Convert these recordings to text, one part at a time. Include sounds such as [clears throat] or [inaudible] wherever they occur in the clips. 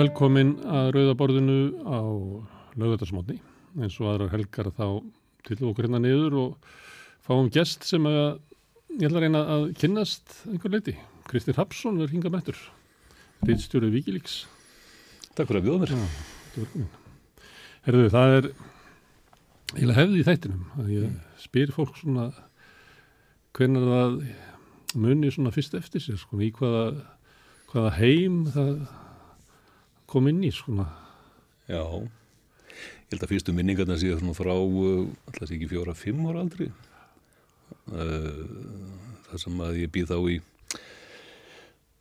Velkomin að Rauðaborðinu á lögutarsmótni eins og aðrar helgar þá til okkur hérna niður og fáum gest sem að ég ætla að reyna að kynnast einhver leiti. Kristir Hapsson er hinga mættur, reyndstjórið Víkilíks. Takk fyrir að bjóða mér. Já. Herðu, það er eiginlega hefði í þættinum að ég spyr fólk svona hvernig það muni svona fyrst eftir sér, svona í hvaða, hvaða heim það kom inn í svona. Já, ég held að fyrstu minningarna séu svona frá, uh, alltaf ekki fjóra, fimm ára aldri. Uh, það sem að ég býð þá í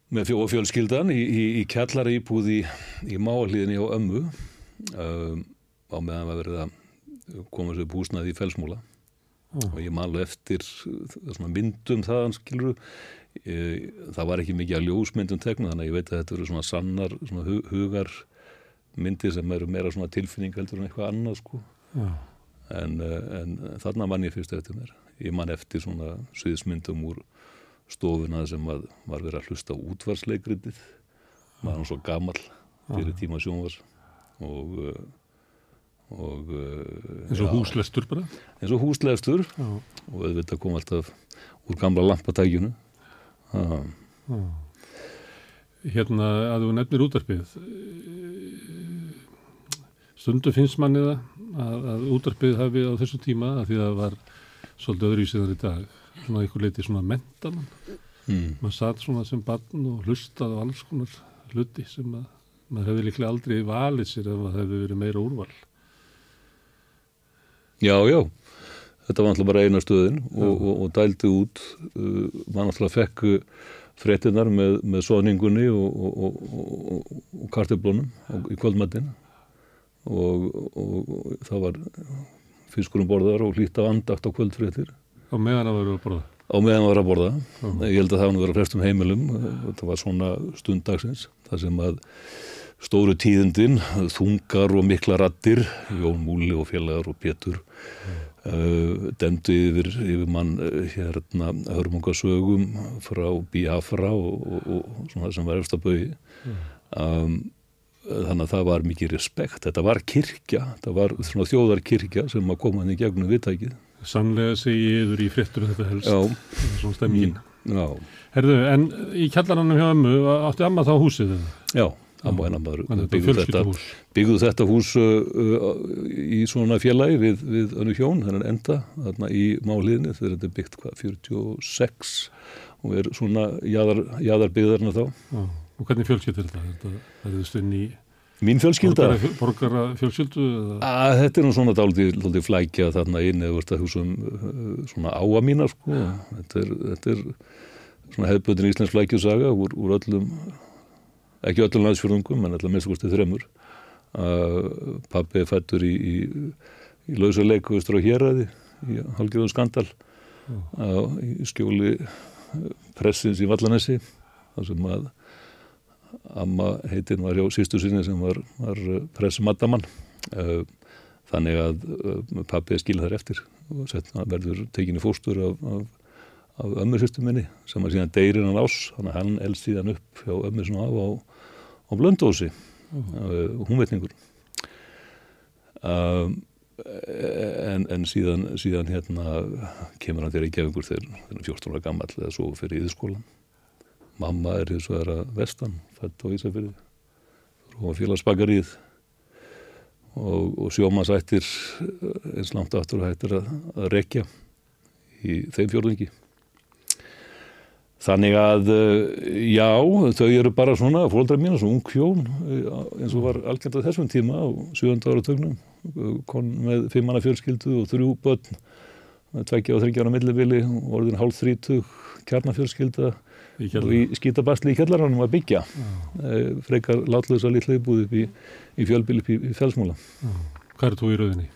með fjó og fjölskyldan í, í, í kjallara íbúð í, í máaliðinni á ömmu uh, á meðan að koma sér búsnaði í felsmúla Ó. og ég malu eftir svona myndum þaðan skiluru það var ekki mikið að ljósmyndum tegna þannig að ég veit að þetta eru svona sannar svona hu hugar myndir sem eru meira svona tilfinning heldur en eitthvað annað sko. En, eh, en þarna mann ég fyrst eftir mér. Ég mann eftir svona sviðsmyndum úr stofuna sem var verið að hlusta útvarsleikritið maður svo gamall fyrir tíma sjónvars og uh, og uh, eins og já, húslestur bara. eins og húslegstur og auðvitað kom alltaf úr gamla lampatækjunu ah, já. Hérna að þú nefnir útarpið, stundu finnst manni það að, að útarpið hafi á þessu tíma að því að það var svolítið öðruvísiðar í dag, svona einhver leiti svona mentamann. mm, maður satt svona sem barn og hlustaði á alls konar hluti sem að maður hefði líklega aldrei valið sér ef það hefði verið meira úrval. já, já þetta var alltaf bara eina stöðin og, og, og dældi út uh, maður alltaf fekk uh, fréttinar með, með soningunni og, og, og, og karteblónum í kvöldmættin og, og það var fiskurum borðar og hlýtt af andakt á kvöldfréttir. Á meðan að vera að borða. á meðan það var að borða. Ég held að það var að flestum heimilum. Þetta var svona stundagsins þar sem að stóru tíðindin þungar og mikla rattir Jón Múli og félagar og Pétur uh, demdu yfir, yfir mann uh, hérna hörmungasögum frá Biafra og, og, og svona sem var eftir bauði um, þannig að það var mikið respekt. Þetta var kirkja, þetta var svona þjóðarkirkja sem að koma hann í gegnum viðtækið. Sannlega segi ég yfir í fréttur þetta helst. já, Svona stemmingin. já, Herðu, en í kjallaranum hjá ömmu, átti amma þá húsið já amma hennar maður þetta byggðu er þetta, byggðu þetta hús uh, uh, í svona félagi við, við önnu hjón, þennan enda þarna í máliðinni þegar þetta er byggt hvað, 46 og er svona jaðar, jaðarbyggðarna þá Já. Og hvernig fjölskyldur þetta? Þetta verðist inn í mín fjölskylda borgara, fjölskyldu? Að þetta er nú svona dálítið, flækja þarna inn eða verður húsum uh, svona áa mína sko. þetta, er, þetta er svona hefðböndin íslensk flækjusaga úr, úr öllum ekki öllum landsfjörðungum en allar minnstakosti þremur. Uh, pappi fættur í, í, í lausa leikuvustur á héræði í halgjörðum skandal. Í skjóli uh, pressins í Vallanessi þar sem að amma heitin var hjá sístu sinni sem var, var pressmadamann uh, þannig að pappi er skilð þar eftir og setna verður tekinni fóstur af, af, af ömmu sýstu minni sem að síðan deyrir hann ás þannig að hann elst síðan upp hjá ömmu svona af á, á blöndósi uh, húnvetningur. Um, en, en síðan, síðan hérna kemur hann til Reykjavíkur þegar þegar hann er 14 ára gammal eða svo fyrir íðskólan mamma er hins vegar að vestan fætt á Ísafyrði frá félagsbakarið og, og sjómasættir eins langt aftur og hættir að, að rekja í þeim fjórðingi Þannig að, eh, já, þau eru bara svona, fólkdra mín, svona ung hjón, eh, eins og var algjörnt á þessum tíma á 7. ára tögnum, kon með fimmana fjölskyldu og þrjú börn, tveggja og þryggja ára millibili, orðin hálf þrítug, kjarnafjölskylda og í skítabastli í kjallaranum að byggja, eh, frekar látlösa litla íbúð upp í, í fjölbíl upp í, í felsmúla. Hvað er þú í rauðinni?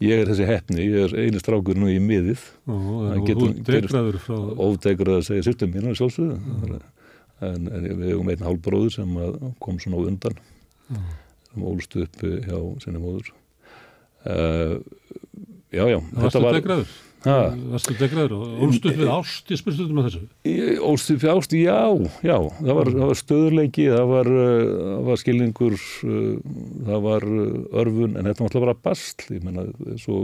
Ég er þessi heppni, ég er einu strákur nú í miðið, Ó, Það og getur- þú degraður frá... ódegur að segja sýttum mínu sjálfsögðu. En, en við hefum einn hálfbróður sem kom svona undan. Já. sem ólst upp hjá sinni móður. Uh, já já þetta var. Varstu degraður og ólst upp við ást, ég spurstu um þessu. Ég ólst upp í ást, já, já, það var, það var stöðurleiki, það var, uh, það var skilningur, uh, það var uh, örfun, en þetta var alltaf bara bastl, ég menna, svo,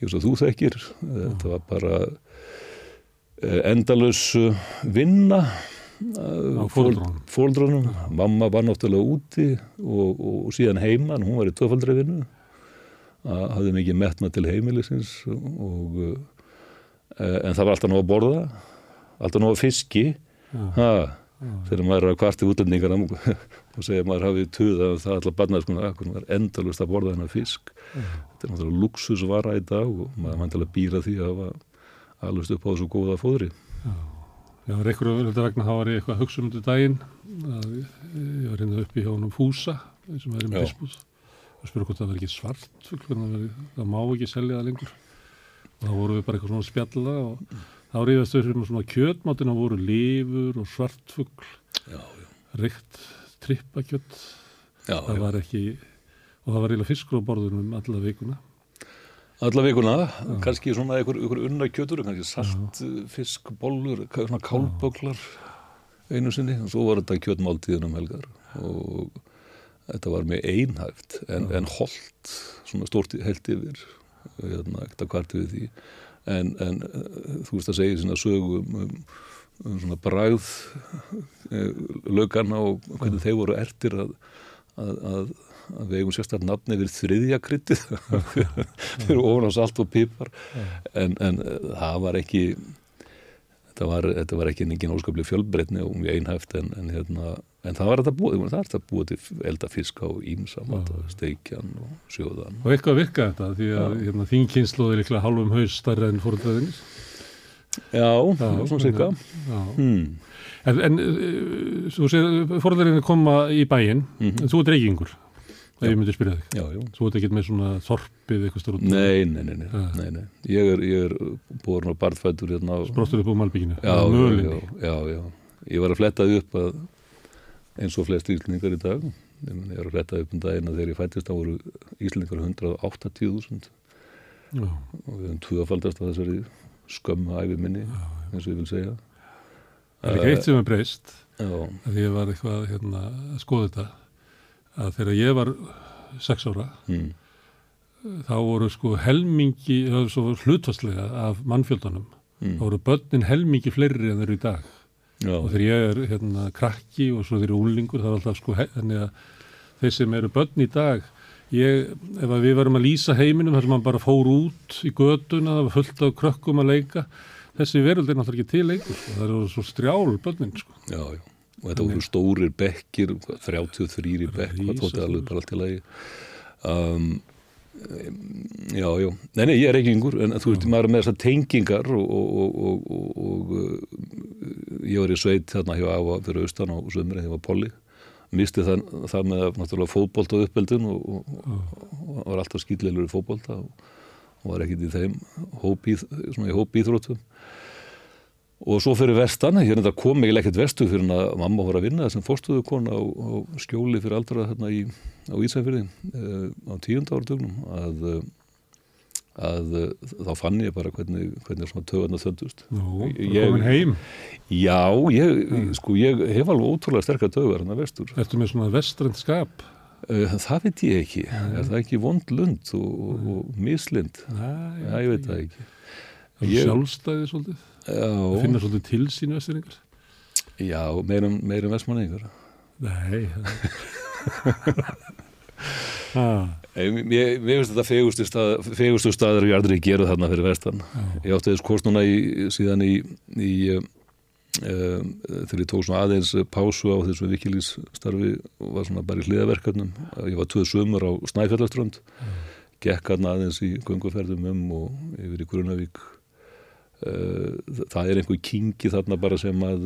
ég veist að þú þekkir, þetta var bara uh, endalus vinna, fóldrunum, mamma var náttúrulega úti og, og, síðan heima, hún var í tvöfaldri vinnu, hafði mikið metna til heimilisins og, uh, en það var alltaf nóg að borða, alltaf nóg að fiski. Ha, þegar maður er að kvarti útlendingar [laughs] og segja að maður hafið tuða það allar barnað sko, að maður er endalust að borða hennar fisk. Þetta er náttúrulega luxusvara í dag og maður vantilega býra því að hafa alveg upp á þessu góða fóðri. Já, var einhverju verður vegna þá var ég eitthvað að hugsa um þetta daginn að ég var hérna uppi hjá honum Fúsa sem er í fiskbúð og spurði hvort það verði ekki svart fugl það má ekki selja það lengur. Og þá voru við bara eitthvað svona spjalla og þá ríðast við fyrir svona kjötmátina voru lifur og svartfugl já, reykt trippakjött já, það já. var ekki og það var eiginlega fiskur á borðunum alla vikuna. Alla vikuna, kannski svona einhver, einhver unna kjötur, kannski salt fiskbollur, svona kálböglar einu sinni, og svo var þetta kjötmáltíðin um helgar. Og þetta var mjög einhæft en, en holdt, svona stórt held yfir hérna, ekkert að kvarti við því. En, en eh, þú veist að segja svona sögum um, um svona bragð lögana og hvernig þeir voru ertir að, að, að, að við eigum sérstaklega nafni yfir þriðja kryttið [laughs] [laughs] fyrir ofan á salt og pipar. En, en eh, það var ekki þetta var, þetta var ekki engin óskaplega fjölbreytni og mjög einhæft en, en, hérna, en það var þetta búið, það er þetta búið til elda fiska og ímsamat og steikjan og sjóðan. Og eitthvað virka þetta því að hérna, þín kynslu er líklega hálfum haus starra en fóröldraðinir Já, svona cirka Já. hmm. En, en þú segir, fóröldarinn koma í bæinn, en þú ert reykingur, ef ég myndi spyrja þig. Já, já Þú ert ekki með svona þorpið eitthvað stór út. Nei, nei, nei, nei, Ja. nei, nei. Ég er, ég er búin á barðfættur hérna á Brostur upp á Malbygginu. já, já, já, já, já. Ég var að fletta því upp að eins og flest íslendingar í dag ég, er að fletta upp um daginn að þegar ég fættist þá voru íslendingar 180.000 Já. og við höfum tvöfaldast að þessari skömmu æfi minni eins og ég vil segja Það er ekki eitt sem er breyst, Já, að ég var eitthvað hérna, að skoða þetta, að þegar ég var sex ára, mm, þá voru sko helmingi, hlutfastlega af mannfjöldunum, mm, þá voru börnin helmingi fleiri en þeir eru í dag. já, og þegar ég er hérna krakki og svo þeir eru úlingur það er alltaf sko þannig að þeir sem eru börn í dag ég, ef við varum að lýsa heiminum þar sem hann bara fór út í göduna það var fullt af krökkum að leika þessi veröld er náttúrulega ekki til leikur sko. það eru svo strjál börnin sko. já, já og þetta voru stórir bekkir 33 í bekk, hvað þótti alveg bara allt í lagi. Um, já, já. Nei, nei, ég er ekki yngur, en þú veist, maður er með þessar tengingar og, og, og, og, uh, ég var í sveit þarna hjá Afa fyrir austan á sömri, ég var polli. Misti það, það með náttúrulega uppeldun og, og, og var alltaf skýtleilur í fótbolta og, var ekkit í þeim hópíð, svona í hópíþróttum og svo fyrir vestan, er þetta kom ekki ekkert vestu fyrir að mamma voru að vinna sem fórstuðu kona á, á skjóli fyrir aldra þarna í, á Ísafyrði uh, á tíund áratögnum að, uh, að uh, þá fann ég bara hvernig, hvernig svona töðan að þöndust. Nú, er komin heim? Já, ég, sko, ég hef alveg ótrúlega sterkar töðar hann að vestur. Ertu með svona vestrand skap? Uh, Það veit ég ekki, er það ekki vond lund og, og, og mislind Næ, ég veit það ekki. það sjálfstæði svolítið það Já, finna svolítið til sín vestringar já meirum, meirum vestmanningar nei. [laughs] Mér finnst þetta fegustu, stað, fegustu staður ég aldrei gera þarna fyrir vestan. Ég átti þess kost núna í, síðan í, í um, þegar ég tók svona aðeins pásu á þessu vikilís starfi og var svona bara í hliðaverkarnum. Ég var tvöð sömur á Snæfjallaströnd, gekk hann aðeins í gönguferðum um og yfir í Grunavík. Uh, það er einhver kingi þarna bara sem að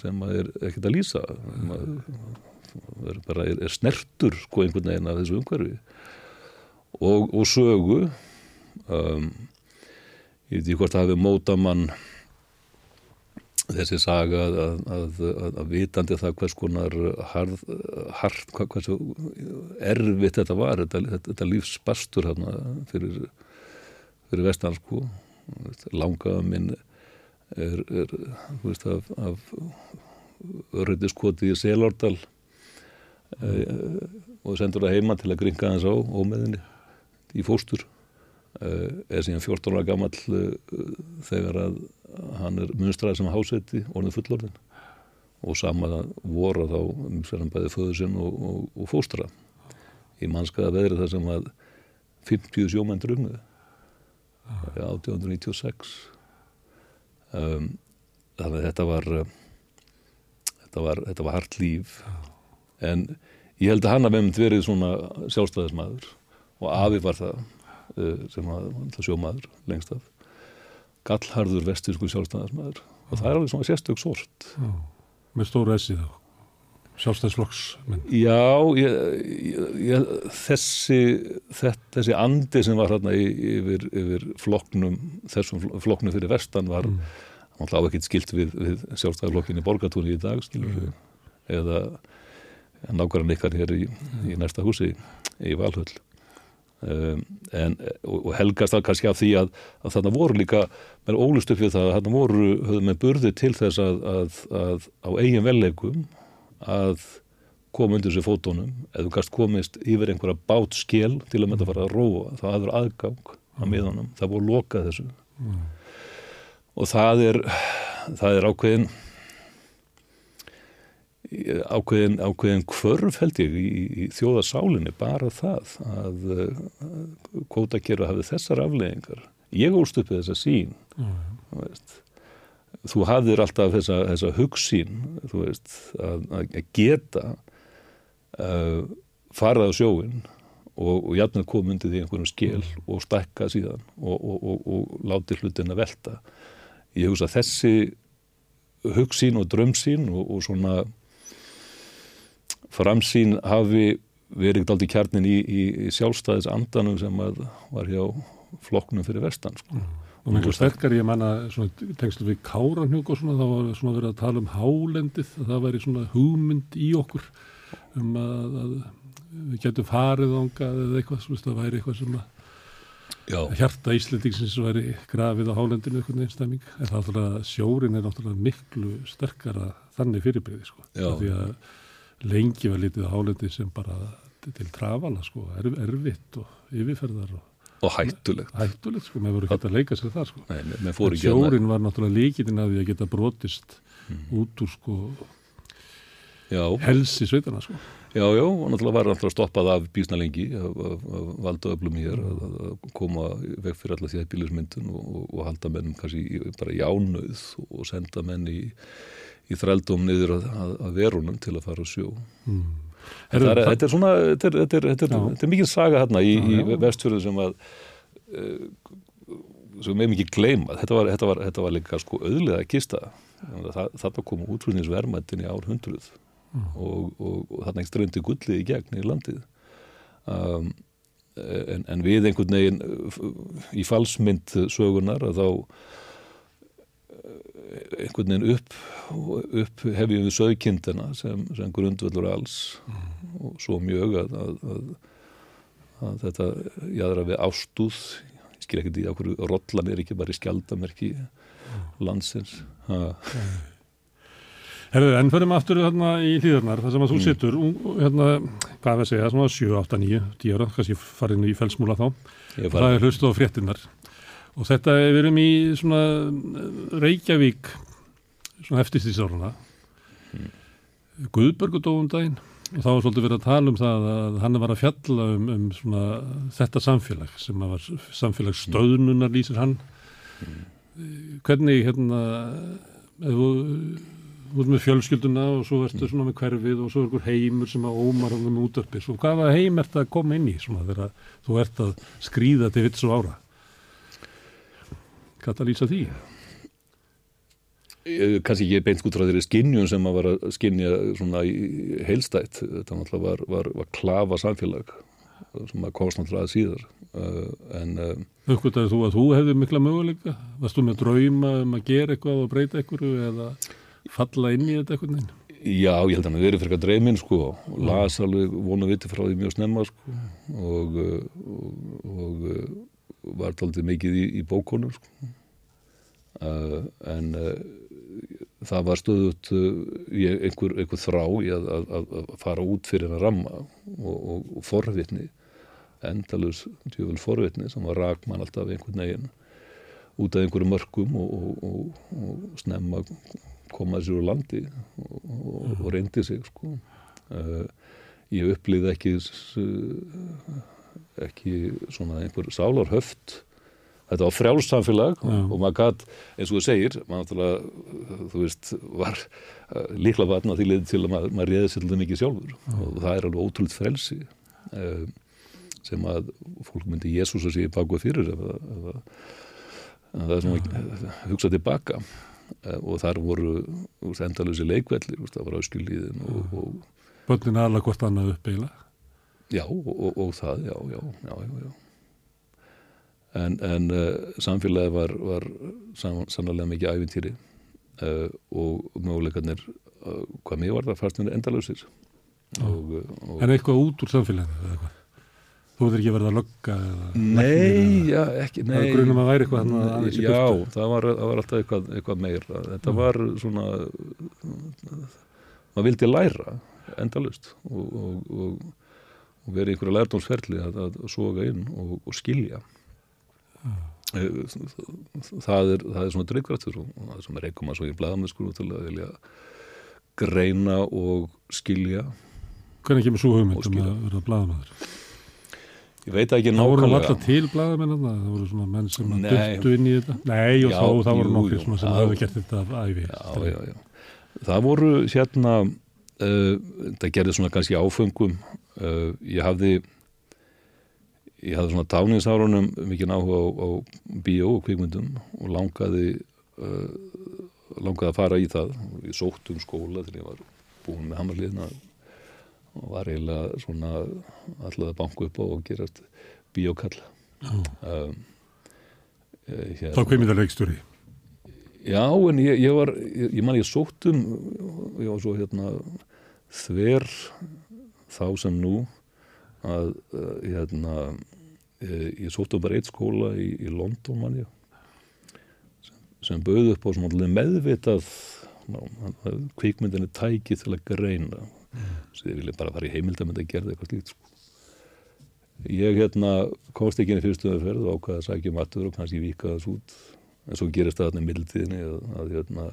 sem að er ekkert að lýsa. Maður er bara er, er snertur sko einhvern veginn af þessu umhverfi. Og, og sögu um, ég veit ekki hvort það hafi móta mann þessi saga að, að, að, að, að vitandi það hvers konar harð, harð hvað, hversu erfitt þetta var þetta, þetta, þetta lífsbastur hérna fyrir, fyrir vestan sko langaða minn er, er veist, af, af örriðiskoti í Selordal mm. og sendur það heima til að gringa hans á ómeðinni í fóstur uh, er síðan 14 ára gammal uh, þegar að hann er munstraðið sem háseti orðin fullorðin og sama voru þá um bæði föður sinn og, og, og fóstra í mannskaða veðri þar sem að 50 sjómenn drugnuði ah. 1896 um, þannig að þetta var uh, þetta var, þetta var hart líf. En ég held að hann hafði með verið svona sjálfstæðismæður og Afi var það uh, sem var sjómaður lengst af. Gallharður vestísku sjálfstæðismæður og það er alveg svona sérstök sort. Með stóru essi þá sjálfstæðisflokks Já, ég, ég, þessi þetta, þessi andi sem var hérna yfir, yfir flokknum þessum flokknum fyrir vestan var mm. alltaf ekki skilt við, við sjálfstæðisflokkin í borgatúri í dag skilur, mm. eða nákvæmlega ykkar hér í, í næsta húsi í Valhöll Um, en, og helgast það kannski af því að, að þarna voru líka með ólust upp við það að þarna voru höfðum með burði til þess að, að, að á eigin velleikum að koma undir þessu fótónum eða kannski komist yfir einhverja bát skil til að mynda að fara að róa það aður aðgang mm. miðanum það voru lokað þessu mm. og það er það er ákveðin ákveðin, ákveðin kvörf held ég í, í þjóðasálinni bara það að uh, kótakeru hafið þessar afleggingar ég ólst upp þessa sín mm. Þú hafðir alltaf þessa, þessa hugsín veist, að, að geta uh, farað á sjóin og, og jætna komundi því einhvern skil mm. og stakka síðan og, og, og láti hlutin að velta ég hugsa þessi hugsín og drömsín og svona framsýn hafi verið aldrei kjarnin í, í, í sjálfstæðis andanum sem var hjá flokknum fyrir vestan sko. mm. Og mjög sterkar ég manna tengslu við Káranhjúk og svona þá var svona verið að tala um hálendið að það væri svona hugmynd í okkur um að, að við getum farið ángað eða eitthvað svona það væri eitthvað sem að Já. hjarta Íslendingsins væri grafið á hálendinu eitthvað nefnstæming en það að sjórin er náttúrulega miklu sterkara þannig fyrirbyrði sko. því að lengi var litið hálendi sem bara til trafala sko, erf, erfitt og yfirferðar og, og hættulegt hættulegt sko, maður voru ekki að leika sér það sko Nei, sjórin var náttúrulega líkitinn að því að geta brotist mm. út úr sko já. helsi sveitana sko Já, já, og náttúrulega var náttúrulega stoppað af bísna lengi af, af, af valdaöflum hér að, að koma veg fyrir alla því að bílismyndun og, og, og halda mennum kannski bara í ánauð og senda menn í í þrældum niður að, að, að verunum til að fara að sjó mm. Þetta er, er svona þetta er, þetta er, þetta er mikið saga hérna í, í vestfjörðu sem að uh, sem við mikið gleyma. Þetta var, var, var líka sko auðlega að kista þetta kom útrúðnisvermættin í ár hundruð mm. og, og, og þarna ekki ströndi gullið í gegn í landið. Um, en, en við einhvern veginn í falsmynd sögunar að þá einhvern veginn upp, upp hefjum við sögkindina sem, sem grundvöldur alls. Mm. og svo mjög að, að, að, þetta jáðra við ástúð. Ég skil ekki því að hverju rollan er ekki bara í skjaldamerki mm. landsins. Herðu, en fyrir maður aftur hérna í hlýðarnar, það sem að þú mm. sittur hérna, hvað er að segja, svona 7, 8, 9 10 ára, kannski farin í felsmúla þá. Það er hlustu á fréttinnar Og þetta við erum í svona eh, Reykjavík svona eftirstýrsáruna mm. Guðbergudófum daginn. Og þá var svolítið verið að tala um það að hann var að fjalla um, um svona, þetta samfélag sem var samfélag stöðnunar lýsir hann. Mm. hvernig hérna þú ert með fjölskylduna og svo ertu svona með hverfið og svo er einhver heimur sem að ómar á um útörpis og hvaða heim ert að koma inn í svona þegar þú ert að skrýða til vits og ára Það lýsa því? Kanski ekki beint út frá þeirri skinnjun sem að var að skinnja svona í heilstætt þetta náttúrulega var, var, var klafa samfélag sem að komast náttúrulega síðar uh, en Uppgöttaði þú að þú hefði mikla möguleika? Varst þú með drauma um að gera eitthvað og breyta eitthvað eða falla inn í þetta eitthvað? Já, ég held að það verið fyrir eitthvað dreyminn sko og las alveg vonu viti frá því mjög snemma sko og, og, og var taldið mikið í, í bókonum sko. uh, en uh, það var stöðut uh, einhver, einhver þrá í að, að, að fara út fyrir að ramma og, og, og forvitni endalus djöful forvitni sem var rakmann alltaf einhvern veginn út af einhverju mörgum og, og snemma koma sér úr landi og reyndi sig sko. ég upplýði ekki ekki svona einhver sálarhöft. Þetta var frjálssamfélag Já. og maður gætt, eins og þú segir maður, þú veist, var uh, líkla vatna því liði til að maður, maður réði sér til mikið sjálfur. Já. og það er alveg ótrúlega frelsi um, sem að fólk myndi Jésús að sé baka fyrir ef það er svona hugsa tilbaka. Uh, og þar voru endalusi leikvelli, það var áskilíðin og, og Bönnin aðla hvort annað upp eiginlega Já, og, og, það, já, já, já, já, en, en uh, samfélagi var, var sannlega mikið æfintýri uh, og möguleikarnir uh, hvað mér var það fast mér endalösir En eitthvað út úr samfélaginu eða hvað? Þú veit ekki verið að lögga eða Nei, já, ekki nei, Það er grunum að væri eitthvað aðeins í byrtu Já, það var, það var alltaf eitthvað, eitthvað meir Þetta já. var svona maður vildi læra endalust og, og, og, og verið einhverja lærdómsferli að, að soga inn og skilja. Eh, það er, það er svona drivkvæftur og það er svona reykum að svo í bladamennskur til að vilja greina og skilja. Hvernig kemur svo hugmyndum að vera bladamæður? Ég veit ekki nákvæmlega. Það voru alltaf til bladamenn það voru svona menn sem döttu inn í þetta. Nei og já, þá það voru nokkur sem já, hefði gert þetta af æfi já, já, Það voru hérna það gerði svona kannski áfengum uh, ég hafði ég hafði svona táningsárunum mikið náhuga á, á bíó og kvikmyndum og langaði uh, langaði að fara í það. Ég sótt um skóla þegar ég var búin með hamarliðna og var eiginlega svona alltaf að banka upp á og gerast bíókall. Um, eh, hérna. Þá kvikmyndarleiksturi Já, en ég, ég var ég, ég man ég sótt um ég var svo hérna þver þá sem nú að uh, hérna Eh, ég sóttu bara eitt skóla í, í London mann ég sem, sem bauð upp á svona meðvitað kvíkmyndinni tæki til að greina mm. svo ég vilja bara fara í heimildamönd að gera eitthvað slíkt sko. ég hérna komst ekki inn í fyrstöðuferð og ákvaði að sækja matur um og kannski vika þess út en svo gerist það hérna í mildtíðinni hérna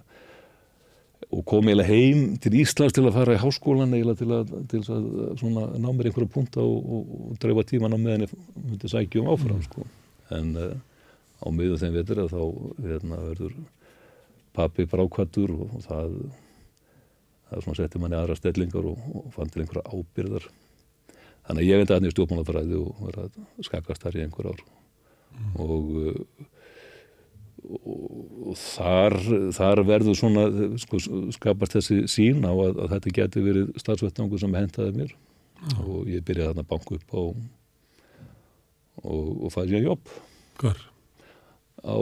og kom eiginlega heim til Íslands til að fara í háskólan eiginlega til að, til að svona, ná mér einhverja punta og, og, og dreifa tíman á meðan ég myndi sækjum áfram mm. sko. en uh, á miðum þeim vetur þá hérna, verður pappi brákvættur og, og það það setti manni aðra stellingar og fann til einhverja ábyrðar þannig að ég veit að hann er stjórnmálafræði og verða skakast þar í einhver ár mm. og uh, og þar, þar verður svona sko, skapast þessi sín á að, að þetta getur verið starfsvettangu sem hentaði mér. Já. og ég byrjaði þarna að banka upp á og, og fæði ég jobb. Hvar? á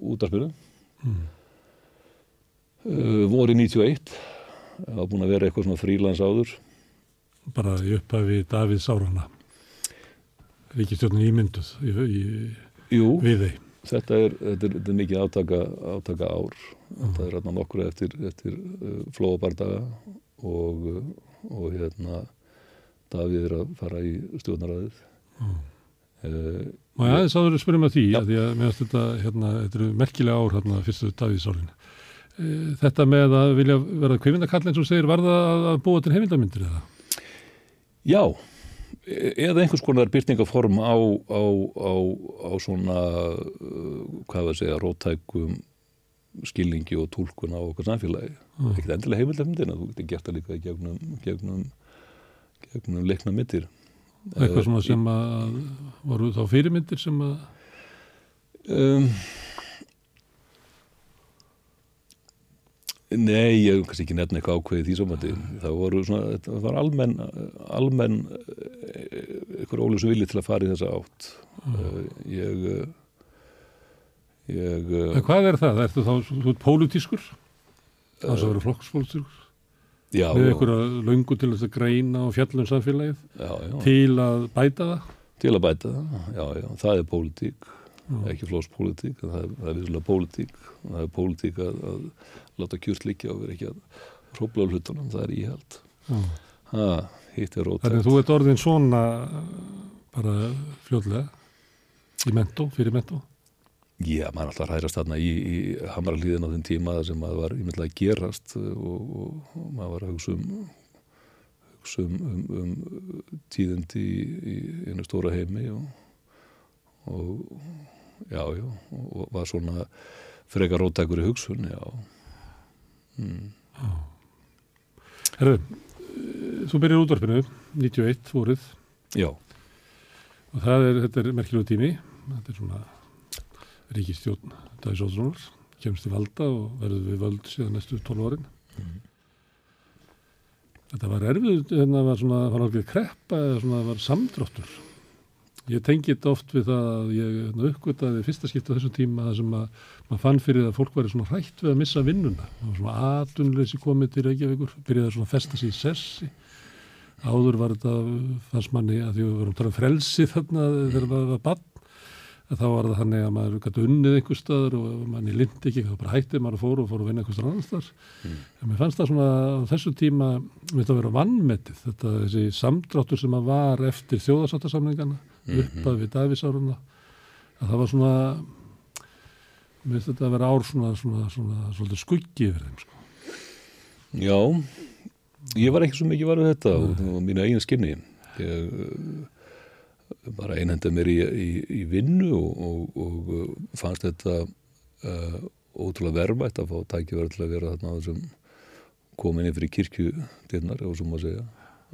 útarspilum mm. uh, voru 91 það var búin að vera eitthvað svona frílands áður. Bara í upphafi Davíð Sárana Ríkistjórnum ímynduð í, í, við þeim Þetta er, þetta er, þetta er mikið átaka, átaka ár. Mm. Þetta er hérna nokkur eftir, eftir uh, flóabardaga og, og hérna Davíð er að fara í stjórnaræðið. Mm. Uh, Má ég aðeins áður að spyrja með því ja. að því að meðan þetta, hérna, þetta eru merkilega ár hérna fyrstu Davíðsálinu. Uh, þetta með að vilja vera kvimindakall eins og segir, var það að búa til heimildamindir eða? Já eða einhvers konar byrtingaform á, á, á, á svona uh, hvað var að segja rótækum skilningi og tólkun á okkar samfélagi mm. ekkert endilega heimildafmyndina þú getur gert það líka gegnum gegnum, gegnum leikna myndir eitthvað svona sem að voru þá fyrirmyndir sem að um, Nei, ég hef kannski ekki nefn eitthvað ákveðið því samvætti. Það voru svona, það var almenn, almenn eitthvað ólega vilja til að fara í þessa átt. Mm. Ég, ég... En hvað er það? Ertu þá, þú ert pólutískur? Það er svo að vera flokkspólutískur? Já. Með eitthvað löngu til þess að greina og fjallum samfélagið? Já, já. Til að bæta það? til að bæta það, já, já, það er pólitík ekki flóspólitík það er, það er vissulega pólitík það er pólitík að, að láta kjurt líka og vera ekki að hrópla á hlutunum, það er íhald. Ha, hitt er rótægt Þannig að þú ert orðin svona bara fljóðlega í mentó, fyrir mentó? Já, maður alltaf hrærast þarna í, í hamaralíðin á þinn tíma sem maður var ímyndlega að gerast og, og, og maður var að hugsa um hugsa um, um, um tíðindi í, í einu stóra heimi og, og já, já, og var svona frekar rótækur í hugsun, já mm. Herru, þú byrjar útvarpinu 91 voruð Já, og það er, þetta er merkilegu tími. Þetta er svona ríkistjórn Dæs Óðrúnar, kemst til valda og verður við völd síðan næstu 12 árin. Þetta var erfið, þetta var svona, það var alveg kreppa eða svona, það var samdráttur Ég tengi þetta oft við það að ég hérna, uppgötaði fyrsta skipta á þessum tíma það sem að maður fann fyrir að fólk væri svona hrætt við að missa vinnuna. Það var svona atunleysi komið til Reykjavíkur, byrjaði svona að festa sér í sessi. Áður var þetta fannst manni að því við vorum talað um frelsi þarna þegar maður var bann að þá var það þannig að maður gæti unnið einhver staður og manni lindi ekki, þá bara hætti maður að fóru og fóru að vinna einhver staður annars þar. Mm. En mér fannst það svona á þessu tíma mitt að vera vannmetið, þetta þessi samdráttur sem að var eftir þjóðarsáttasamlingana, mm -hmm. uppað við Davísáruna, að það var svona, mér finnst þetta að vera ár svona, svona, svona, svona skuggi yfir þeim, sko. Já, ég var ekki svo mikið varfið þetta og, og mínu eigin skinni. Ég bara einhenda mér í, í, í vinnu og, og, og fannst þetta uh, ótrúlega verðmætt að fá tækifæri til að vera þarna á þessum komin yfir í kirkjudinnar og svo má segja.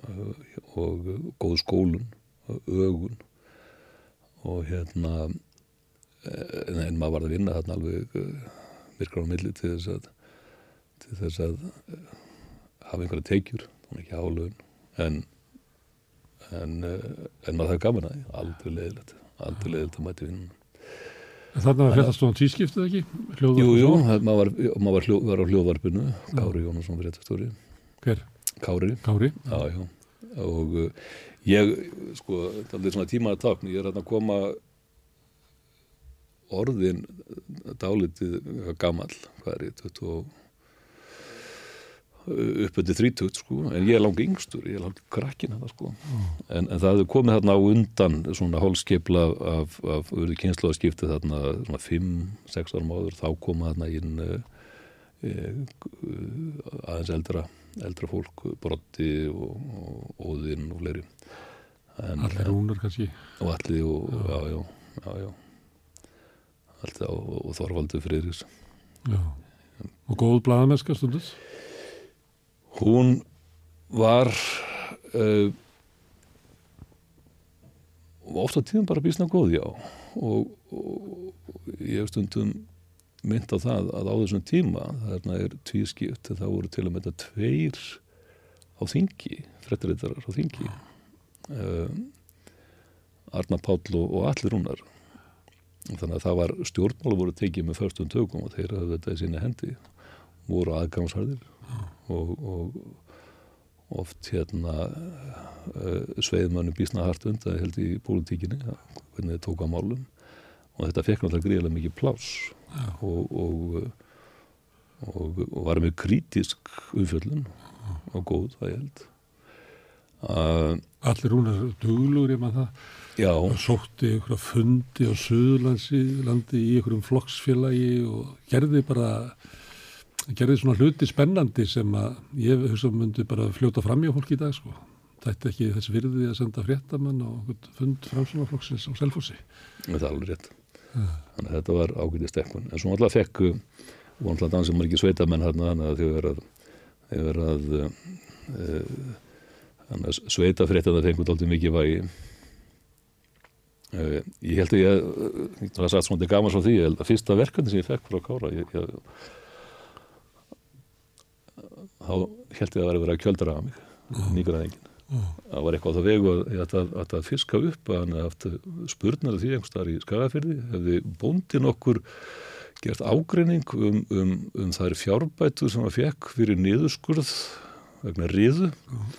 Uh, og góð skólun og ögun. Og hérna en, en maður var að vinna þarna alveg virkar á milli til þess að til þess að hafa einhverja teikjur, þá er ekki álögun en en, en maður það er gaman að því. Aldrei leðilegt, aldrei leðilegt að mæti vinnuna. Þannig að þetta stóðan tískiptið ekki? Hljóðvarp jú, jú, maður var, hljó, var á hljóðvarpinu. Kári Jónasson stóri Hver? Kári. Kári? Já, já, og uh, ég, sko, það er svona tímaða takn ég er að koma orðin dálitið gammal, hvað er ég, 20 uppöndið 30 sko, en ég er langt yngstur ég er langt krakkin þetta sko. Mm. en, en það hefur komið þarna á undan svona hólskipla af, af auðvitað kynnslóðskipti þarna svona 5-6 árum áður, þá koma þarna inn e, e, aðeins eldra eldra fólk, brotti og, og óðinn og fleiri. En, Allir rúnar kannski? Og allir og, já, já, já, já allir og, og Þorvaldur Freyris Já, og góð bladamesska stundus Hún var uh, ofta tíðan bara bísna góð, já. Og, og ég hef stundum mynd á það að á þessum tíma þarna er tvískipt það voru til að mynda tveir á þingi, frettarittarar á þingi uh, Arna Páll og, allir húnar þannig að það var stjórnmála voru tekið með förstum tökum og þeir hafði þetta í sína hendi voru aðgangsharðir og, og oft hérna uh, sveiðmönnum bísna hart undan held í pólitíkinni hvernig þið tóka málum. Og þetta fekk náttúrulega gríðilega mikið plás og, og, og var með krítisk umfjöldun og góð, það ég held. Uh, Allir hún er duglur ég maður það. Já. og sótti ykkur að fundi á Suðurlandi í ykkur um flokksfélagi og gerði bara gerði svona hluti spennandi sem að ég hugsa myndi bara fljóta fram í fólk í dag sko. Þetta er ekki þessi virði að senda fréttamann og fund framsunarflokksins á Selfossi. Það er alveg rétt. Ja. Þannig að þetta var ágætið stekkun. En svo alltaf fekk og alltaf dansið ekki sveitamenn hérna þannig að þau verið að, að, að uh, sveita fréttamann fengur alltaf mikið vægi. Uh, ég held að ég, það var sagt svona gaman svo því, ég held að fyrsta verkefni sem ég fekk frá Kára, ég, ég þá held ég að vera að vera að kjöldra af mig mm. nýgraðingin mm. það var eitthvað á það vegu að ég ætti að fiska upp að hann eftir spurnar því einhverstaðar í skagafyrði hefði bóndin okkur gert ágreining um, um, um þær fjárbætu sem að fekk fyrir niðurskurð vegna riðu mm.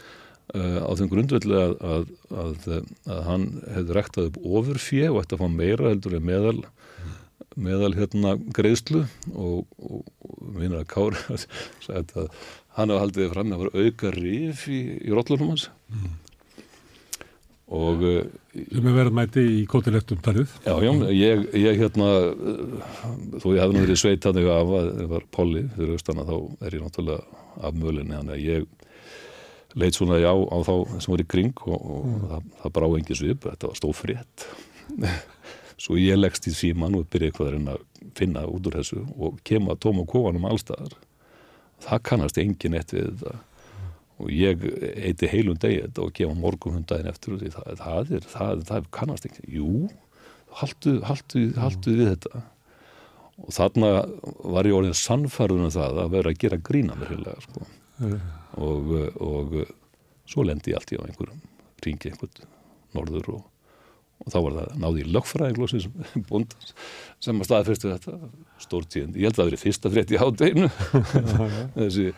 uh, á þeim grundvelli að, að, að, að hann hefði rektað upp ofurfjö og ætti að fá meira heldur en meðal meðal hérna greiðslu og, og, og vinnar að kára [laughs] að hann hafa haldið fram að það var auka rif í, í rollunum hans mm. og sem er verið mæti í kótilegtum talið já, já, ég, ég hérna þó ég hefði nú verið sveit að þau af að það var polli fyrir austana þá er ég náttúrulega af mölinni, þannig að ég leitt svona já á þá sem var í kring og, og mm. það, það brá engi svip, þetta var stófrétt [laughs] svo ég leggst í síman og byrja eitthvað að finna út úr þessu og kema tóm og kóanum allstaðar það kannast engin eitt við þetta og ég eiti heilum degi þetta og gefa morgum hundaginn eftir og því það, það er, það, það kannast ekki jú, haldu, haldu, haldu við þetta og þarna var ég orðin sannfarðunum það að vera að gera grína mér heilega sko. mm. og, og svo lendi ég allt í á einhverjum ringi einhvern norður og, og þá var það náði í lögfræðinglósi [laughs] sem að staði fyrstu þetta. Stór tíðan, ég held að það verið fyrsta frétt í hádeginu. [laughs] Þessi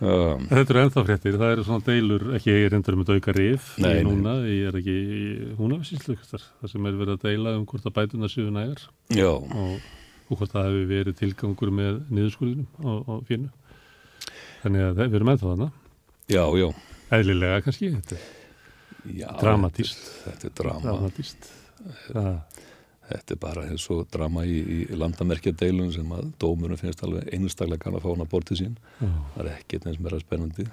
Um, þetta eru ennþá fréttir, það eru svona deilur ekki ég er endur um að auka rif. Nei, núna, nei. ég er ekki í húnafíslu það sem er verið að deila um hvort að bætuna séu nægar. Og, og hvort það hefur verið tilgangur með niðurskurðunum á, á fínu. Þannig að við erum ennþá þarna. Já, já. Eðlilega kannski, þetta er dramatíst Þetta er drama Dramatíst Þetta er bara eins og drama í, í landamerkjadeilun sem að dómurum finnst alveg einstaklega kann að fá hann að borti sín. Já. Það er ekkert eins meira spennandi.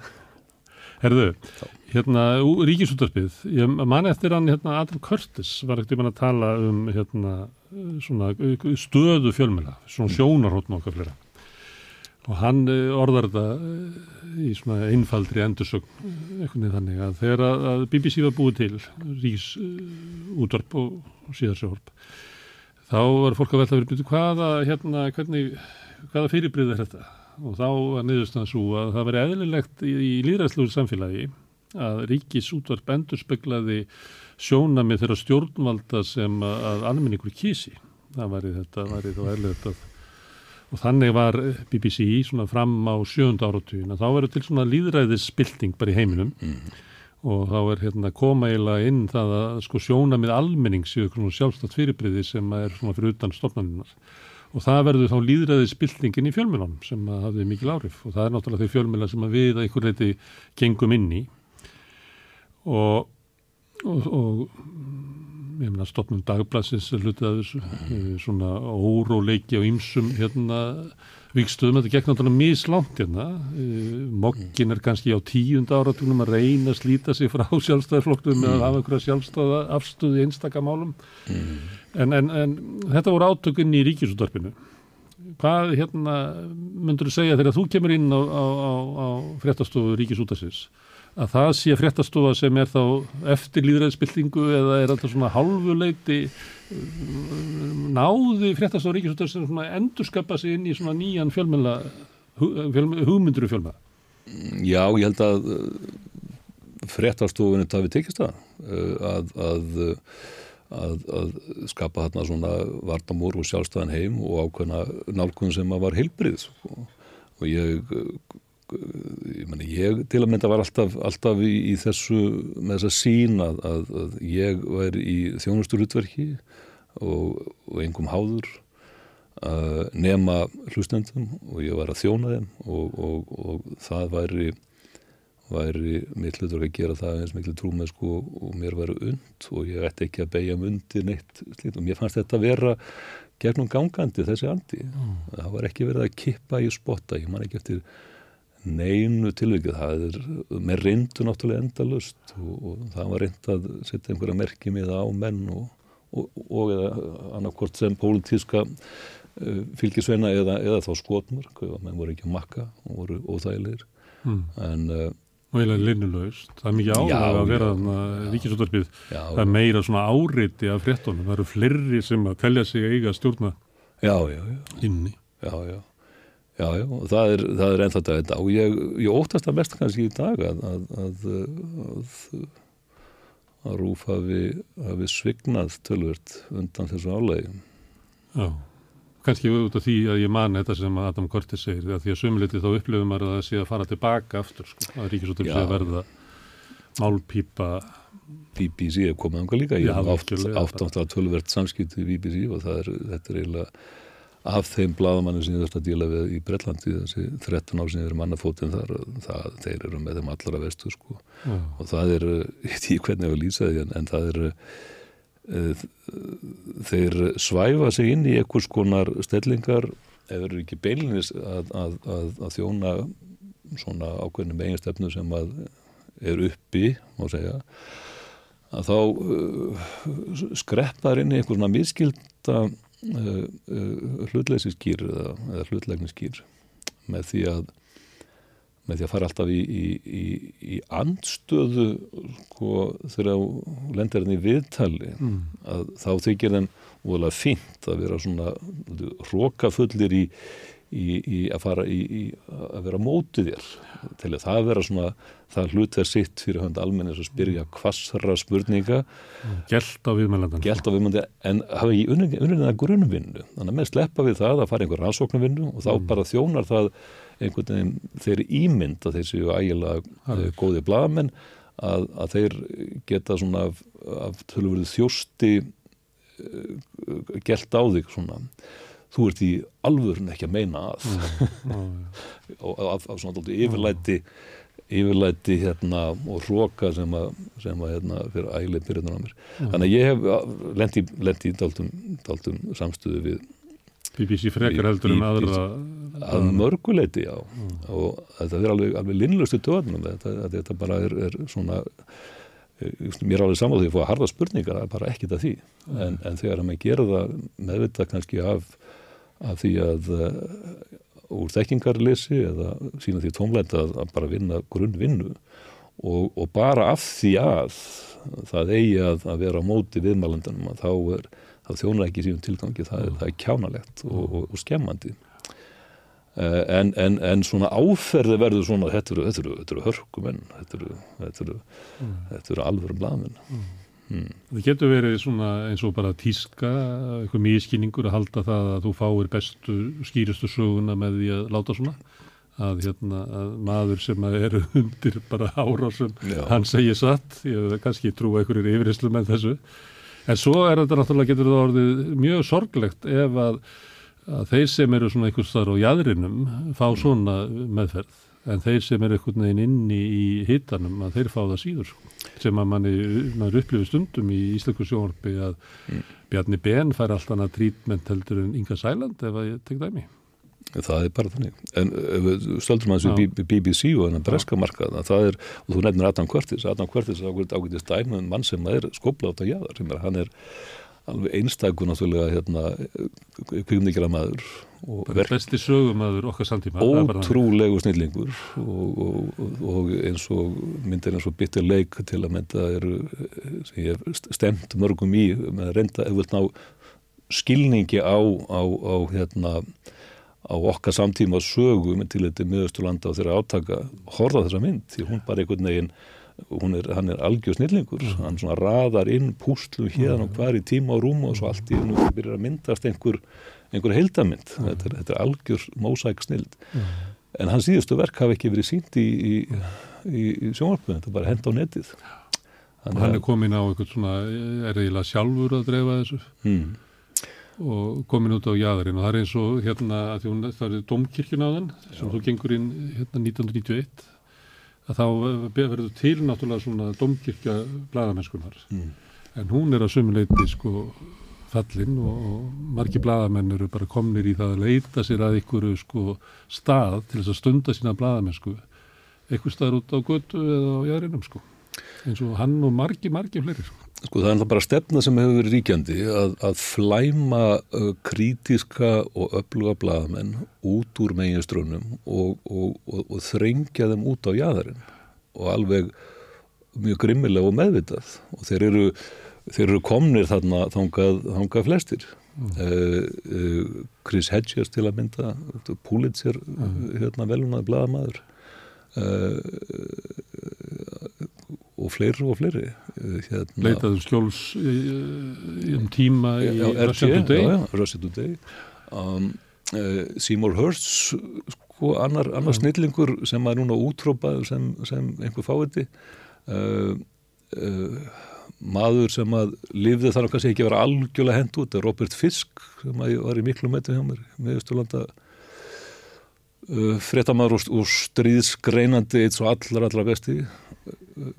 Herðu, hérna, Ríkisútarpið, ég man eftir hann, hérna, Adam Curtis var ekkert um að tala um, hérna, svona stöðu fjölmjöla, svona sjónarhóttn okkar flera. Og hann eh, orðar þetta eh, í svona einfaldri endursögn, eitthvað niður þannig að þegar að BBC var búið til, Ríkisútarp og síðarsjórp, þá var fólk að velta að vera hvaða, hérna, hvernig, hvaða fyrirbrið er þetta? Og þá var niðurstaðan svo að það veri eðlilegt í, í líðræðsluður samfélagi að ríkis útvarp endur speklaði sjóna með þeirra stjórnvalda sem að, almenningur kísi það væri þetta, væri þá eðlilegt að og þannig var BBC svona fram á sjönda áratugin að þá verður til svona líðræðisspilting bara í heiminum. Mm og þá er hérna koma eiginlega inn það að sko sjóna með almenning séu svona sjálfstátt fyrirbriði sem er svona fyrir utan stofnaninnar og það verður þá líðræðið spiltingin í fjölmjölunum sem hafði mikil árif og það er náttúrulega þau fjölmjöla sem við að einhver leiti gengum inn í. Og, og, og ég meina stofnum dagblassins hlutið að þessu mm. svona óróleiki á ýmsum hérna vikstöðum, þetta gekk náttúrulega mislánt hérna, eh, mokkin er kannski á tíund áratugnum að reyna að slíta sig frá [laughs] sjálfstæðarflokkum mm. eða hafa einhverja sjálfstæða afstöðu í einstakamálum mm. en, en, en þetta voru átökun í ríkisúttarpinu hvað hérna myndur þú segja þegar þú kemur inn á, á, á, á fréttastofu ríkisútarsins að það sé fréttastofa sem er þá eftir líðræðsbyltingu eða er þetta svona halvuleiti náði fréttastofa ríkisútar sem svona endurskapa sig inn í svona nýjan fjölmjöla hugmynduru fjölmjöla Já, ég held að uh, fréttastofunni tafi tekist það uh, að, að, að, að skapa þarna svona vartamór og sjálfstæðan heim og ákveðna nálgun sem að var heilbrið sko. og ég ég, meni, ég til að mynda var alltaf, alltaf í, í þessu með þessa sín að, að, að ég væri í þjónusturutverki og, og engum háður uh, nema hlustendum og ég var að þjóna þeim og, og, og það væri væri mitt hlutur að gera það eins miklu trúmið sko og mér væri und og ég ætti ekki að beigja undir neitt slít og mér fannst þetta að vera gegnum gangandi þessi andi mm. það var ekki verið að kippa í spotta ég man ekki eftir neinu tilvikið, það er með reyndu náttúrulega endalust og, og það var reynd að setja einhverja merkjum í það á menn og, og, og eða annarkort sem pólitíska uh, fylgisveina eða, eða þá skotmörk. Menn voru ekki makka og voru óþægilegir. Mm. en uh, og eiginlega linnulegust, það er mikið álega að vera þannig að ríkisúttarpið það er meira svona áreiti af fréttonum það eru flerri sem að telja sig eiga stjórna já, já, já. inni. Já, já Já, já, það er, það er ennþá þetta og ég, ég óttast að mest kannski í dag að, að, að, að Rúf hafi, hafi svignað tölvört undan þessu álegin. Já, kannski út af því að ég man þetta sem Adam Kortis segir, því að sömuleyti þá upplifum að það sé að fara tilbaka aftur, sko, að ríkisúttum sé að verða málpípa. BBC er komið ánga líka, ég hef átt átt að tölvert samskipti við BBC og það er, þetta er eiginlega af þeim bladamannu sem ég þurft að díla við í Bretlandi þessi 13 ár sem ég er mannafótinn þar það, þeir eru með þeim allra vestu sko. Já. og það er, [laughs] ég veit ekki hvernig ég var að lýsa því en, en það er uh, þeir svæfa sig inn í einhvers konar stellingar ef eru ekki beinlinis að, að, að, að þjóna svona ákveðnum eiginstefnu sem að er uppi, má segja að þá uh, skreppar inn í einhver svona miskilda hlutleisiskýr eða, eða hlutlegniskýr með því að með því að fara alltaf í, í, í, í andstöðu sko, þegar lendir henni viðtali Mm. að þá þykir þeim úðalega fínt að vera svona rókafullir í, í, í að fara í, í að vera mótið þér. Til að það vera svona það hlut er sitt fyrir hönd almennis að spyrja kvassara spurninga. Gelt á viðmælandan. gælt á viðmandi en hafa í unnina grunnvinnu. Þannig að með sleppa við það að fara einhver rannsóknarvinnu og þá bara þjónar það einhvern veginn þeirri ímynd að þeir séu ægilega uh, góði blaðamenn að, að þeir geta svona af, af tölurverið þjósti uh, gælt á þig svona þú ert í alvörun ekki að meina að. [laughs] Af, af svona dálítið yfirlæti yfirlæti hérna og hróka sem að, sem að hérna fyrir ægileg byrjunum á mér. Þannig að ég hef lendi, lendi í dáltum, dáltum samstöðu við BBC frekar heldur BBC. aðra að mörguleiti, já. Og þetta er alveg, alveg linnlustu töðnum þetta, þetta, bara er, er svona eh, mér er alveg saman því að fá harða spurningar, það er bara ekkit að því. En, en þegar að maður gera það meðvita kannski af, af því að uh, úr þekkingarleysi eða sína því tómlænt að, bara vinna grunnvinnu og, og bara af því að það eigi að, að vera á móti viðmælandunum að þá er það þjónar ekki síðan tilgangi, það er, það er kjánalegt og, og, og skemmandi. Eh, en, en, en svona áferði verður svona þetta eru, þetta eru, þetta eru hörkumenn þetta eru, þetta eru, þetta eru alvöru blaðmenn mm. Það getur verið svona eins og bara tíska, eitthvað mískynningur að halda það að þú fáir bestu, skýristu söguna með því að láta svona að, hérna, að maður sem eru undir bara ára sem Já. hann segir satt, ég kannski trúa einhverjir yfirreyslu með þessu en svo er þetta náttúrulega getur það orðið mjög sorglegt ef að, að þeir sem eru svona einhvers þar á jæðrinum fá svona meðferð en þeir sem eru einhvern veginn inni í hitanum að þeir fá það síður sko. sem að manni, maður upplifir stundum í Ísleikur sjónvarpi að Bjarni Ben fær allt annað trítment heldur en Inga Sæland ef að ég tek dæmi. Það er bara þannig. En að Já. þessu BBC og þennan breska markað það er, og þú nefnir Adam Curtis Adam Curtis er ágætist dæmi um mann sem er skopla átt að jáðar, sem er, hann er alveg einstakur náttúrulega hérna, kvikmyndikjara maður og bara besti sögumæður okkar samtíma er ótrúlegu snillingur og, og, og eins og myndir eins og bitter leik til að mynda eh, sem ég hef stemt mörgum í með að reynda ef við ná skilningi á, á, á hérna á okkar samtíma sögu með til þetta miðausturlanda og þeirra átaka horfa þessa mynd því hún bara einhvern veginn hún er, hann er algjör snillingur. Hann svona raðar inn púslu hérna og hvar í tíma og rúm og svo allt í hennu byrjar að myndast einhver, einhver heildamynd þetta, er, þetta er algjör mósæk snild en hans síðustu verk hafi ekki verið sínt í, í, í, í sjónvarpinu, þetta er bara hend á netið. Og hann er komin á einhvern svona er eiginlega sjálfur að dreifa þessu. Mm, og komin út á jæðarinn og það er eins og hérna hún, það er domkirkjun á þann sem þú gengur inn hérna 1991 að þá verður til náttúrulega svona domkirkja bladamennskunar mm, en hún er að sumuleiti sko fallin og, og margi bladamenn eru bara komnir í það að leita sér að ykkur sko stað til þess að stunda sína bladamennsku eitthvað staðar út á götu eða á jæðarinnum sko eins og hann og margi, margi fleiri sko. sko það er bara stefna sem hefur verið ríkjandi að, að flæma uh, krítiska og öfluga blaðamenn út úr meginströnnum og, og, og, og þrengja þeim út á jæðarinn og alveg mjög grimmilega og meðvitað og þeir eru, þeir eru komnir þarna þangað, þangað flestir. Uh, uh, Chris Hedges til að mynda Pulitzer uh, hérna velunaði blaðamaður. Uh, og fleiri og fleiri hérna, leitaðum skjóls um tíma í Russia Today. Russia Today. Um, Seymour Hirst sko, annar, annar snillingur sem er núna útrópað sem, sem einhver fáiði uh, uh, maður sem að lifði þar og kannski ekki vera algjörlega hend út Robert Fisk sem að var í miklu metu hjá mér með Ísturlanda uh, fréttamaður og, og stríðsgreinandi eitt svo allar allar besti. Uh,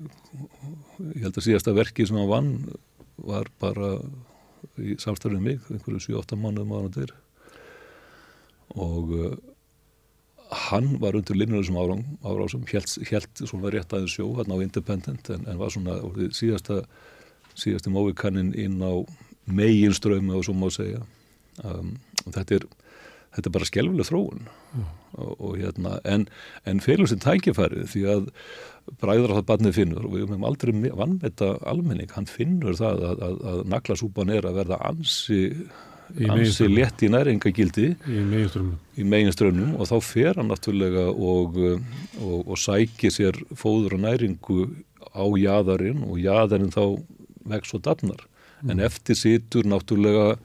ég held að síðasta verki sem hann vann var bara í samstæðinu mig einhverju 7-8 mánuðum á hann og þeir og uh, hann var undir linnunum árásum, helt svona rétt aðeins sjó hann á Independent en, en var svona síðasta síðasti móvikannin inn á megin strömi og svo má segja um, og þetta er, þetta er bara skjálfileg þróun mm. og, og hérna en, en félur sem tækifæri því að bræður á það barnið finnur og við höfum aldrei vannmeta almenning, hann finnur það að, að, að naklasúpan er að verða ansi ansi létt í næringagildi. Í meginströmmnum og þá fer hann náttúrulega og, og, og sækir sér fóður og næringu á jæðarinn og jæðarinn þá vex og dafnar. Mm. en eftir situr náttúrulega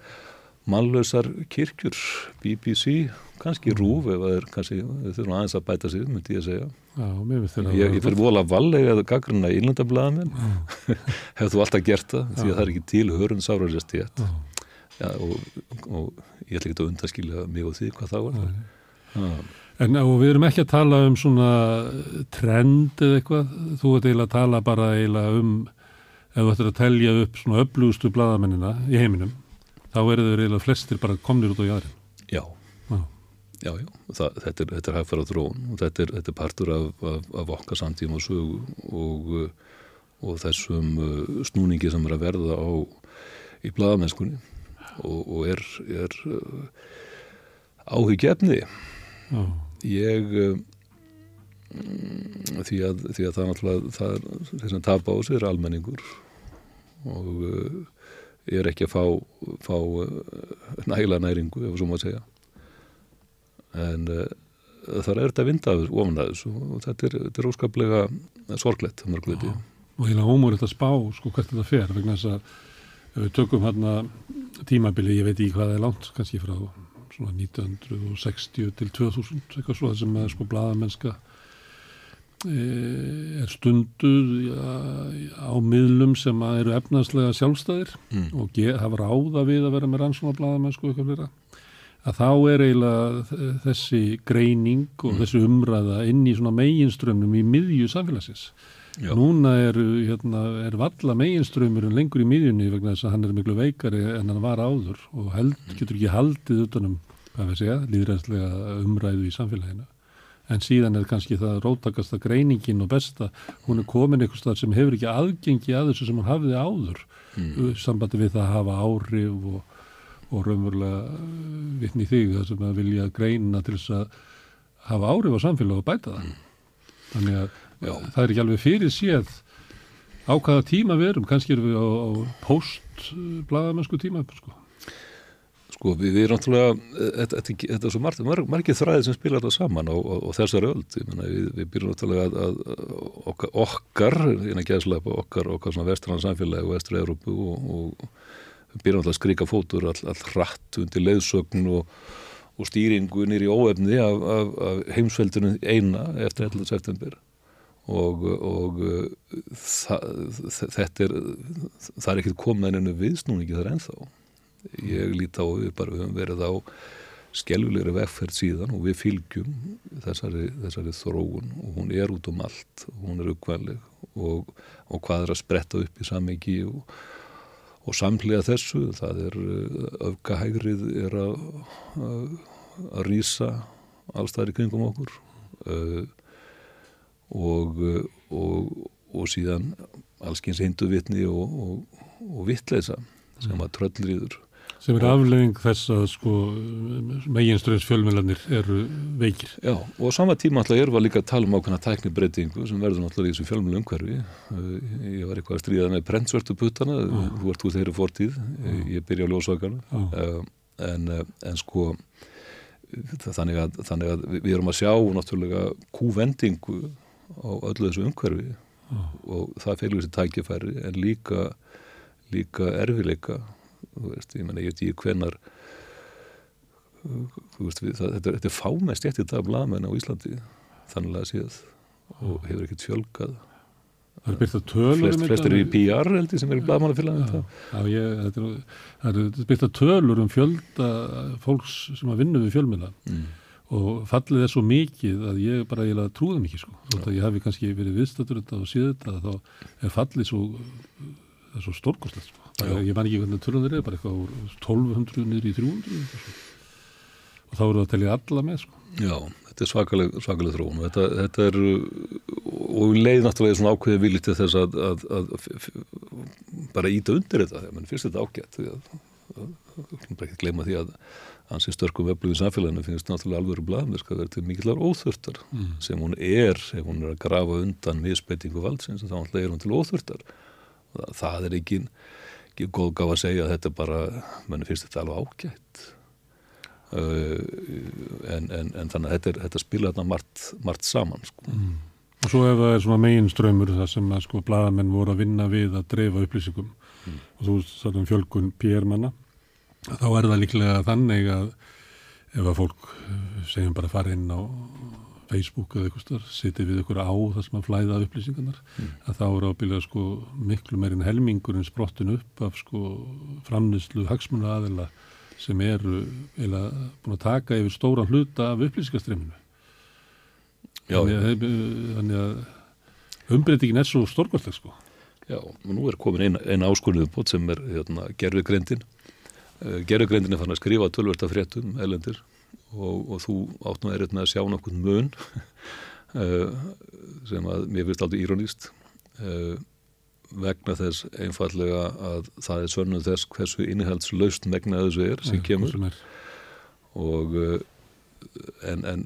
mannlausar kirkjur BBC, kannski mm. rúf ef það er kannski, þurfum aðeins að bæta sig myndi ég að segja. Já, ég, ég fyrir vola vallega eða gaggruna í hefur þú alltaf gert það því að það er ekki til hörun sárarjast í ett Já, og, og ég ætla ekki að undaskilja mig og því hvað það var það. En og við erum ekki að tala um svona trend eða eitthvað, þú ert eiginlega að tala bara eiginlega um, ef þú ættir að telja upp svona öflugustu bladamennina í heiminum, þá eru þau eiginlega flestir bara komnir út á jæðrin. Já, já, já, já. Það, þetta er, er hægfara þrón og þetta er, þetta er partur af, af, af okkar samtíma og sögu og, og þessum uh, snúningi sem er að verða á í bladamennskunni og, og er, er uh, áhugjefni oh. ég uh, því, að, því að það náttúrulega það er, þess að tapa á sig er almenningur og uh, er ekki að fá, fá næla næringu ef svo maður segja. En þar er þetta vindaður ofan aðeins og þetta er, þetta er óskaplega sorglegt og hérna ómur þetta spá sko hvert þetta fer vegna þess að við tökum hérna tímabili, ég veit ekki hvað það er langt, kannski frá svona 1960 til 2000, eitthvað svo, þessum að sko bladamennska e, er stunduð á miðlum sem eru efnarslega sjálfstæðir mm. og hafa ráða við að vera með rannsóna bladamennsku eitthvað flera að þá er eiginlega þessi greining og mm. þessi umræða inn í svona meginströmmnum í miðju samfélagsins Já. Núna er, hérna, er valla meginströymurinn lengur í miðjunni vegna þess að hann er miklu veikari en hann var áður og held, mm. getur ekki haldið utanum, hvað við segja, líðræðslega umræðu í samfélaginu. En síðan er kannski það rótakasta greiningin og besta, hún er komin eitthvað sem hefur ekki aðgengi að þessu sem hann hafiði áður, mm. sambandi við það að hafa áhrif og, og raunverulega uh, vittni þig það sem að vilja greina til þess að hafa áhrif á samfélag og bæta það. Mm. Þannig að Já. það er ekki alveg fyrir séð á hvaða tíma við erum, kannski erum við á, á post-bladamennsku tíma sko. Sko við, erum náttúrulega, þetta, þetta, þetta er svo margir marg, marg þræðir sem spila þetta saman á, á þessari öld, mena, við, við byrjum náttúrulega að, að okkar, okkar okkar, okkar svona vestrann samfélagi og vestri Európu og, og byrjum náttúrulega að skrika fótur all, all hratt undir leiðsögn og, og stýringu nýri óefni af, af, af heimsveldinu eina eftir 11. september og, og það, þetta er það er ekkert komið ennum viðsnúningi þar ennþá. Ég líti á við bara við höfum verið á skelvilegri vegferð síðan og við fylgjum þessari, þessari þróun og hún er út um allt og hún er uppkvæmleg og, og hvað er að spretta upp í samengi og, og samlega þessu það er öfgahægrið er að að rýsa allstæðir kringum okkur. Og og, og, og síðan allskyns hinduvitni og, og vittleisa sem að tröllriður sem er aflegging þess að sko meginströðs fjölmjölanir eru veikir. Já, og á sama tíma alltaf erum við líka að tala um ákveðna tæknibreitingu sem verður náttúrulega í þessu fjölmjölu umhverfi ég var eitthvað að stríða með prentsvörtu puttana, ah. þú ert út þeirri fortíð ah. ég byrja á ljósvakana ah. en, en sko þannig að, þannig að við erum að sjá náttúrulega kúvendingu á öllu þessu umhverfi ah. og það fylgur þessi tækifæri en líka, líka erfileika þú veist, ég menna, ég veit ekki hvenar þú veist, við, það, þetta, þetta er fámest eftir það blamenn á Íslandi þannig að séð og hefur ekkert fjölgað Það er byrkt að tölur Flest, um flestir eru í þetta. PR held ég sem er í blaðmannafélaginu Já, já, ég, þetta er, það er byrkt að tölur um fjölda fólks sem að vinna við fjölmiðla mm. Og fallið er svo mikið að ég bara eiginlega trúði mikið sko. Þótt að ég hafi kannski verið viðstættur þetta og síðu þetta þá er fallið svo, það er svo stórkostlegt sko. Já. ég man ekki hvernig tölunir er, bara eitthvað úr 1200 niður í 300 eitthvað svo. og þá eru það að telja alla með sko. Já, þetta er svakaleg, svakaleg þróun og þetta, þetta er og um leið náttúrulega svona ákveðið vilja til þess að, að, að bara íta undir þetta þegar mann finnst þetta ágætt því að, að, að ekki gleyma því að hans er störkum öflugið samfélaginu finnst náttúrulega alvöru blaðmerska að vera til mikillar óþurftar mm. sem hún er ef hún er að grafa undan misbeitingu valdsins þá náttúrulega er hún til óþurftar það, það er ekki, ekki góð gaf að segja að þetta bara, mann finnst þetta alveg ágætt uh, en, en, en þannig að þetta, er, þetta spila þarna margt, margt saman sko. Mm. og svo ef það er svona megin ströymur það sem að sko blaðamenn voru að vinna við að dreifa upplýsingum Mm. og þú veist það um fjölgun PR-manna þá er það líklega þannig að ef að fólk segjum bara fara inn á Facebook eða eitthvað sitið við ykkur á það sem að flæða upplýsingarnar Mm. að þá er ábyrðað sko miklu meirinn helmingurinn sprottin upp af sko framnýslu hagsmunu aðila sem eru eða búin að taka yfir stóran hluta af upplýsingarstreyminu Já, þannig þannig að umbreytingin er svo stórkværsleg sko. Já, og nú er komin eina, eina áskurðið bótt sem er hérna, gerfugreindin uh, gerfugreindin er fann að skrifa tölverta fréttum elendir og, og þú áttum að er með að sjá nokkurn mun uh, [laughs] sem að mér finnst aldrei írónist uh, vegna þess einfallega að það er sönnum þess hversu innihaldslaust megna þessu er sem kemur er. og en, en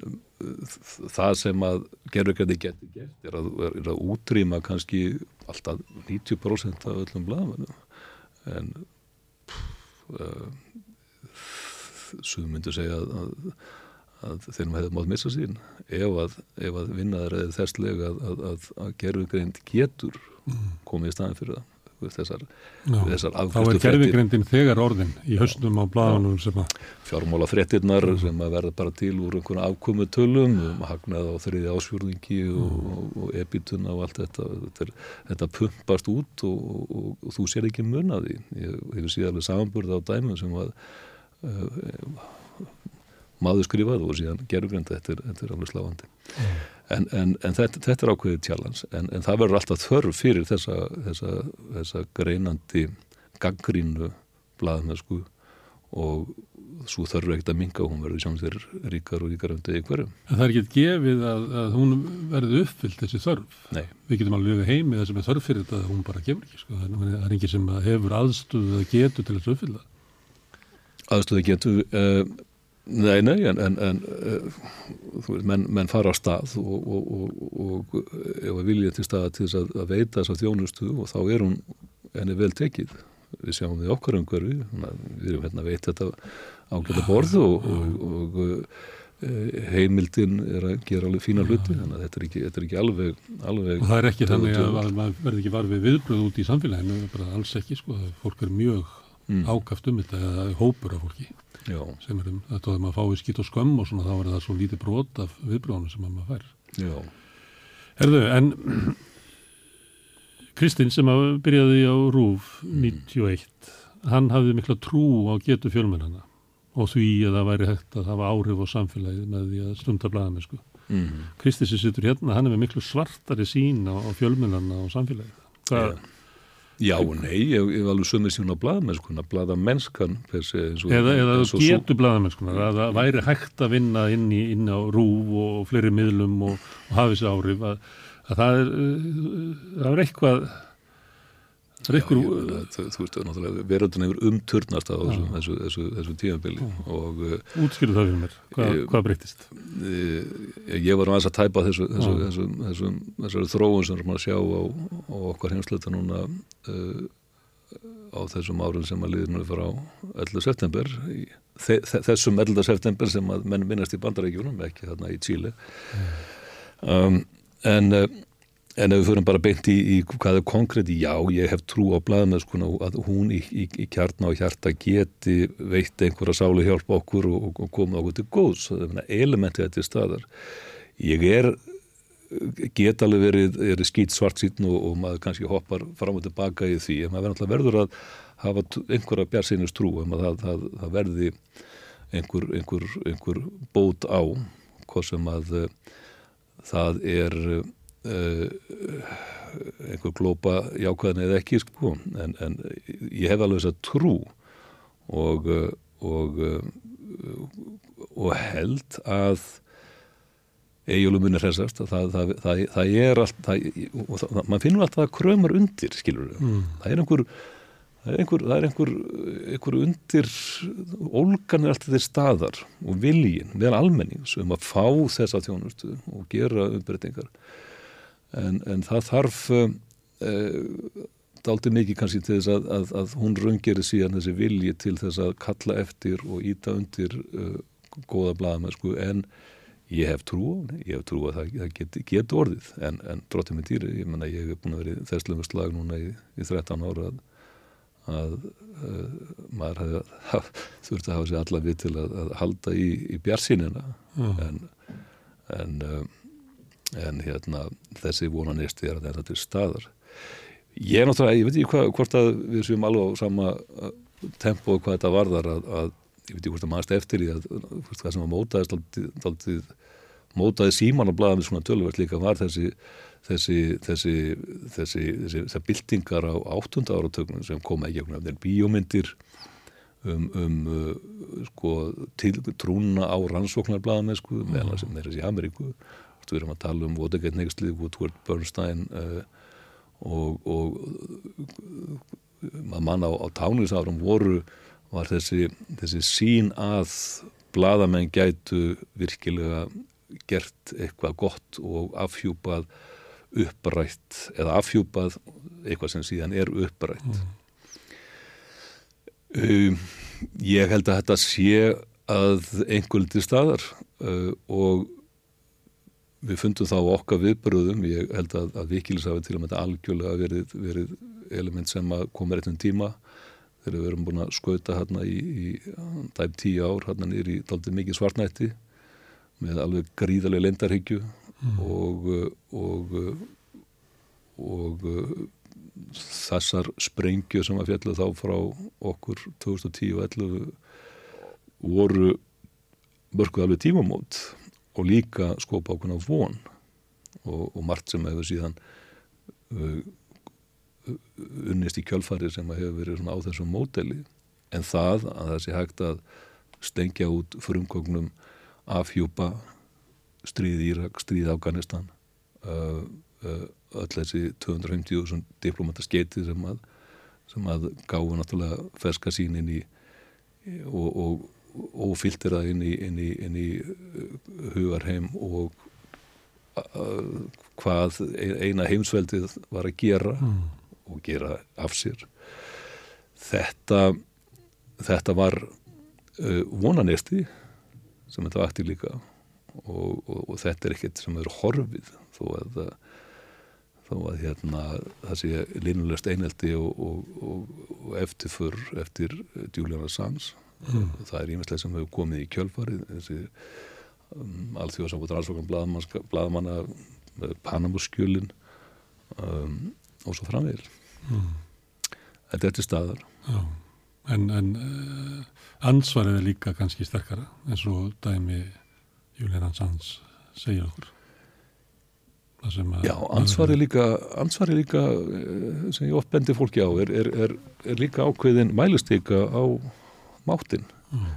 það sem að gerðugræði getur gert er að, er að útrýma kannski alltaf 90% af öllum blaðmennum en uh, sem myndu segja að, að, að þeir hefðu mátt missa sín. Ef að, ef að vinnaður eða þesslega að, að, að, að gerðugrænd getur komið í staðin fyrir það við þessar, Já, við þessar þá er gerðvigrindin þegar orðin í haustum á blaðanum sem að fjármála fréttirnar sem að verða bara til úr einhvern afkomu tölum um hagnað á þriði ásfjörðingi og, og, og ebituna og allt þetta. Þetta, er, þetta pumpast út og, og, og þú sér ekki mun að því. Ég hefur síðan alveg samanburð á dæmum sem að uh, maður skrifaði og síðan gerugrind þetta, þetta er alveg sláandi. En, en, en þetta, þetta er ákveðið tjálans en, en það verður alltaf þörf fyrir þessa, þessa, þessa greinandi gaggrínu blaðmennsku og svo þarf ekkert að minga hún verður sjáum þér ríkar og ríkar undir einhverjum. en það er ekki gefið að, að hún verði uppfyllt þessi þörf? Nei, við getum alveg við heimi það sem er þörf fyrir þetta að hún bara gefur ekki sko. það er- engin sem hefur aðstöðu eða getur til þess að uppfylla. Aðstöðu getur uh, nei, nei, en, en, en þú veist, menn, menn fara á stað og, og, og, og ef að vilja til staða til þess að, að veita þess að þjónustu og þá er hún henni vel tekið. Við sjáum við okkar umhverfi við erum hérna að veita þetta ágæta borð og, uh, heimildin er að gera alveg fína hluti þannig að þetta er ekki, þetta er ekki alveg, alveg og það er ekki þannig að, maður verði ekki var við viðbröð út í samfélaginu bara alls ekki sko, fólk er mjög Mm. ákaft um þetta hópur af fólki já, sem er um þetta þegar maður fái skýt og skömm og svona þá er það svo lítið brot af viðbröðunum sem maður fær já, Herðu, en Kristinn sem að byrjaði á RÚF Mm. 91, hann hafði mikla trú á getu fjölmennana og því að það væri hægt að hafa áhrif á samfélagið með því að stunda blaðamennsku. mm. Kristinn sem situr hérna, hann með miklu svartari sín á, á fjölmennana og samfélagið. Hvað, Já og nei, ég hef alveg sömur síðan á eins og, eða eða getur blaðamennskunar, að það væri hægt að vinna inn, í, inn á RÚF og fleiri miðlum og, og hafa þessi áhrif, að, að það er, uh, það er eitthvað, það er Já, ég þú þú veist, veröldun hefur umturnast á þessu, þessu, þessu, þessu tímabili og uh, Útskýru það fyrir mér, Hva, Ég- hvað breytist? e, ég var aðeins að tæpa þessu, þróun sem að sjá á, á okkar heimsluta núna uh, á þessum árum sem að liður nú frá 11. september þe þe þessum 11. september sem að menn minnast í bandarækjunum, ekki þarna í Chile um, en uh, En ef við fyrir bara beint í, í hvað er konkrétt, já, ég hef trú á blaðmennskuna að hún í, í, í kjarna og hjarta geti veitt einhverja sálu hjálpa okkur og, og, koma okkur til góðs. Það er elementið þetta staðar. Ég er geta alveg verið, verið skýt svart sín og, og maður kannski hoppar fram og tilbaka í því en maður verður að hafa einhverja björnseinust trú um að það, það, það verði einhver, einhver, einhver bót á hvað sem að uh, það er uh, einhver glópa jákvæðin eða ekki sko. En, en ég hef alveg þess að trú og og, og held að eigjulum munir hressast. Það, það, það, það er allt mann finnur alltaf að krömar undir skilur mm. það er einhver það er einhver, það er einhver, einhver undir ólgan er alltaf þeir staðar og viljin meðan almennings um að fá þessa þjónustu og gera umbreytingar en, en það þarf uh, daldi mikið kannski til þess að, að, að hún raungeri síðan þessi vilji til þess að kalla eftir og íta undir uh, góða blaðamennsku. En ég hef trú á henni, ég hef trú að það, það getur get orðið. En, en dróttið með dýri, ég menna ég hef búin að vera þesslum slag núna í, í 13 ára að, að uh, maður hefði [laughs] þurft að hafa sér alla við til að, að halda í, í bjarsínina mm. en en, uh, en hérna þessi vonanisti er að þetta til staðar ég er náttúrulega, ég veit ekki hvað, hvort að við séum alveg á sama uh, tempo hvað þetta varðar að, að ég veit ekki hvort að maður eftir í að það sem að mótaðist aldrei mótaði síman og blaða með svona tölverð líka var þessi þessi, þessi, þessi, þessi bildingar á áttunda áratögnum sem kom ekki okkur þeir bíómyndir um, um uh, sko, til, trúna á rannsóknarblaða með sko, mm. meðan sem er þessi Ameríku við erum að tala um Watergate Nextli, Woodward Bernstein uh, og, og maður manna á, á tánusárum voru var þessi, þessi sín að bladamenn gætu virkilega gert eitthvað gott og afhjúpað upprætt eða afhjúpað eitthvað sem síðan er upprætt mm. um, ég held að þetta sé að einhverjum staðar uh, og við fundum þá okkar viðbröðum ég held að, að vikilisafi til að þetta algjörlega verið, verið element sem að koma réttum tíma þegar við erum búin að skauta hérna í, í dæm tíu ár hérna nýri daldi mikið svartnætti með alveg gríðarlega lendarhyggju mm. og, og, og, og þessar sprengju sem að fjallu þá frá okkur 2010 og 2011 voru mörguð alveg tímamót og líka skopa ákveðna von og margt sem hefur síðan uh, unnist í kjölfari sem hefur verið á þessum móteli en það að það sé hægt að stengja út frumkognum afhjúpa stríð Írak, stríð Afganistan uh, uh, öll þessi 250.000 diplomataskeiti sem að, sem að gáðu náttúrulega ferska sín inn í og, og, það inn í, inn í, inn í uh, hugarheim og uh, hvað eina heimsveldið var að gera mm. og gera af sér þetta þetta var uh, vonanesti sem þetta vakti líka og, og, og þetta er ekkert sem er horfið þó að, þó að hérna, það sé línulegst eineldi og, og eftirfur eftir Julian Assange mm. það er ímestlega sem hefur komið í kjölfarið þessi um, alþjóðsambútur allsvokan bladamanna Panamuskjölin um, og svo framvegil mm. þetta er til staðar Já en, en uh, ansvarið er líka kannski sterkara eins og dæmi Julian Sands segja okkur Já, ansvarið líka ansvarið líka eh, sem ég oft bendir fólki á er, er, er, er líka ákveðin mælustíka á máttin mm.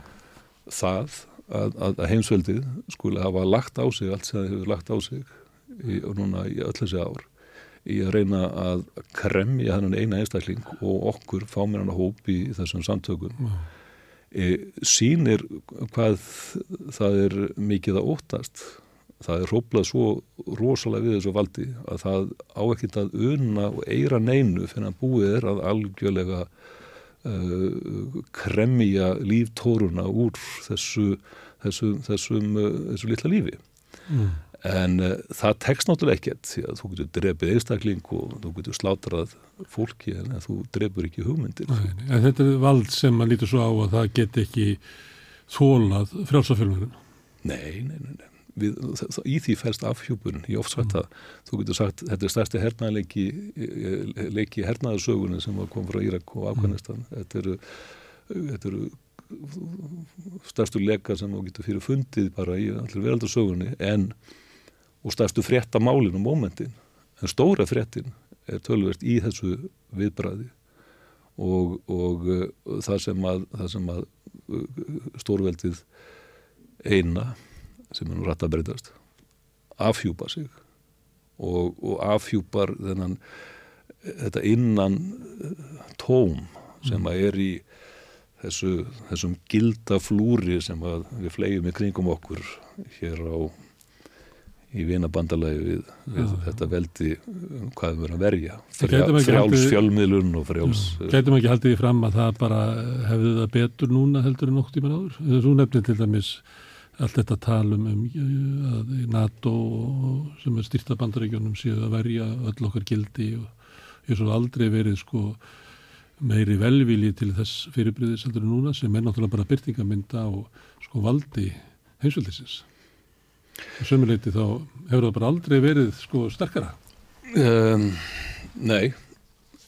það að, að heimsveldið skulle hafa lagt á sig allt sem það hefur lagt á sig í, núna í öll þessi ár í að reyna að kremja þannig eina einstakling og okkur fáminana hóp í þessum samtökum mm. e, sínir hvað það er mikið að óttast það er hróplað svo rosalega við þessu valdi að það á ekkert að unna og eira neinu fyrir að búið er að algjörlega kremja líftóruna úr þessu þessu, þessum, uh, þessu litla lífi. Mm. En uh, það tekst náttúrulega ekkert því að þú getur drefið einstakling og þú getur slátrað fólki en þú drefur ekki hugmyndir. Nei, en Þetta er vald sem maður lítur svo á að það get ekki þólað frjálsafjölunum Nei, nei, nei, nei við, í því fælst afhjúpun í ofsvægt að þú getur sagt þetta er stærsti hernaðleiki leiki hernaðarsögunni sem kom frá Írak og Afganistan. Þetta eru, eru stærstu leika sem þú getur fyrir fundið bara í allir veraldarsögunni en og stærstu frétta málin og mómentin. En stóra fréttin er tölverst í þessu viðbræði og, og uh, það sem að, að stórveldið eina sem er nú rætt að breytast afhjúpa sig og, og afhjúpar þennan þetta innan uh, tóm sem að er í þessu, þessum gildaflúri sem að við flegum í kringum okkur hér á í vinabandalagi við, við já, þetta veldi um hvað við verðum að verja. Frjá, frjáls fjölmiðlun og frjáls Gætum ekki haldið í fram að það bara hefði það betur núna heldur en nokt í mann áður. Þú nefnir til dæmis allt þetta talum um að NATO sem er styrta bandaríkjónum séu að verja öll okkar gildi og ég svo aldrei verið sko meiri velvili til þess fyrirbríðis heldur en núna sem er náttúrulega bara byrtingamynda og sko valdi heimsveldisins Sumuleiti þá hefur það bara aldrei verið sko sterkara? Um, nei,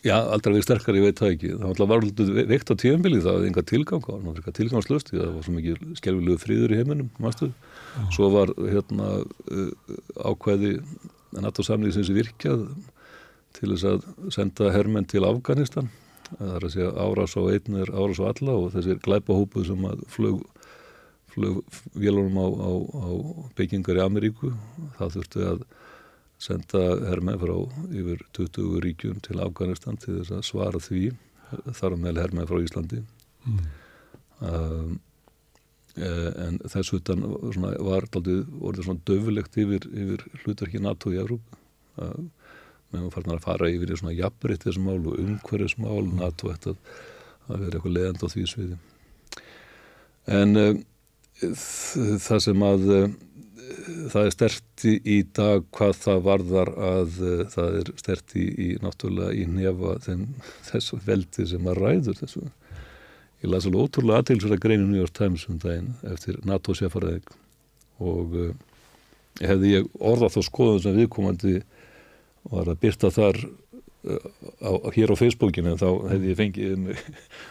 já, aldrei verið sterkara, ég veit það ekki. Það var alltaf veikt á tíumbilið, það var enga tilgang, það var enga tilgangslöst, það var svo mikið skelvilegu fríður í heiminum, mástu. Svo var hérna uh, ákveði NATO-samlýðsins virkjað til þess að senda hermenn til Afganistan. Það er að segja árás á einn er árás á alla og þessir glæpahópuð sem að flög flugvélunum á, á, á byggingar í Ameríku. Það þurfti að senda hermenn frá yfir 20 ríkjum til Afganistan til þess að svara því þar á meðal hermenn frá Íslandi. Mm. Um, en þess utan svona, var orðið svona döfulegt yfir, yfir hlutverki NATO í Európa. Meðan við farin að fara yfir í svona jafnbryttismál og umhverfismál, mm. NATO ætti að, vera eitthvað leðand á því sviði. En um, það sem að eh, það er sterti í dag hvað það varðar að eh, það er sterti í, náttúrulega í nefa þessu veldi sem að ræður þessu. Ég las alveg ótrúlega aðtilsverða greinu New York Times um daginn eftir NATO-sjafaræðing og uh, hefði ég orðað þá skoðum sem viðkomandi var að byrta þar á, hér á Facebookinu þá hefði ég fengið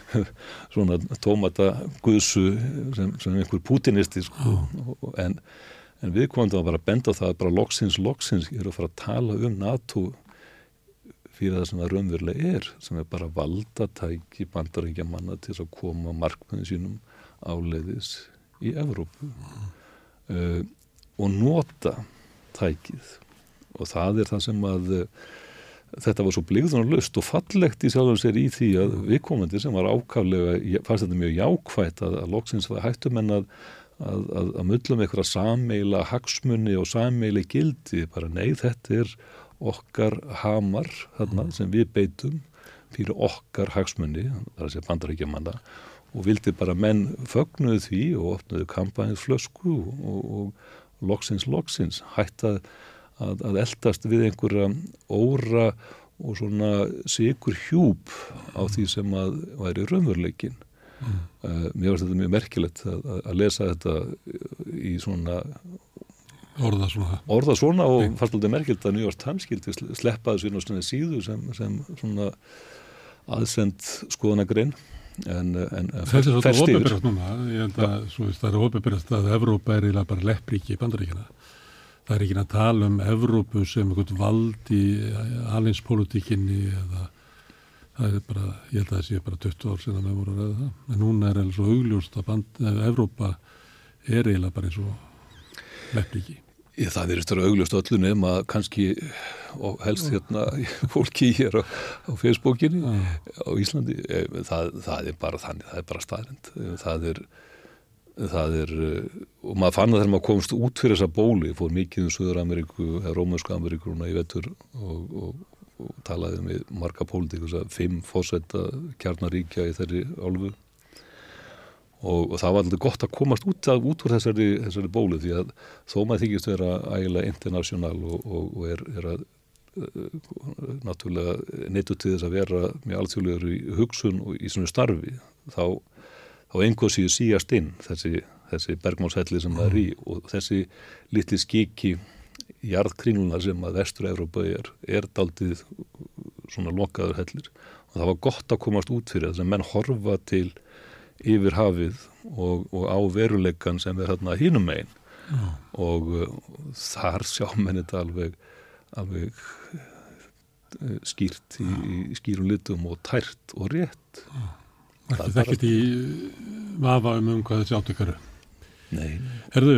[laughs] svona tómata guðsu sem, sem einhver putinisti sko. oh. en, en viðkvæmdu að bara benda það bara loksins, loksins er að fara að tala um NATO fyrir það sem það raunverulega er sem er bara valdatæki bandarækja manna til að koma markmiðin sínum áleiðis í Evrópu mm. uh, og nota tækið og það er það sem að þetta var svo bligðunarlust og fallegt í sjálfum sér í því að viðkomandi sem var ákaflega, fannst þetta mjög jákvægt að, að loksins var hættum en að að, að, að mullum eitthvað sameila hagsmunni og sameili gildi. Bara nei þetta er okkar hamar þarna, sem við beitum fyrir okkar hagsmunni það er að segja bandaríkjamanna og vildi bara menn fögnuðu því og opnuðu kampænið flösku og, og, loksins loksins hætt að að, að eldast við einhverja óra og svona sigur hjúp á því sem að væri raunveruleikin mm. uh, mér finnst þetta mjög merkilegt að, að lesa þetta í svona orða svona, orða svona og Nei. fannst þetta merkilt að New York Times skildi sleppaði svona síðu sem, sem svona aðsend skoðanagrein en, en þessi er svona óbyrgast núna ég held að ja. það er óbyrgast að Evrópa er eiginlega bara leppríki í bandaríkina það er ekki að tala um Evrópu sem einhvern vald í alinspolitikinni eða það er bara, ég held að það sé bara 20 ár sinna með voru að ræða það, en núna er alveg svo augljóst að band, Evrópa er eiginlega bara eins og lefniki. Ég, það er eftir augljóst öllu nefn að kannski og helst hérna [laughs] fólki hér á, á Facebookinni ah. á Íslandi, eh, það, það er bara þannig, það er bara staðrind, það er það er, eh, og maður fann að þegar maður komst út fyrir þessa bóli, fór mikið um Suður-Ameríku, eða Rómösku Ameríkuruna í vettur og, og, og talaði með marga pólitíkus að fimm fósetta kjarnaríkja í þeirri álfu. Og, og það var alltaf gott að komast út, að, út úr þessari, þessari bóli því að þó maður þykist vera ægilega internasjonal og er, er að eh, náttúrulega neittu til þess að vera með alþjóðlegur í hugsun og í svona starfi þá á einhversiðu síast inn þessi þessi bergmálshelli sem það er í. Og þessi litli skiki jarðkringluna sem að vestur-Európa er, er daldið svona lokaður hellir. Og það var gott að komast út fyrir þess að menn horfa til yfir hafið og, og á veruleikan sem er hérna hínum megin. Mm. og uh, þar sjá menn þetta alveg, alveg uh, skýrt í, í skýrum litum og tært og rétt. Mm. Það er ekkert í vafa um um hvað þessi átökaru Nei. Herðu,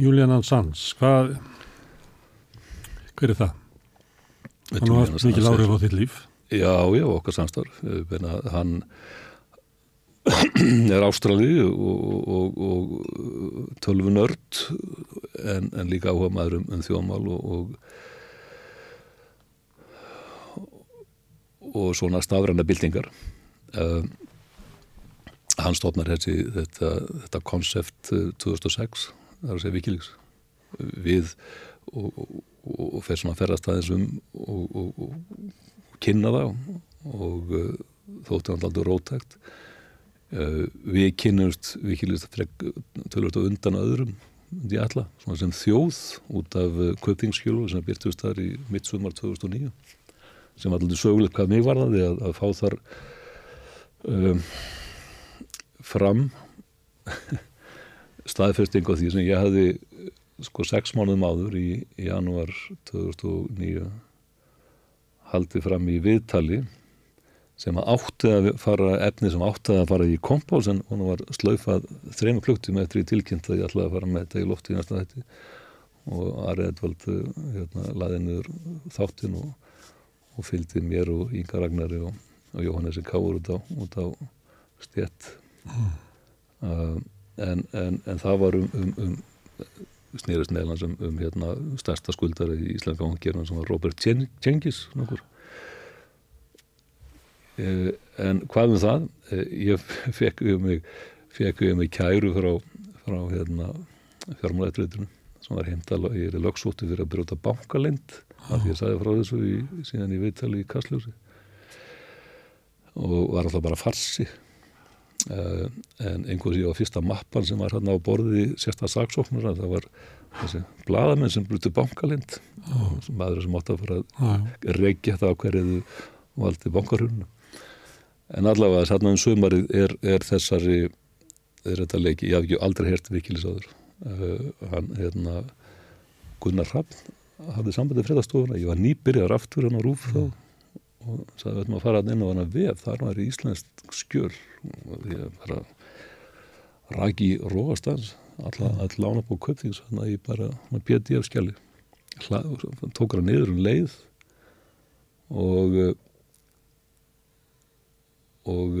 Julian Ansans hvað hver er það? Hann var mikið lárið á þitt líf. Já, já, okkar samstarf. Hann [clears throat] er ástrali og, og, og tölvunörd en, en líka áhuga maður um, um þjóðmál og, og svona stafræna bildingar um, hann stofnar þessi, þetta, þetta konsept 2006 það er að segja vikilíks við og fer svona að ferðast aðeins um og kynna það og uh, þóttu hann aldrei rótægt Uh, við kynnumst vikilist tölvöld og undan öðrum í alla, svona sem þjóð út af uh, köpingskjölu sem byrtust þar í mittsumar 2009 sem alltaf sögulegt hvað mig var það að, að fá þar um, fram [laughs] staðfesting á því sem ég hafði sko sex mánuðum áður í, janúar 2009 haldið fram í viðtali sem átti að fara efni sem átti að fara í kompás en hún var slaufað þrejum kluktum eftir í tilkynnt að ég ætlaði að fara með þetta í lofti í næsta þetta og Ari Edvald hérna, laði niður þáttin og, og fylgdi mér og Inga Ragnari og, og Jóhannesi Káur út á, út á stjett mm. uh, en, en, en það var um, um, um snýrist neilans um, um hérna, stærsta skuldari í Íslandska vangjörnum sem var Robert Tjengis nokkur. Eh, en hvað um það? Eh, ég [laughs] fekk við mig fekk við mig kæru frá, frá hérna, fjármálættriðunum sem var heimtala, ég er í lögsóti fyrir að brjóta bankalind, af því ég sagði frá þessu í, síðan í viðtali í Kastljósi. Og var alltaf bara farsi uh, en einhversi á fyrsta mappan sem var hérna á borði sérstaklega saksóknur það var þessi bladamenn sem brúti bankalind. Oh. maður sem átti að fara að oh. reykja það á hverju valdi bankarhunna en allavega að um sumarið er, er þessari er þetta leiki, ég haf ekki aldrei hert vikilisáður uh, hann, hérna Gunnar Raffn hafði sambandið fredastofuna, ég var nýbyrjar aftur hann á Rúf þá og sagði við ætlum að fara inn á hann að vef, þar var í Íslandsk skjöl. Og ég bara raki róastans all lána búið köpþings þannig að ég bara bjöði af skjali tók hann niður um leið og og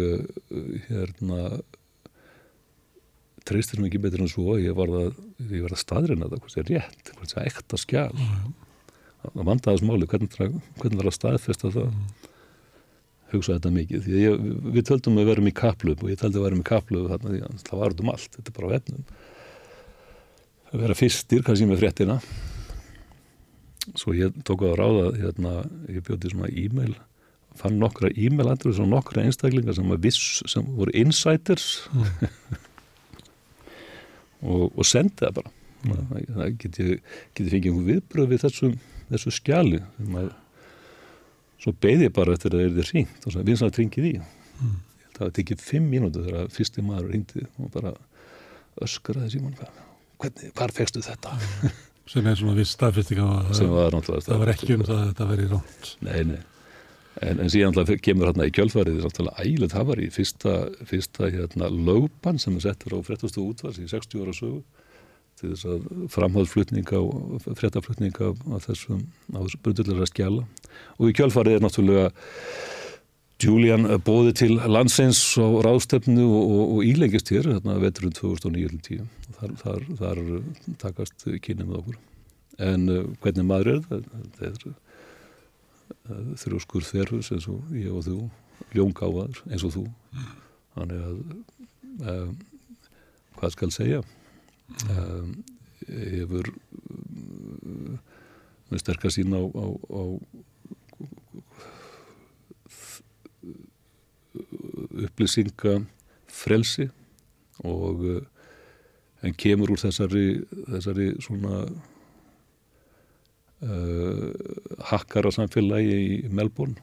hérna treystir mér ekki betur en svo ég var að, að staðrina það hvort það er rétt, hvort það er ekta skjál mm. Það vandaðast máli hvernig, hvernig var að staðfesta það? Hugsa þetta mikið því ég, við töldum að við verum í kaplöf og ég töldi að við verum í kaplöf þannig að það var um allt, þetta er bara á efnum. Að vera fyrstir kannski með fréttina. Svo ég tók að ráða hérna, ég bjóti svona e-mail fann nokkra e-mail-andrið og nokkra einstaklingar sem, viss, sem voru insiders. Mm. [laughs] og, og sendi það bara. Mm. það geti, geti fengið einhver viðbröð við þessu, þessu skjali að, svo beði ég bara eftir að það er þið ringt og við að ringið í mm. það tekið fimm mínúti þegar fyrsti maður ringdi og bara öskraði síman hvernig, hvar fegstu þetta? [laughs] Sem er svona viss staðfyrsting að það var ekki um það að þetta veri ránt nei, nei. En, en síðan kemur hérna í kjölfarið ægileg það var í fyrsta, fyrsta hérna, lögban sem er settur á frettastu útvars í 60 ára sögu til þess að framhaldflutninga og frettaflutninga af þessum, brundulega skjala. Og í kjölfarið er náttúrulega Julian bóði til landsins á ráðstefnu og, og, og ílengist hér hérna veturinn 2009-10 þar, þar, þar takast kynni með okkur. En uh, hvernig maður er það, það er þrjóskur þverfus eins og ég og þú ljóngáðar eins og þú. Þannig að um, hvað skal segja um, hefur um, með sterkast sín á, á, á upplýsinga frelsi og en kemur úr þessari, þessari svona uh, hakkara samfélagi í Melbourne.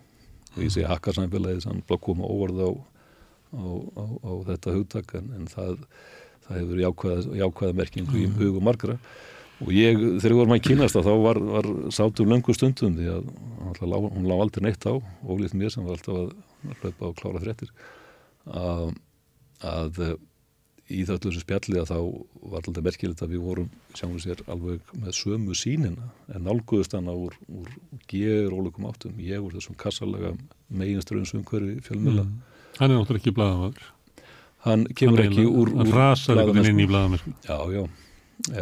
Og ég segi hakkara samfélagi þannig að koma óvarð á, á, á, á þetta hugtak en, en það, það hefur jákvæða, jákvæða merkingu í hugum margra. Og ég, þegar við vorum að kynast þá var, var sátum löngu stundum því að lá, hún lág aldrei neitt á ólíkt mér sem var alltaf að hlaupa og klára þrettir að, að í það öllu þessu spjalli að þá var alltaf merkilegt að við vorum sjáum sér alveg með sömu sínina en nálguðust hana úr, úr ger ólegum áttum, ég úr þessum kassalega meginströðum hverju fjölmjöla mm. Hann er náttúrulega ekki bladamöður Hann kemur hann ekki úr Hann rasar inn í bladamöður Já, já,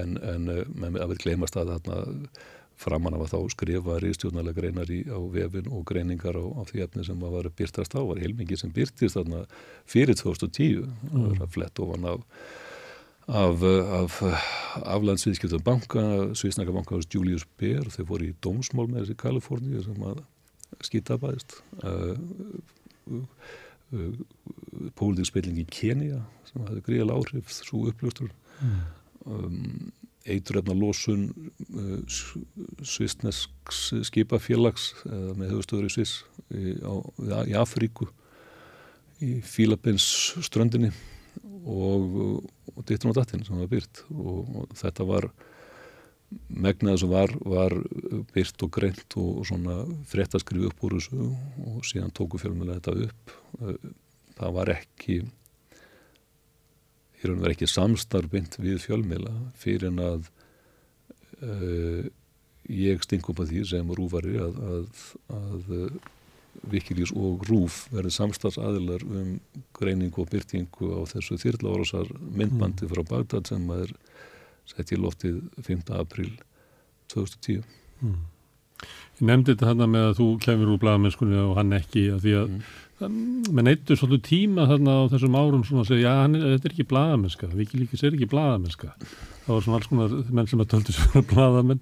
en, en með að við glemast að þarna framan af að þá skrifa riðstjórnalega greinar í, á vefin og greiningar á, á því efni sem að var byrtast á, var heilmingi sem byrtist þarna fyrir 2010 mm. það var að flett ofan af af, af aflandsviðskiptum banka, Svísnaka banka hos Julius Baer, þeir voru í dómsmál með þessi Kaliforníu sem að skýta bæðist uh, uh, uh, pólitík spilling í Kenia sem hafði gríðal áhrif svo upplöstur mm. um, eituröfna losun uh, svistnesks skipafélags uh, með höfustöður í Sviss í, í Afríku í Fílapins ströndinni og, og dittur á datin sem var byrt og, og þetta var megnaði sem var, var byrt og greint og, svona fréttaskrifi upp úr þessu og síðan tóku fjölmjöla þetta upp uh, það var ekki í raun og verið ekki samstarfind við fjölmila fyrir en að uh, ég stingum að því sem rúfari að, að, að Vikilís og Rúf verði samstarfsaðilar um greiningu og byrtingu á þessu þýrlaórasar myndbandi mm. frá Bagdad sem er sett í loftið 5. april 2010 mm. Ég nefndi þetta hann með að þú kemur úr bladamennskunni og hann ekki að því að mm. menn eittur svolítið tíma þarna á þessum árum svona að segja, já, hann, þetta er ekki bladamennska Vikilíkis er ekki bladamennska það var svona alls konar menn sem að töldu svona bladamenn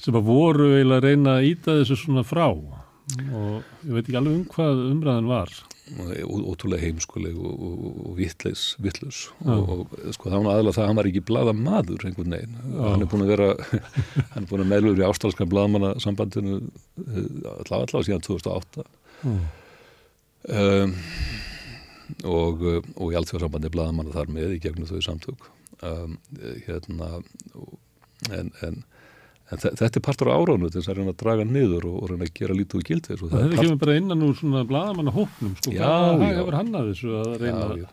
sem að voru eiginlega að reyna að íta þessu svona frá og ég veit ekki alveg um hvað umræðan var ótrúlega heimskuleg og, og, og vittleis vittlus og, og sko það var aðalega það að hann var ekki blada maður einhvern veginn, Já. hann er búin að vera [laughs] hann er búin að meðlur í ástralskan bladamanna sambandinu allavega allavega síðan 2008 mm. um, og í alltfjóðsambandi bladamanna þar með í gegnum þau samtök. Um, hérna en, en En þetta er partur á áránu þess að reyna að draga niður og, og reyna að gera lítið og gild þess. Það hefur kemur bara innan úr svona bladamanna hóknum, sko. Já. Það hefur hann að þessu að reyna já, já.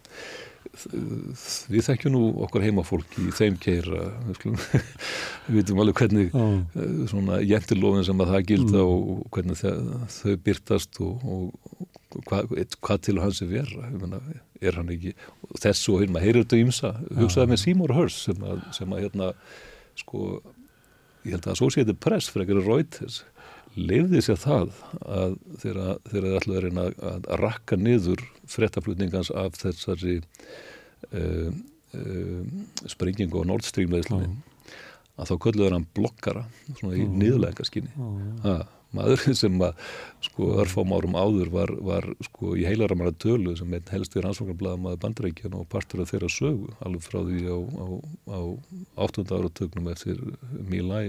Við þekkjum nú okkar heimafólk í þeim keira, [laughs] við vitum alveg hvernig já. Eh, svona jæntilofin sem að það gilda mm. og hvernig þau byrtast og, og hvað, hvað til hans er vera, mena, er hann ekki, þessu og hérna, heyrir þetta ímsa, hugsaði með Seymour Hearst sem að, sem að hérna, sko, ég held að Associated Press að gera Reuters lefði sér það að þegar þeir ætlaði að reyna að rakka niður frettaflutningans af þessari uh, uh, springingu á Nord Stream leðislega að þá kölluður hann blokkara svona í niðurlega skinni mm maður [laughs] sem að sko örfám árum áður var, var sko í heilaramara tölu sem einn helsti rannsóknarblæða maður bandreikjan og partur af þeirra sögu alveg frá því á, á, á 8. áratögnum eftir Mílæ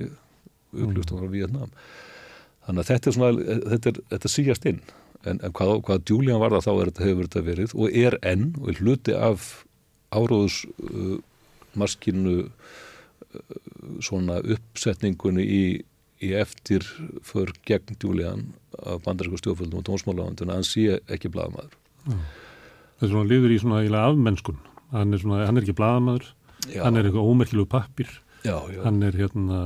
upplustum frá Vietnam þannig að þetta er svona þetta, er, þetta síjast inn en, en hvað, hvað Julian var það þá er hefur þetta verið og er enn og hluti af áróðus uh, uh, svona uppsetningunni í í eftir för gegn Julian af bandarísku stjórnfjöldum og tónsmálaðanduna hann sé ekki bladamæður Það er svona liður í svona afmennskun. Hann er, svona, hann er ekki bladamæður hann er eitthvað ómerkilegu pappir já, já. hann er hérna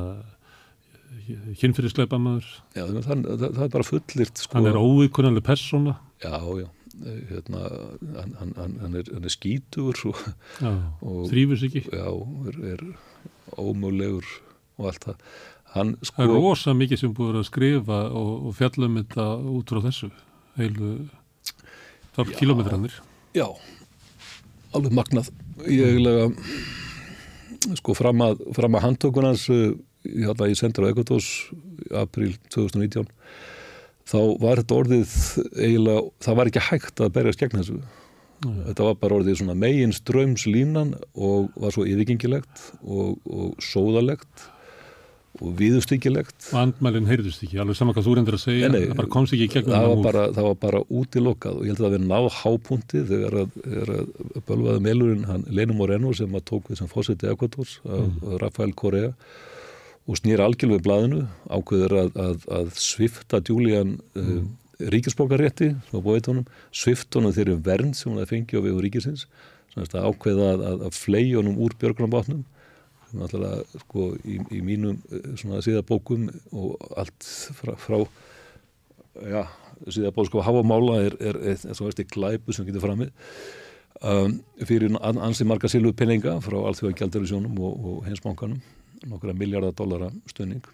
kynfyrirsleipa maður Já, það, það, það er bara fullirt sko. Hann er óvíkunarlega persóna. Já, já. Hérna, hann, hann, hann er, er skítur þrýfus ekki. Já, er, er ómögulegur og allt það Hann, sko, það er rosa mikið sem búið að skrifa og, og fjallum þetta út frá þessu heilu þar kilómetranir Já, alveg magnað. Ég lega sko fram að, fram að handtökunans ég held að ég sendur á Ekotós í april 2019 þá var þetta orðið eiginlega, það var ekki hægt að berjast gegn þessu. Þetta var bara orðið svona megin strömslínan og var svo yfirgengilegt og, og sóðalegt og viðustyggilegt og andmælinn heyrðust ekki, alveg saman hvað þú reyndir að segja Nei, nei, það bara komst ekki í gegnum það var, bara, það var bara útilokað og ég held að við náð hápunti þegar að, að bölvaði meilurinn hann Lenum Moreno sem að tók við sem fósiti Ekvators af mm. Rafael Correa og snýr algjörlega við blaðinu ákveður að, að, að svifta Julian mm. uh, honum, svift honum þeirri vernd sem hann að fengi á við ríkisins sem að ákveða að, að, að flei honum úr björgrunabátnum alltaf sko í, í mínum eh, svona síðabókum og allt frá, frá já, síðabók sko hafamála er, er, er, er svo veist glæpu sem getur framið. Um, fyrir an, ansi marga silu peninga frá allþjóða gældarisjónum og, og hensbankanum nokkra miljardar dollara stöðning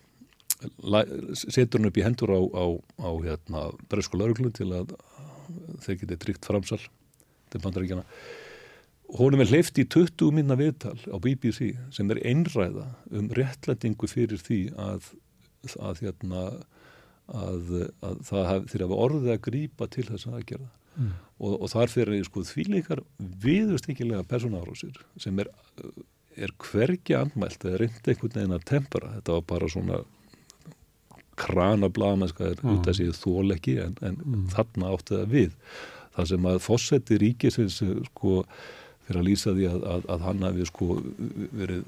setur hann upp í hendur á, á, á hérna, bresku lauruglu til að þeir geti tryggt framsal til bandaríkjana honum er hleyft í 20 minna viðtal á BBC sem er einræða um réttlætingu fyrir því að, að, hérna, að, að það þeir hafa orðið að grípa til þess að gera mm. og, og þar fyrir sko, því líkar viðustikilega personárásir sem er, er hvergi andmælt eða reyndi einhvern veginn að tempera þetta var bara svona krana blaðmennska er mm. út að séu þóleggi en, en mm. þarna átti það við það sem að fósetti ríkisins sko fyrir að lýsa því að, að, að hann hafi sko verið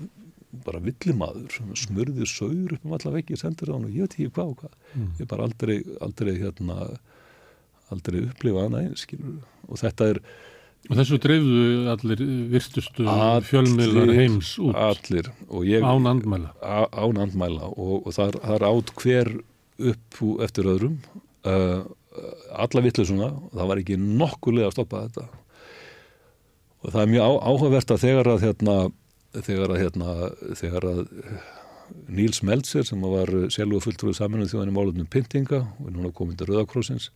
bara villimaður sem smurði saur upp um alla veggi sendir á hann og ég ekki hvað og hvað. Mm. ég bara aldrei, aldrei hérna aldrei upplifa hana eins og þetta er Og þessu dreifðu allir virtustu fjölmiðlar heims út. Allir, ég, án andmæla. Án andmæla. Og, og það, það er átt hver upp eftir öðrum uh, alla vittlusuna það var ekki nokkulega að stoppa þetta og það er mjög áhugavert að þegar að hérna, þegar að, hérna, þegar að Níls Meltzer sem var sjálfu fulltrúið saminuð þjóðan í málunum Pintinga og er núna komið til Rauðakrossins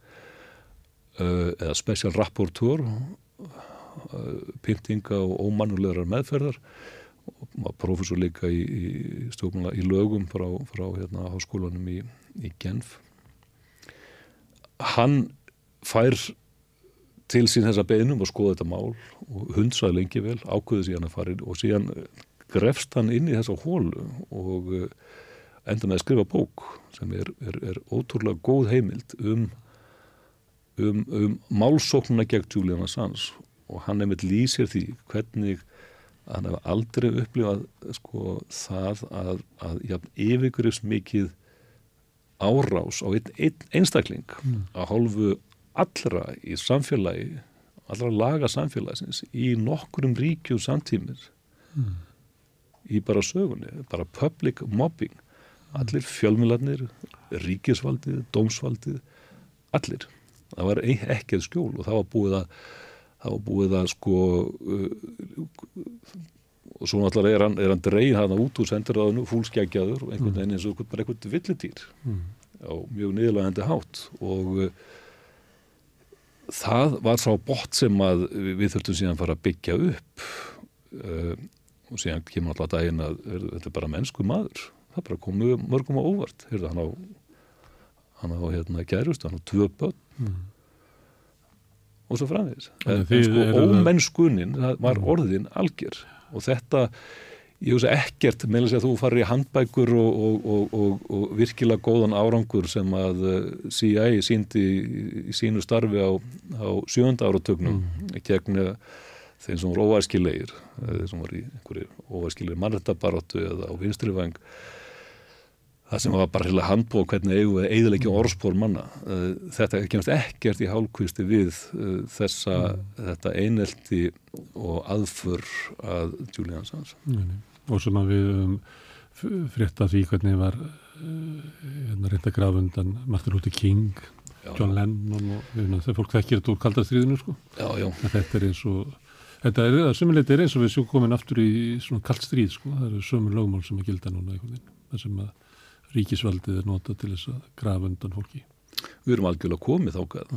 uh, eða special rapporteur pyntinga og ómannulegar meðferðar og profesor líka í, í, í lögum frá, frá hérna, háskólanum í, í Genf. Hann fær til sín þessa beinum og skoða þetta mál og hundsaði lengi vel, ákveði síðan að fara og síðan grefst hann inn í þessa hólu og enda með að skrifa bók sem er, er, er ótrúlega góð heimild um um, um málsóknuna gegn Julian Assange og hann nefnir lýsir því hvernig hann hefur aldrei upplifað sko, það að, að ja, yfirgrifs mikið árás á einn, einn einstakling mm. að hálfu allra í samfélagi allra laga samfélagsins í nokkurum ríkjum samtímir mm. í bara sögunni bara public mobbing. Allir fjölmiðlarnir, ríkisvaldið dómsvaldið, allir. Það var ekkert skjól og það var búið að það var búið að sko uh, og svo náttúrulega er hann, er hann dreið hann út úr sendirraðinu fúlskjækjaður og einhvern veginn eins og einhvern villitýr mm. á mjög niðurlegandi hátt. Og uh, það var sá bort sem að við þurftum síðan fara að byggja upp. Uh, og síðan kemur alltaf daginn að er, þetta er bara mennsku maður. Það bara komu mörgum á óvart. Heyrðu, hann á hann á hérna gærust, hann á tvö börn. Mm. og svo framvegis. En, en sko ómennskunin var mm. orðin algjör. Og þetta ég hugsa ekkert meðal að þú farir í handbækur og, og, og, og virkilega góðan árangur sem að eh, CIA síndi í sínu starfi á, á sjönda áratögnum mm. gegn eh, þeim sem voru óvæðskilegir þeim sem voru í einhverju óvæðskilegir mannrættabaróttu eða á vinstrivæng það sem var bara heila handbók hvernig eigum við eiginlega orðspór manna þetta kemst ekkert í hálfkvisti við þessa mm. þetta einelti og aðfur að Julian mm. og sem að við um, frétta því hvernig var uh, reynda graf undan Martin Luther King já, John Lennon og þegar fólk þekkir þetta úr kaldastriðinu sko. já, já. þetta er eins og þetta er, sömulegt er eins og við sjóum komin aftur í svona kaldstríð sko. það eru sömul lögmál sem að gilda núna það sem að ríkisvaldið er notað til þess að grafa undan fólki. Við erum algjörlega komið ákveð,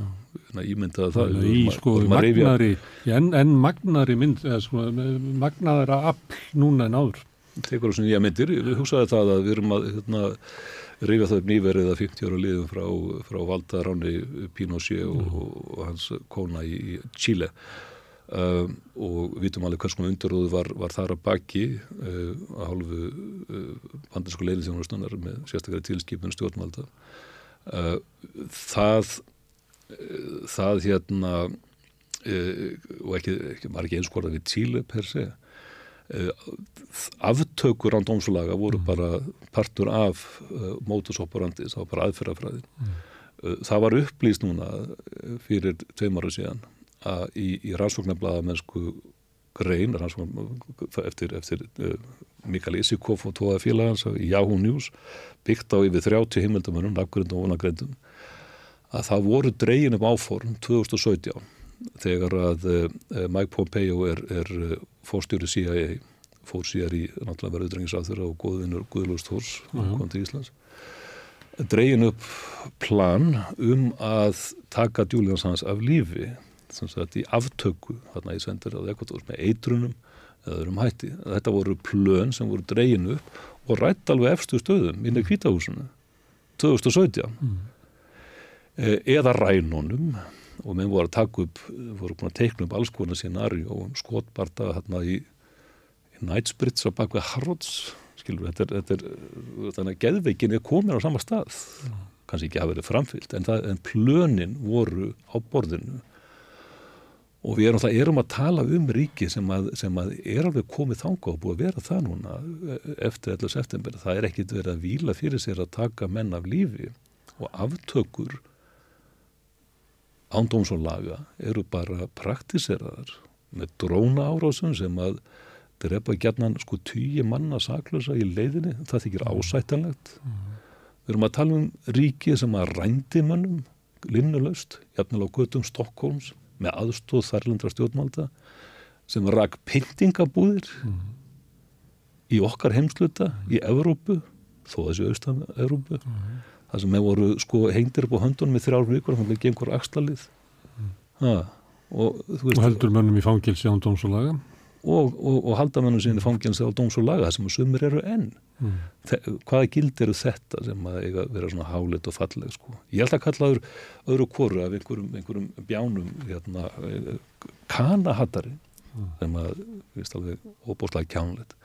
ímyndaði það. það í sko magnari, en, en magnari mynd, eða sko magnara afl núna en áður. Tekur þessum nýja myndir, við hugsaði það að við erum að hérna, rifja það upp nýverið að 50 ára liðum frá, frá valdaráni Pinochet og, og hans kona í Chile um, og vitum alveg hvers konar undirróðu var, var þar að baki uh, að hálfu uh, bandarsku leiðisjónastunnar með sérstaklega tilskipun stjórnvalda. Uh, það uh, það hérna uh, og ekki, ekki var ekki einskvorða við Tíle per se. Uh, aftökur án dómsulaga voru bara partur af uh, mótus operandi, það var bara aðferðafræðin uh, það var upplýst núna uh, fyrir tveim ára síðan að í, í rannsóknarblaða mennsku grein eftir, eftir uh, Mikael Isikov og tóða félagans í Yahoo News byggt á yfir 30 himmeldamönum, nafngrindum og vonagreindum að það voru dregin upp áform 2017 þegar að uh, Mike Pompeo er, er uh, fórstjóri CIA fór síðar í náttúrulega verðudrengisáþur og góðvinnur Guðlúst Hórs kom til Íslands. Dregin upp plan um að taka Julian Sands af lífi sagt í aftöku þarna í sendir á Ekvator með eitrunum eða öðrum hætti. Þetta voru plön sem voru dregin upp og rætt alveg efstu stöðum inn í kvítahúsinu 2017 mm. eða rænunum og menn voru að taka upp voru búin að teikna upp alls konar scenari og skotbarta hérna í, í Knightsbridge á bakvið Harrods skilur, þetta er, þetta er þannig að geðveikin er komin á sama stað mm. kannski ekki að verið framfyllt en, en plönin voru á borðinu og við erum, erum að tala um ríki sem að, sem að er alveg komið þanga og búið að vera það núna eftir 11. september. Það er ekkit verið að vila fyrir sér að taka menn af lífi og aftökur ándóms og laga eru bara praktiseraðar með dróna árásum sem að drepa gætnan sko tíu manna saklösa í leiðinni. Það þykir ásættanlegt. Mm. Við erum að tala um ríki sem að rændi mannum linnulöst, jafnilega á göttum Stokkólms með aðstóð þærlendra stjórnmálta sem rak pyntingabúðir mm. í okkar heimsluta mm. í Evrópu þó þessi austan Evrópu mm. það sem hefur voru sko hengtir upp á höndunum með þrjár vikur þannig að það ekki einhver axlalið ha, og, og heldur mönnum í fangilsi án dómsulaga og, og, og halda mönnum síðan í fangilsi á dómsulaga það sem að sumir eru enn. Hvaða gild eru þetta sem að eiga að vera svona hálit og falleg sko. ég held að kalla öðru, öðru kóru af einhverjum, einhverjum bjánum hérna, kanahattari mm. sem að, viðst alveg óbúrslega kjánleitt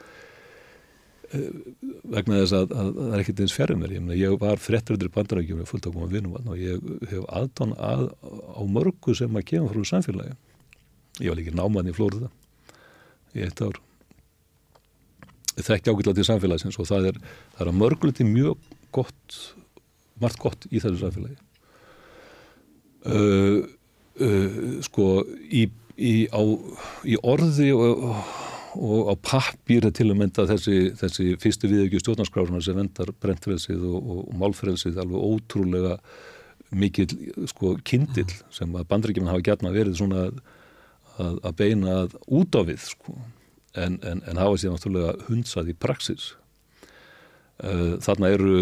vegna þess að, að, að það er ekkert eins mér, ég, ég var fretturður í bandarækjum fullt á koma vinnum og ég hef aðtán að á mörgu sem að kemur frá samfélagi. Ég var líka náman í Flóriða í eitt ár. Þekki ákveðlega til samfélagsins og það er, það er að mörguleiti mjög gott, margt gott í þessu samfélagi. Uh, uh, sko í, í, á, í orði og, og á pappir til að mynda þessi, þessi fyrstu viðöki stjórnarskrárunar sem vendar brentfrelsið og, og, og málfrelsið alveg ótrúlega mikil sko kindil sem að bandrækjum hafa gætna verið svona að, að beina út á við sko. En, en, en hafa sér náttúrulega hundsað í praxis. Uh, þarna eru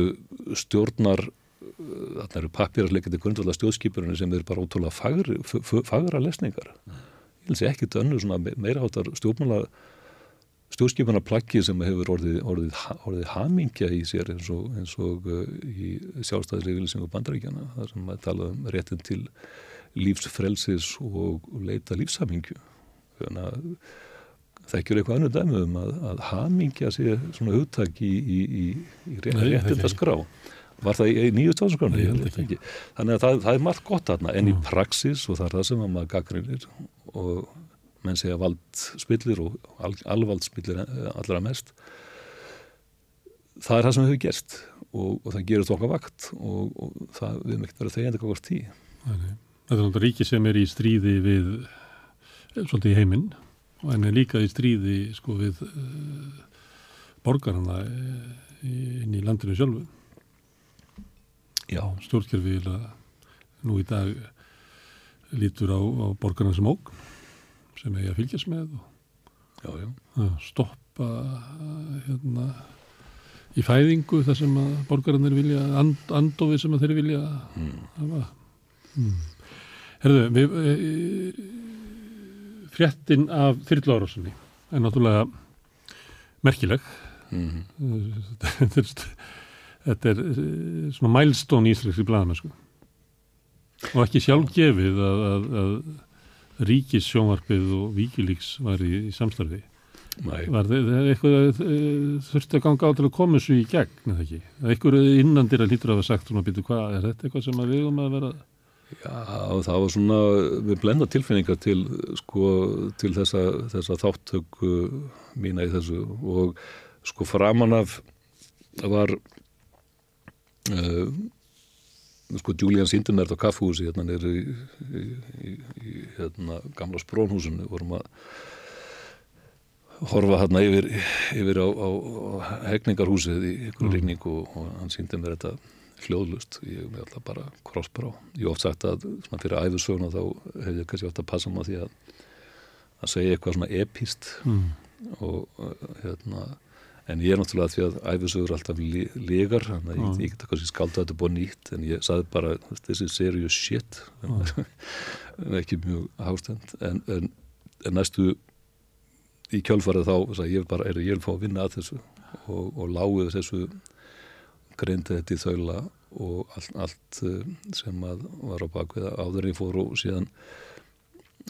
stjórnar uh, þarna eru pappirarleikandi grundvalda stjórnskipurinn sem eru bara ótrúlega fagri, fagra lesningar. Ég vil segja ekkit önnu svona meira áttar stjórnmála stjórnskipuna plaggi sem hefur orðið, orðið, orðið hamingja í sér eins og, eins og uh, í sjálfstæðisreifilisingu bandaríkjana þar sem maður tala um réttin til lífsfrelsis og leita lífshamingju. Þannig að þekkjur eitthvað annu dæmi um að, að hamingja sé svona hugtak í, í, í, í réttinda skrá var það í nýju stafnskránu þannig að það, það er margt gott aðna en í praxis og það er það sem að maður gaggrinir og menn segja vald spillir og al, alvald spillir allra mest það er það sem hefur gerst og, og það gerur þokka vakt og, og það við meitt verið þegjandi hvað vart tí Þetta er náttúrulega ríki sem er í stríði við svolítið í heiminn og henni líka í stríði sko við uh, borgarna uh, inn í landinu sjálfu Já. Stjórnkerfi nú í dag lítur á, á borgarna sem óg sem eigi að fylgjast með og já, já. stoppa hérna í fæðingu þar sem að borgarnir vilja and, andofið sem að þeir vilja mm. hafa mm. Herðu, við e, fréttin af þyrrlárásunni er náttúrulega merkileg [laughs] mm -hmm. þetta er eh, svona mælstón í Ísleiks í blæðamennsku og ekki sjálf gefið að, að, að ríkissjónvarpið og Víkilíks var í, í samstarfi. Nei, Var þið eitthvað eh, þurfti að ganga á til að koma þessu í gegn, eða ekki? Eitthvað innandir að lítur að hafa sagt svona býtu hvað, er þetta eitthvað sem að við um að vera já, það var svona við blenda tilfinningar til sko, til þessa, þessa þáttöku mína í þessu og sko framan af var uh, sko Julian þetta á kaffhúsi hérna nýri í, í, í, hérna gamla sprónhúsinu vorum að horfa hérna yfir, yfir á, á, á hegningarhúsið í ykkur Mm. rigningu og, og hann síndi mér þetta hljóðlust ég hef alltaf bara krossbrá. Ég hef oft sagt að fyrir æfisöguna þá hef ég kannski oft að passa maður því að að segja eitthvað svona epist mm. og uh, hérna en ég er náttúrulega því að æfisögur alltaf legar, þannig að ég, Já. ég get kannski skálda þetta búið nýtt, en ég saði bara þessi serious shit. [laughs] Ekki mjög hástend en, en, en næstu í kjölfarið þá ég bara er ég vil fá að vinna að þessu. Og, og láguð þessu greindi þetta í þaula og allt, allt eh, sem var á bakvið áður en ég fór og síðan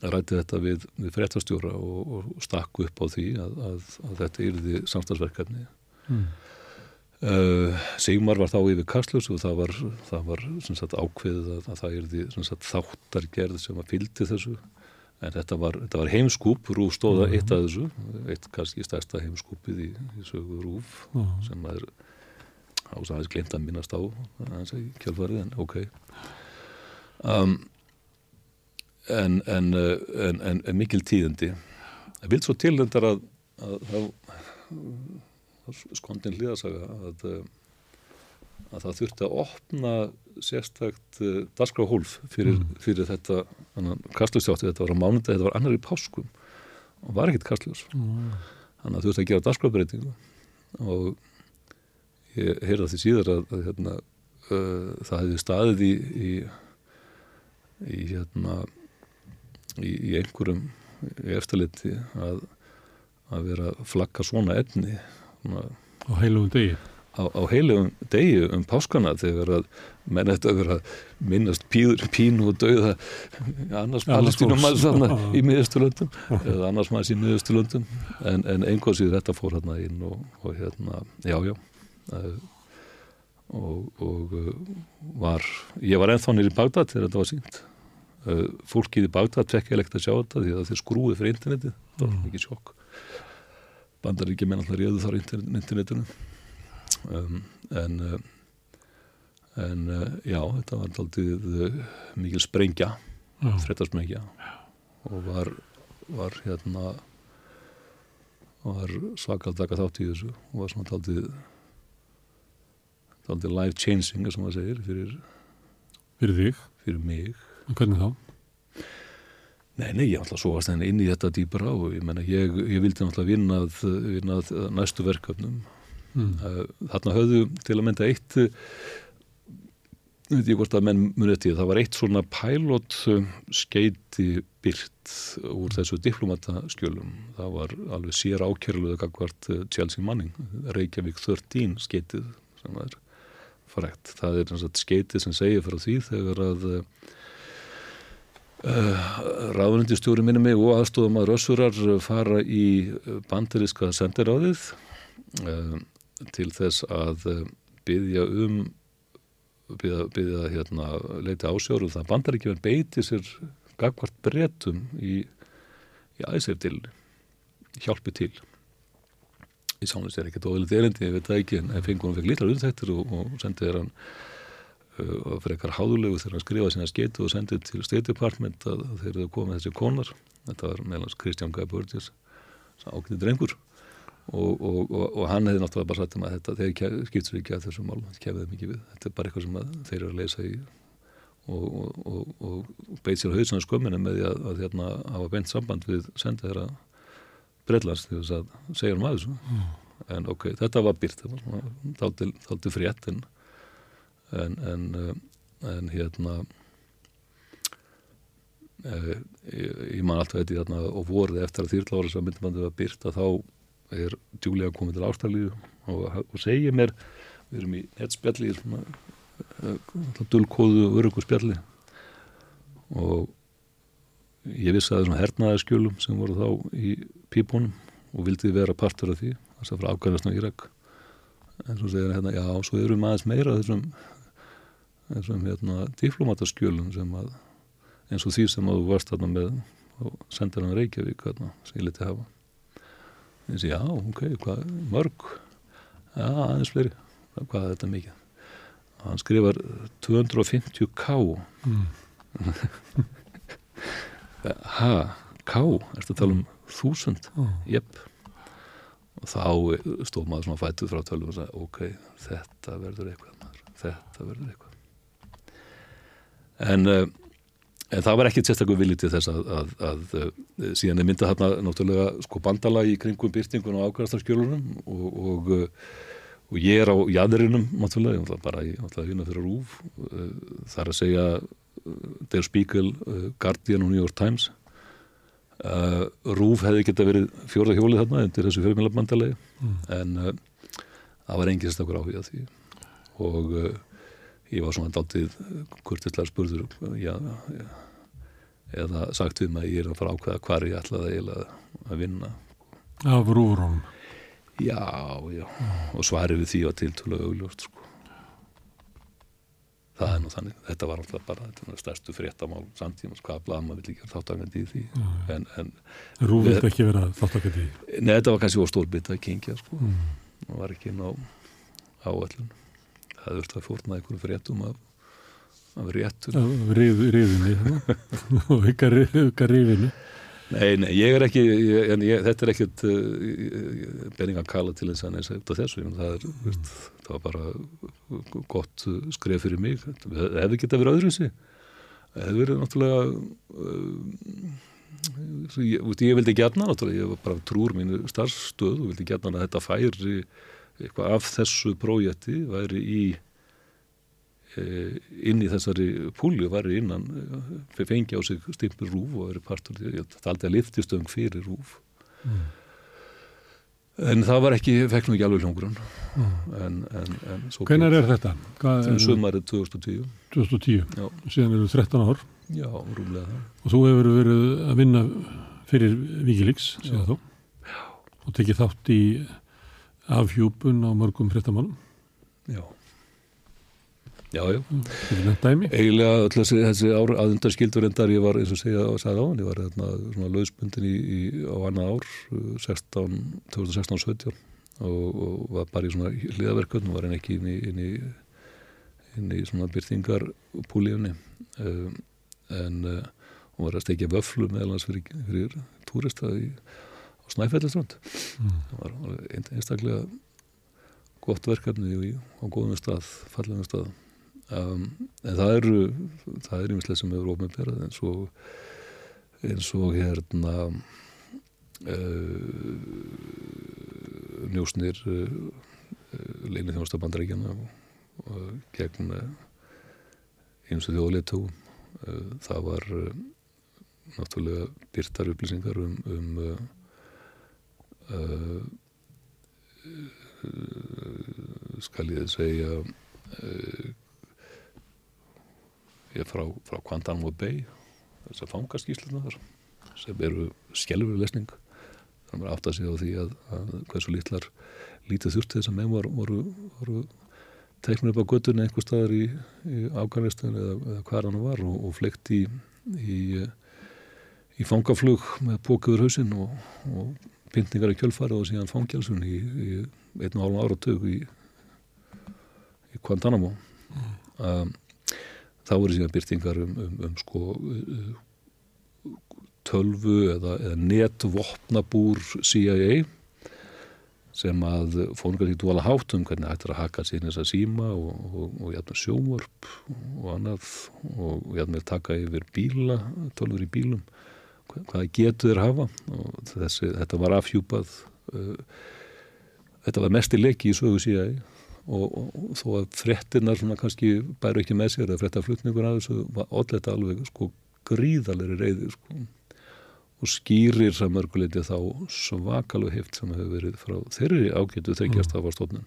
rætti þetta við, við fréttastjóra og, og stakku upp á því að, að, að þetta yrði samstagsverkefni Mm. uh, Sigmar var þá yfir Kastlus og það var, það var sagt, ákveðið að, að það yrði sagt, þáttargerð sem að fylgdi þessu en þetta var, þetta var heimskúp Rúf stóða Mhm. eitt af þessu eitt kannski stærsta heimskúpið í, í sögu Rúf Já. sem maður ásaðis glemt að minnast á aðeins í kjálfarið en ok. Um, en, en, uh, en, en, mikil tíðindi. Það vil svo tilhendar að, að, að skondin hlýðasaga að, að það þurfti að opna sérstakt uh, dasgrafhólf fyrir, Mm. fyrir þetta kastlustjátti, þetta var á mánudagi, þetta var annar í páskum. Og var ekkit kastljós Mm. þannig að þú veist að gera dagskrafbreytingu og ég heyrði að því síðar að, að hérna, uh, það hefði staðið í í, í hérna í, í einhverjum eftirliti að, að vera að flagga svona efni svona, á heilugum degi. á, á heilugum degi um páskana þegar að menn þetta að vera minnast píður, pínu og dauða annars palestínum maður þarna í miðausturlöndum eða annars maður í miðausturlöndum. En, en einhvað síður þetta fór hérna inn og, og hérna, já, já og, og uh, var, ég var ennþá nýri í Bagdad þegar þetta var sínt uh, fólkið í Bagdad fekk ég leikt að sjá þetta því að þeir skrúið fyrir internetið. Það var Mm. mikið sjokk. Bandaríkja menn alltaf réðu þar intern- internetinu. Um, en en já, þetta var uh, mikil sprengja Já. fréttasprengja. Og var, var hérna var svakalt taka þátt í þessu. Og var svona daldið daldið life changing sem maður segir fyrir, Fyrir þig. fyrir mig En hvernig þá? Nei, nei, ég ætla að sóast henni inn í þetta dýpra og ég menna, ég, ég vildi náttúrulega vinna að, vinna að næstu verkefnum Mm. Þarna höfðu til að mynda eitt uh, veit ég hvort að menn munið til það var eitt svona pilot uh, skeiti byrt úr þessu diplomataskjölum það var alveg sér ákjörluðu gagvart uh, Chelsea Manning Reykjavík 13 skeitið sem er frækt það er sagt, skeitið sem segir frá því þegar að uh, uh, ráðunindistjóri minni mig og aðstofum að rössurar fara í bandaríska sendiráðið uh, til þess að byggja um byggja, byggja hérna, leiti ásjóru það bandar ekki verið beiti sér gagvart bretum í, í æseftil hjálpi til í sánlega er ekkert óðilegt erindi, ég veit það ekki en fengur hann fekk litlar uðtæktir og, og sendið hann uh, frekar háðulegu þegar hann skrifaði sína skeitu og sendið til State Department að, að þeir eru komið þessi konar. Þetta var meðlans Kristján Guy Burgess ákveðið drengur. Og, og, og, hann hefði náttúrulega bara sagt um að þetta, þeir skiptur ekki að þessum mál þetta kefið mikið við, þetta er bara eitthvað sem þeir eru að leysa í og, beit sér hausinu skömminu með því að, að hérna, hafa beint samband við senda þeirra brellast til þess að segja um aðeins mm. en ok, þetta var byrt þáttu frétt en en, en, en hérna eh, ég, ég man alltaf þetta hérna, og voruð eftir að þýrlára sem myndum að það byrt að þá er djúlega komið til ástæðlíðu og, og segja mér við erum í nettspjalli svona uh, dulkóðu og örugu spjalli og ég vissi að þessum hernaðarskjölum sem voru þá í pípunum og vildi vera partur af því þess að frá Afganistan og Írak. En svo segir hérna, já, svo erum aðeins meira þessum þessum hérna diplomatarskjölum sem að eins og því sem að þú varst þarna með og sendir hann Reykjavík hérna, sem ég leti hafa. Ég sé, já, ok, hvað, mörg? Já, aðeins fleiri. Hvað er þetta mikið? Hann skrifar 250k mm. [laughs] ha, k ertu að tala um þúsund. Jepp og þá stóð maður svona fættuð frá tölum og sagði, ok, þetta verður eitthvað maður. þetta verður eitthvað. En uh, En það var ekkert sérstaklega viljið til þess að, að, að, að síðan er myndað þarna náttúrulega sko bandala í kringum byrtingun og ákvæðastarskjölunum og, og, og ég er á jæðurinnum náttúrulega, bara í vinna fyrir Rúf, það er að segja Der Spiegel, Guardian og New York Times Rúf hefði geta verið fjórða hjólið þarna undir þessu fjölmjöla bandalagi mm. en það var engið sérstaklega áhuga því og ég var svona daldið kurtislega spurður já, já, eða sagt við mig að ég er að fara ákveða hvar ég ætlaði eiginlega að vinna Af rúrum Já, já, og svarið við því var tiltúlega augljóst sko. Það er nú þannig þetta var alltaf bara þetta stærstu fréttamál samtíma, hvað blama vill ekki vera þáttakandi í því. En, en Rúf vill ekki vera þáttakandi í Nei, þetta var kannski stórbit að kingja sko. mm. og var ekki inn á áallun það þurfti að fórna einhverju fréttum af, af réttur Ríðinni [laughs] og ykkar ríðinni Nei, nei, ég er ekki ég, en ég, þetta er ekkit uh, beningan kala til þess að neins af þessu. Það, er, veist, það var bara gott skref fyrir mig. Það hefði geta verið öðru sig það hefði verið náttúrulega uh, ég, veist, ég vildi gætna náttúrulega, ég var bara trúr mínu starfstöð og vildi gætna að þetta færi eitthvað af þessu prójekti væri í inn í þessari púli og væri innan e, fengi á sig stimpur rúf og væri partur ég taldi að liftistöng fyrir rúf mm. en það var ekki fekk nú ekki alveg hljóngrunn mm. en, en, en Hvenar er þetta? Þetta er sömarið 2010 2010, Já. síðan eru 13 ár. Já, rúmlega það. Og þú hefur verið að vinna fyrir Víkilíks, síðan þá og tekið þátt í afhjúpun á mörgum fréttamálum? Já Já, já. Eiginlega öll þessi, þessi aðundarskildur endar ég var eins og segja og sagði á hann, ég var hérna svona lausbundin í, í, á annað ár 2016-17 og, og var bara í svona hliðaverkun og var henni ekki inn í, inn í, inn í svona byrtingarpúlíunni um, en uh, hún var að stekja vöflu meðalans fyrir, fyrir túrista í Snæfellaströnd mm. það var einstaklega gott verkefni á góðum stað, fallegum stað um, en það eru það er yfirslega sem hefur ofnbærað eins og eins og hérna uh, njósnir uh, leinið þjónstabandaríkjana og gegn eins og þjóðleitugum uh, það var uh, náttúrulega byrtar upplýsingar um, um uh, skal ég segja uh, ég frá, frá Guantanamo Bay þess að fangaskísluna þar sem eru skjálfur lesning þannig að átt að segja á því að, að hversu lítlar lítið þurfti þess að meðum voru, voru, voru teiknur upp á göttunni einhver staðar í, í Afganistan eða, eða hvað hann var og, og flekt í í, í fangaflug með pókuður hausinn og, og pyntingar í kjölfari og síðan fangjalsun í, í einn og hálfa áratug í, í Guantanamo mm. um, þá eru síðan byrtingar um, um, um sko tölvu eða, eða netvopnabúr CIA sem að fóngar í dvala hátum hvernig hættir að haka síðan þess að síma og, og, og jæfnir sjómörp og annað og jæfnir taka yfir bíla, tölfur í bílum hvaða getur þeir hafa. Og þessi, þetta var afhjúpað uh, þetta var mest í leiki í sögu síðan og, og, og þó að frettinnar svona kannski bæru ekki með sér að frettaflutningur að þessu var allir alveg sko gríðalegri reyði sko og skýrir sem mörguleiti þá svakalega hift sem hefur verið frá þeirri ágætu þeggjast af á stofnun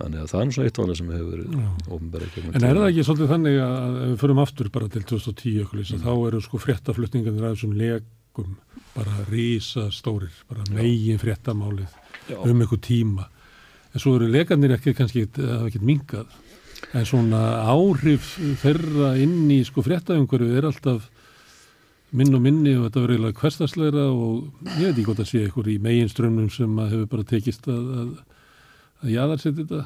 þannig að það er svona eitt álega sem hefur verið ofnbæra ekki En er það ekki svolítið þannig að ef við förum aftur bara til 2010 okkur, mm. þá eru sko fréttaflutningarnir af þessum legum bara rísa stórir, bara megin fréttamálið Já. um einhver tíma en svo eru legarnir ekki kannski ekkert mingað en svona áhrif þeirra inn í sko fréttaumhverju er alltaf minn og minni og þetta verður eiginlega hverstagsleira og ég veit ekki hvort að sé ykkur í meginströmmnum sem að hefur bara tekist að, að, að jáðarsetja þetta.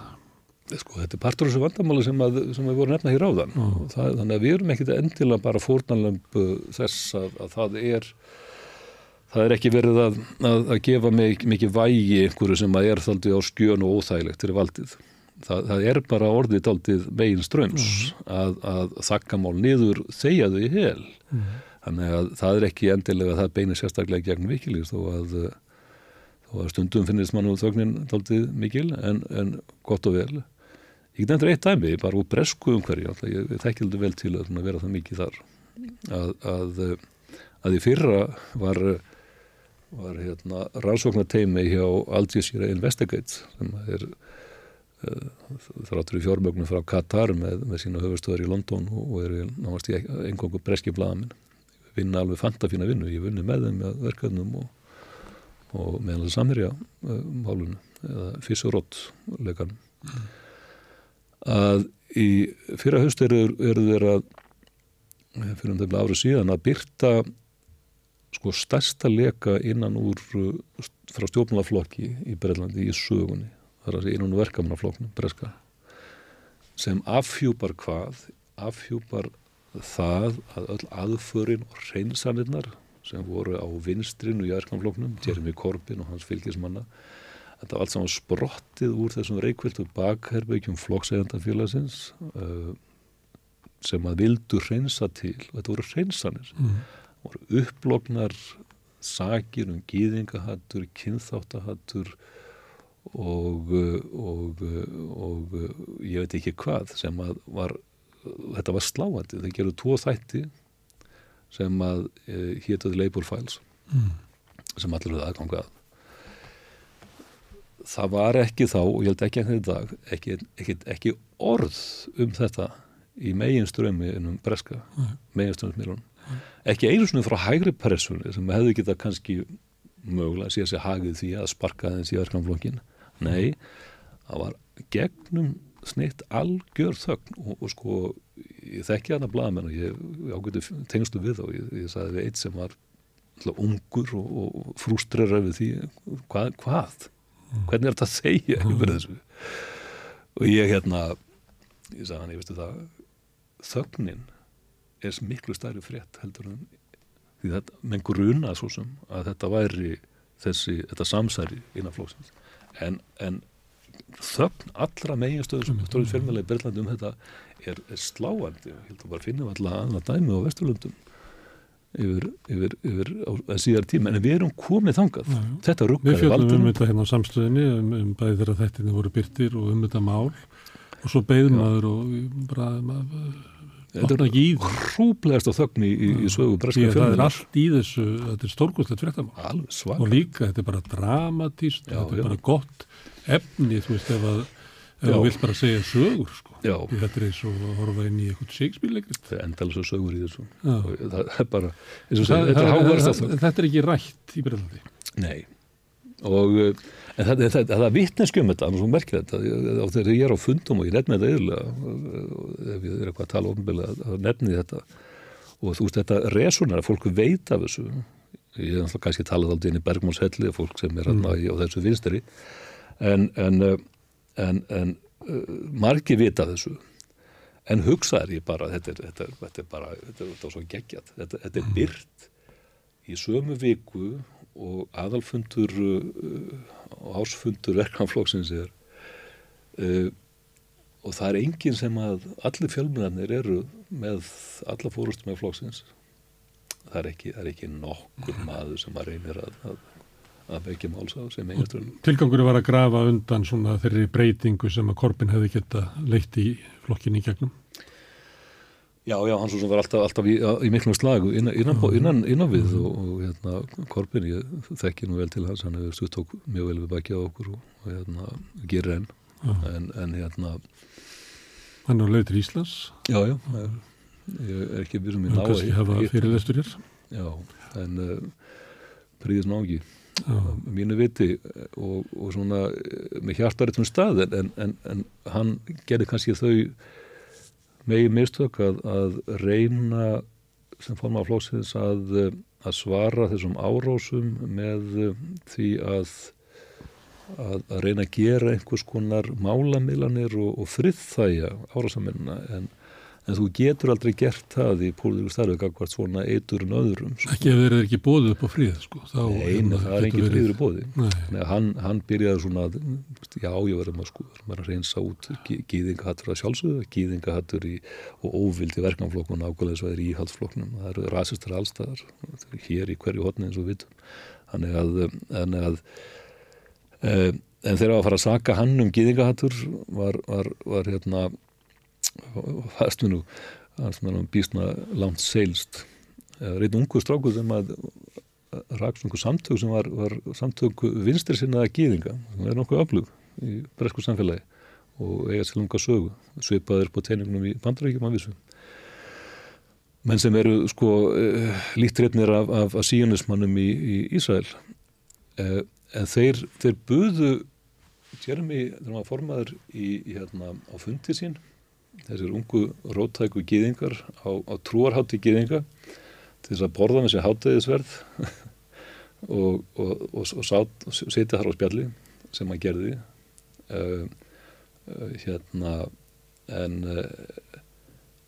Sko þetta er partur af þessu vandamáli sem, að, sem við vorum nefna hér áðan. Það, þannig að við erum ekkit endilega bara fórnalömp þess að, að það er það er ekki verið að, að gefa mig, mikið vægi einhverju sem að er þaldið á skjön og óþægilegt til valdið það, það er bara orðið þaldið megin ströms mm. að þakkamál niður þeia þau í hel mm. Þannig að það er ekki endilega að það beinir sérstaklega gegn vikilíks þó að, þó að stundum finnist mann úr þögnin taldið mikil en, en gott og vel. Ég nefndir eitt dæmi, bara úr bresku umhverju, ég, ég þekkildi vel til að vera það mikið þar, að, að, að í fyrra var, var hérna, rannsóknarteimi hjá Al Jazeera Investigate sem er uh, þráttur í fjármögnum frá Katar með, með sína höfustöðar í London og er náttúrulega einhverjum breski blagaminn vinna alveg fantafína vinnu, ég vunni með þeim með verkefnum og, og meðan það samherja uh, málunum eða fyssurótt leikanum mm. að í fyrra höst eru, eru þeir að fyrir um þeim árið síðan að byrta sko stærsta leka innan úr frá stjórnulaflokki í Brellandi í sögunni. Þar að innan úr verkamannaflokknum breska sem afhjúpar hvað? Afhjúpar það að öll aðförin og reynsanirnar sem voru á vinstrinu í ærskanfloknum, Jeremy Corbyn og hans fylgismanna þetta var allt saman sprottið úr þessum reykvildu bakherrbyggjum flokksegandafélagsins uh, sem að vildu reynsa til. Og þetta voru reynsanir mm. Voru upplognar sakir um gýðingahattur, kynþáttahattur og, og, og, og ég veit ekki hvað sem að var þetta var sláandi, þeir gerðu tvo þætti sem að e, hétuði Labour Files mm. sem allir höfðu aðgangað það var ekki þá og ég held ekki ekki dag ekki, ekki, ekki orð um þetta í megin strömi innum breska, mm. megin strömsmílunum. Ekki einu svona frá hægri pressunni sem hefði geta kannski mögulega að sé að sé hagið því að sparka þess í öðrskamflokkin nei, það var gegnum snitt algjör þögn og, og sko ég þekki hana blaðmenn og ég ágæti tengstu við og ég, ég sagði við eitt sem var ungur og, og frústrerar við því hvað, hvað? Hvernig er þetta að segja mm. og ég hérna ég sagði hann, ég veistu það þögnin er miklu stærri frétt heldur en því þetta, menn gruna svo sem að þetta væri þessi, þetta samsæri innan flóksins en, en þögn allra meginstöður sem stóður fjölmjölega í Berlandi um þetta er, er sláandi. Ég held að bara finnum alltaf aðra dæmi á Vesturlundum yfir, yfir, yfir síðar tíma. En við erum komið þangað. Já, já. þetta rukkar Við fjöldum um þetta hérna á samstöðinni um, um bæði þeirra þettinni voru byrtir og um þetta mál. Og svo beigðum maður og bara Þetta er ekki hrúplegast á þögn í, í, sögu breska fjölmjöla. Það er allt í þessu, þetta er stórgóðslegt fréttamál. Og líka, þetta er bara dramatíst, þetta er já. bara gott efni, þú veist, ef að þú vilt bara segja sögur sko. Því þetta er eins og að horfa inn í eitthvað Shakespeare-leikrist það er endalins og sögur í þessu. Það er bara það, þetta, er það, það, þetta er ekki rætt í Breitlandi nei. Og eh, en það, það, það vittneskjum þetta, það er svo merkilegt þetta þegar ég er á fundum og ég nefni þetta yfirlega ef ég er eitthvað að tala ofnbeglega að nefni þetta. Og þú veist þetta resunar að fólku veit af þessu. Ég er náttúrulega kannski talað aldrei inn í Bergmannshelli fólk sem er mm. á þessu vinsteri en, en, eh, en, en uh, margi vita þessu. En hugsaður ég bara þetta er, þetta er, þetta er bara þetta er, þetta er svo geggjat þetta er byrt í sömu viku og aðalfundur uh, og ásfundur verkanflokksins er uh, og það er enginn sem að allir fjölmjörnir eru með alla fórustum með flokksins það er ekki, ekki nokkur maður sem að reynir að, að að vekja máls á sem eiginströðum. Tilgangur var að grafa undan þeirri breytingu sem að Korbin hefði geta leitt í flokkinni í gegnum? Já, já, hans var alltaf, alltaf í, í miklum slagu innan, innan, innan, innan við og, og hérna, Korbin, ég þekki nú vel til hans, hann hefur stuttók mjög vel við baki á okkur og, og hérna, gerir enn. En, en hérna Hann er á leið til Íslands. Já, já, ég, ég er ekki byrjum í og ná kannski hafa fyrirlestur hér. Já, en uh, príðis nági mínu viti og, og svona eh, með hjartarittum stað en, en, en hann gerði kannski þau megi mistök að, að reyna sem forma flóksins að, að svara þessum árósum með því að, að, reyna að gera einhvers konar málamilanir og, og friðþæja árásamennina en, en þú getur aldrei gert það í pólitíku starfið gagvart svona eiturinn öðrum sko. ekki ef þeir eru ekki bóðið upp á fríð sko. þá, Nei, hérna, það er engin í bóði Nei, hann, hann byrjaði svona já, ég verðum að sko, verðum að reynsa út gýðingahattur að sjálfsögðu, gýðingahattur í, og óvildi verkanflokkun ákvæðlega svo er íhaldsflokknum, það eru rasistar allstaðar, hér í hverju hotni eins og við. Þannig að, þannig að e, en þegar að fara að saka hann um gýðingahattur var, var, var hérna fæst mér nú mér nú býstna langt seilst. Reynd ungu strákur sem að raks einhver samtök sem var, var samtök vinstri sinnaða gýðinga sem er nokkuð öflug í bresku samfélagi og eiga sér lunga sögu. Svipaður på teiningunum í bandarækjum að vissu menn sem eru sko uh, líktreitnir af, af, af síunismannum í, í Ísrael. Uh, en þeir, þeir buðu Jeremy, þegar maður formaður í, í hérna á fundi sín þessir ungu róttæku gýðingar á, á trúarhátti gýðinga til þess að borða með sér hátæðisverð [laughs] og, og, og, og setja þar á spjalli sem hann gerði. Uh, uh, hérna en uh,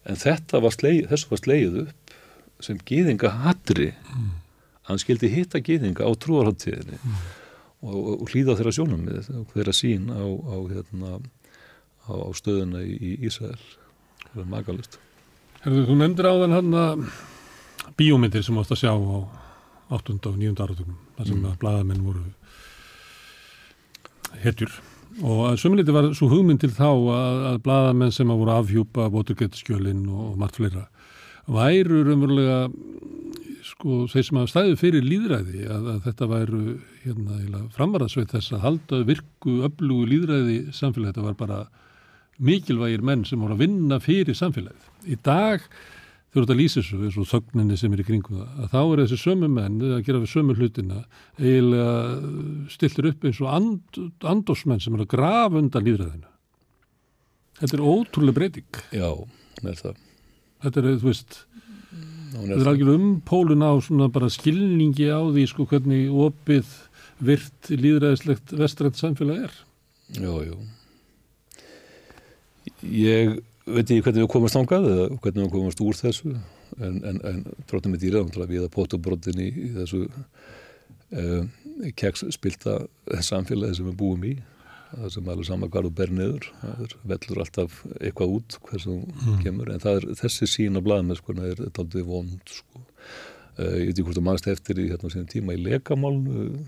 en þetta var sleið, þessu var sleið upp sem gýðinga hatri hann skildi hitta gýðinga á trúarháttíðinni og, og, hlýða þeirra sjónum þeirra sín á, á, hérna, á, á stöðuna í, í Ísrael það er magalust Herðu, þú nefndir áðan hann að bíómyndir sem átt að sjá á 8. og 9. áratögnum þar sem að blaðamenn voru hetjur og að sömuliti var svo hugmynd til þá að, að blaðamenn sem að voru afhjúpa Watergate-skjölin og margt fleira væru raunverulega sko þeir sem að stæðu fyrir líðræði að, að þetta væru hérna framvarðasveit þess að halda virku öflugu líðræði samfélagi þetta var bara mikilvægir menn sem voru að vinna fyrir samfélagið. Í dag þú eru að lýsa þessu, og þögninni sem er í kringum það, að þá er þessi sömu menn að gera við sömu hlutina eiginlega stiltir upp eins og and, andosmenn sem er að grafa undan líðræðinu. Þetta er ótrúlega breyting. Já, er það Þetta er, þú veist, hún þetta er algjör umpólun á svona bara skilningi á því sko hvernig opið virt líðræðislegt vestrænt samfélag er. Já, já Ég veit ekki hvernig við komast ángað eða hvernig við komast úr þessu en, en, en brotin með dýra við að pótubrotin í, í þessu uh, keksspilta samfélagi sem við búum í það sem alveg saman þú ber niður það er vellur alltaf eitthvað út hversu mm. kemur en er þessi sína sko, það er aldrei vond sko. uh, ég veit ekki hvort þú mannst eftir í hérna tíma í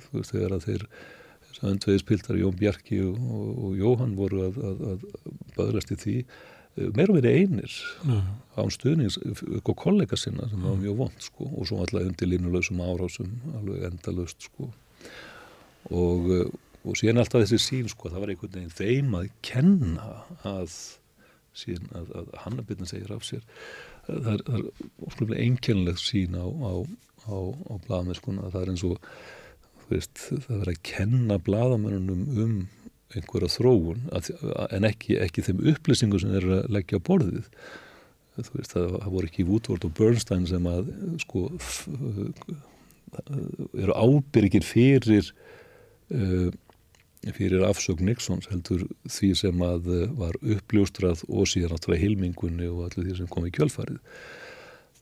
þú veist þegar að þeir öndvegispiltar Jón Bjarki og, og, og Jóhann voru að, að, að böðlast í því meira verið einir Já. án stuðnings og kollega sinna sem var mjög vond sko og svo alltaf undir línulegsum árásum alveg endalust sko. Og, og síðan alltaf þessi sín sko það var einhvern veginn þeim að kenna að síðan að, að Hannabitna segir af sér. Það er, er óslulega einkennilegt sín á, á, á, á blaðmennskuna það er eins og veist, það verður að kenna bladamennunum um einhverja þróun að, en ekki, ekki þeim upplýsingu sem eru að leggja á borðið. Veist, það, það voru ekki Woodward og Bernstein sem að sko eru ábyrgir fyrir uh, fyrir afsögn Nixons heldur því sem að var uppljóstrað og síðan náttúrulega hilmingunni og allir því sem kom í kjölfarið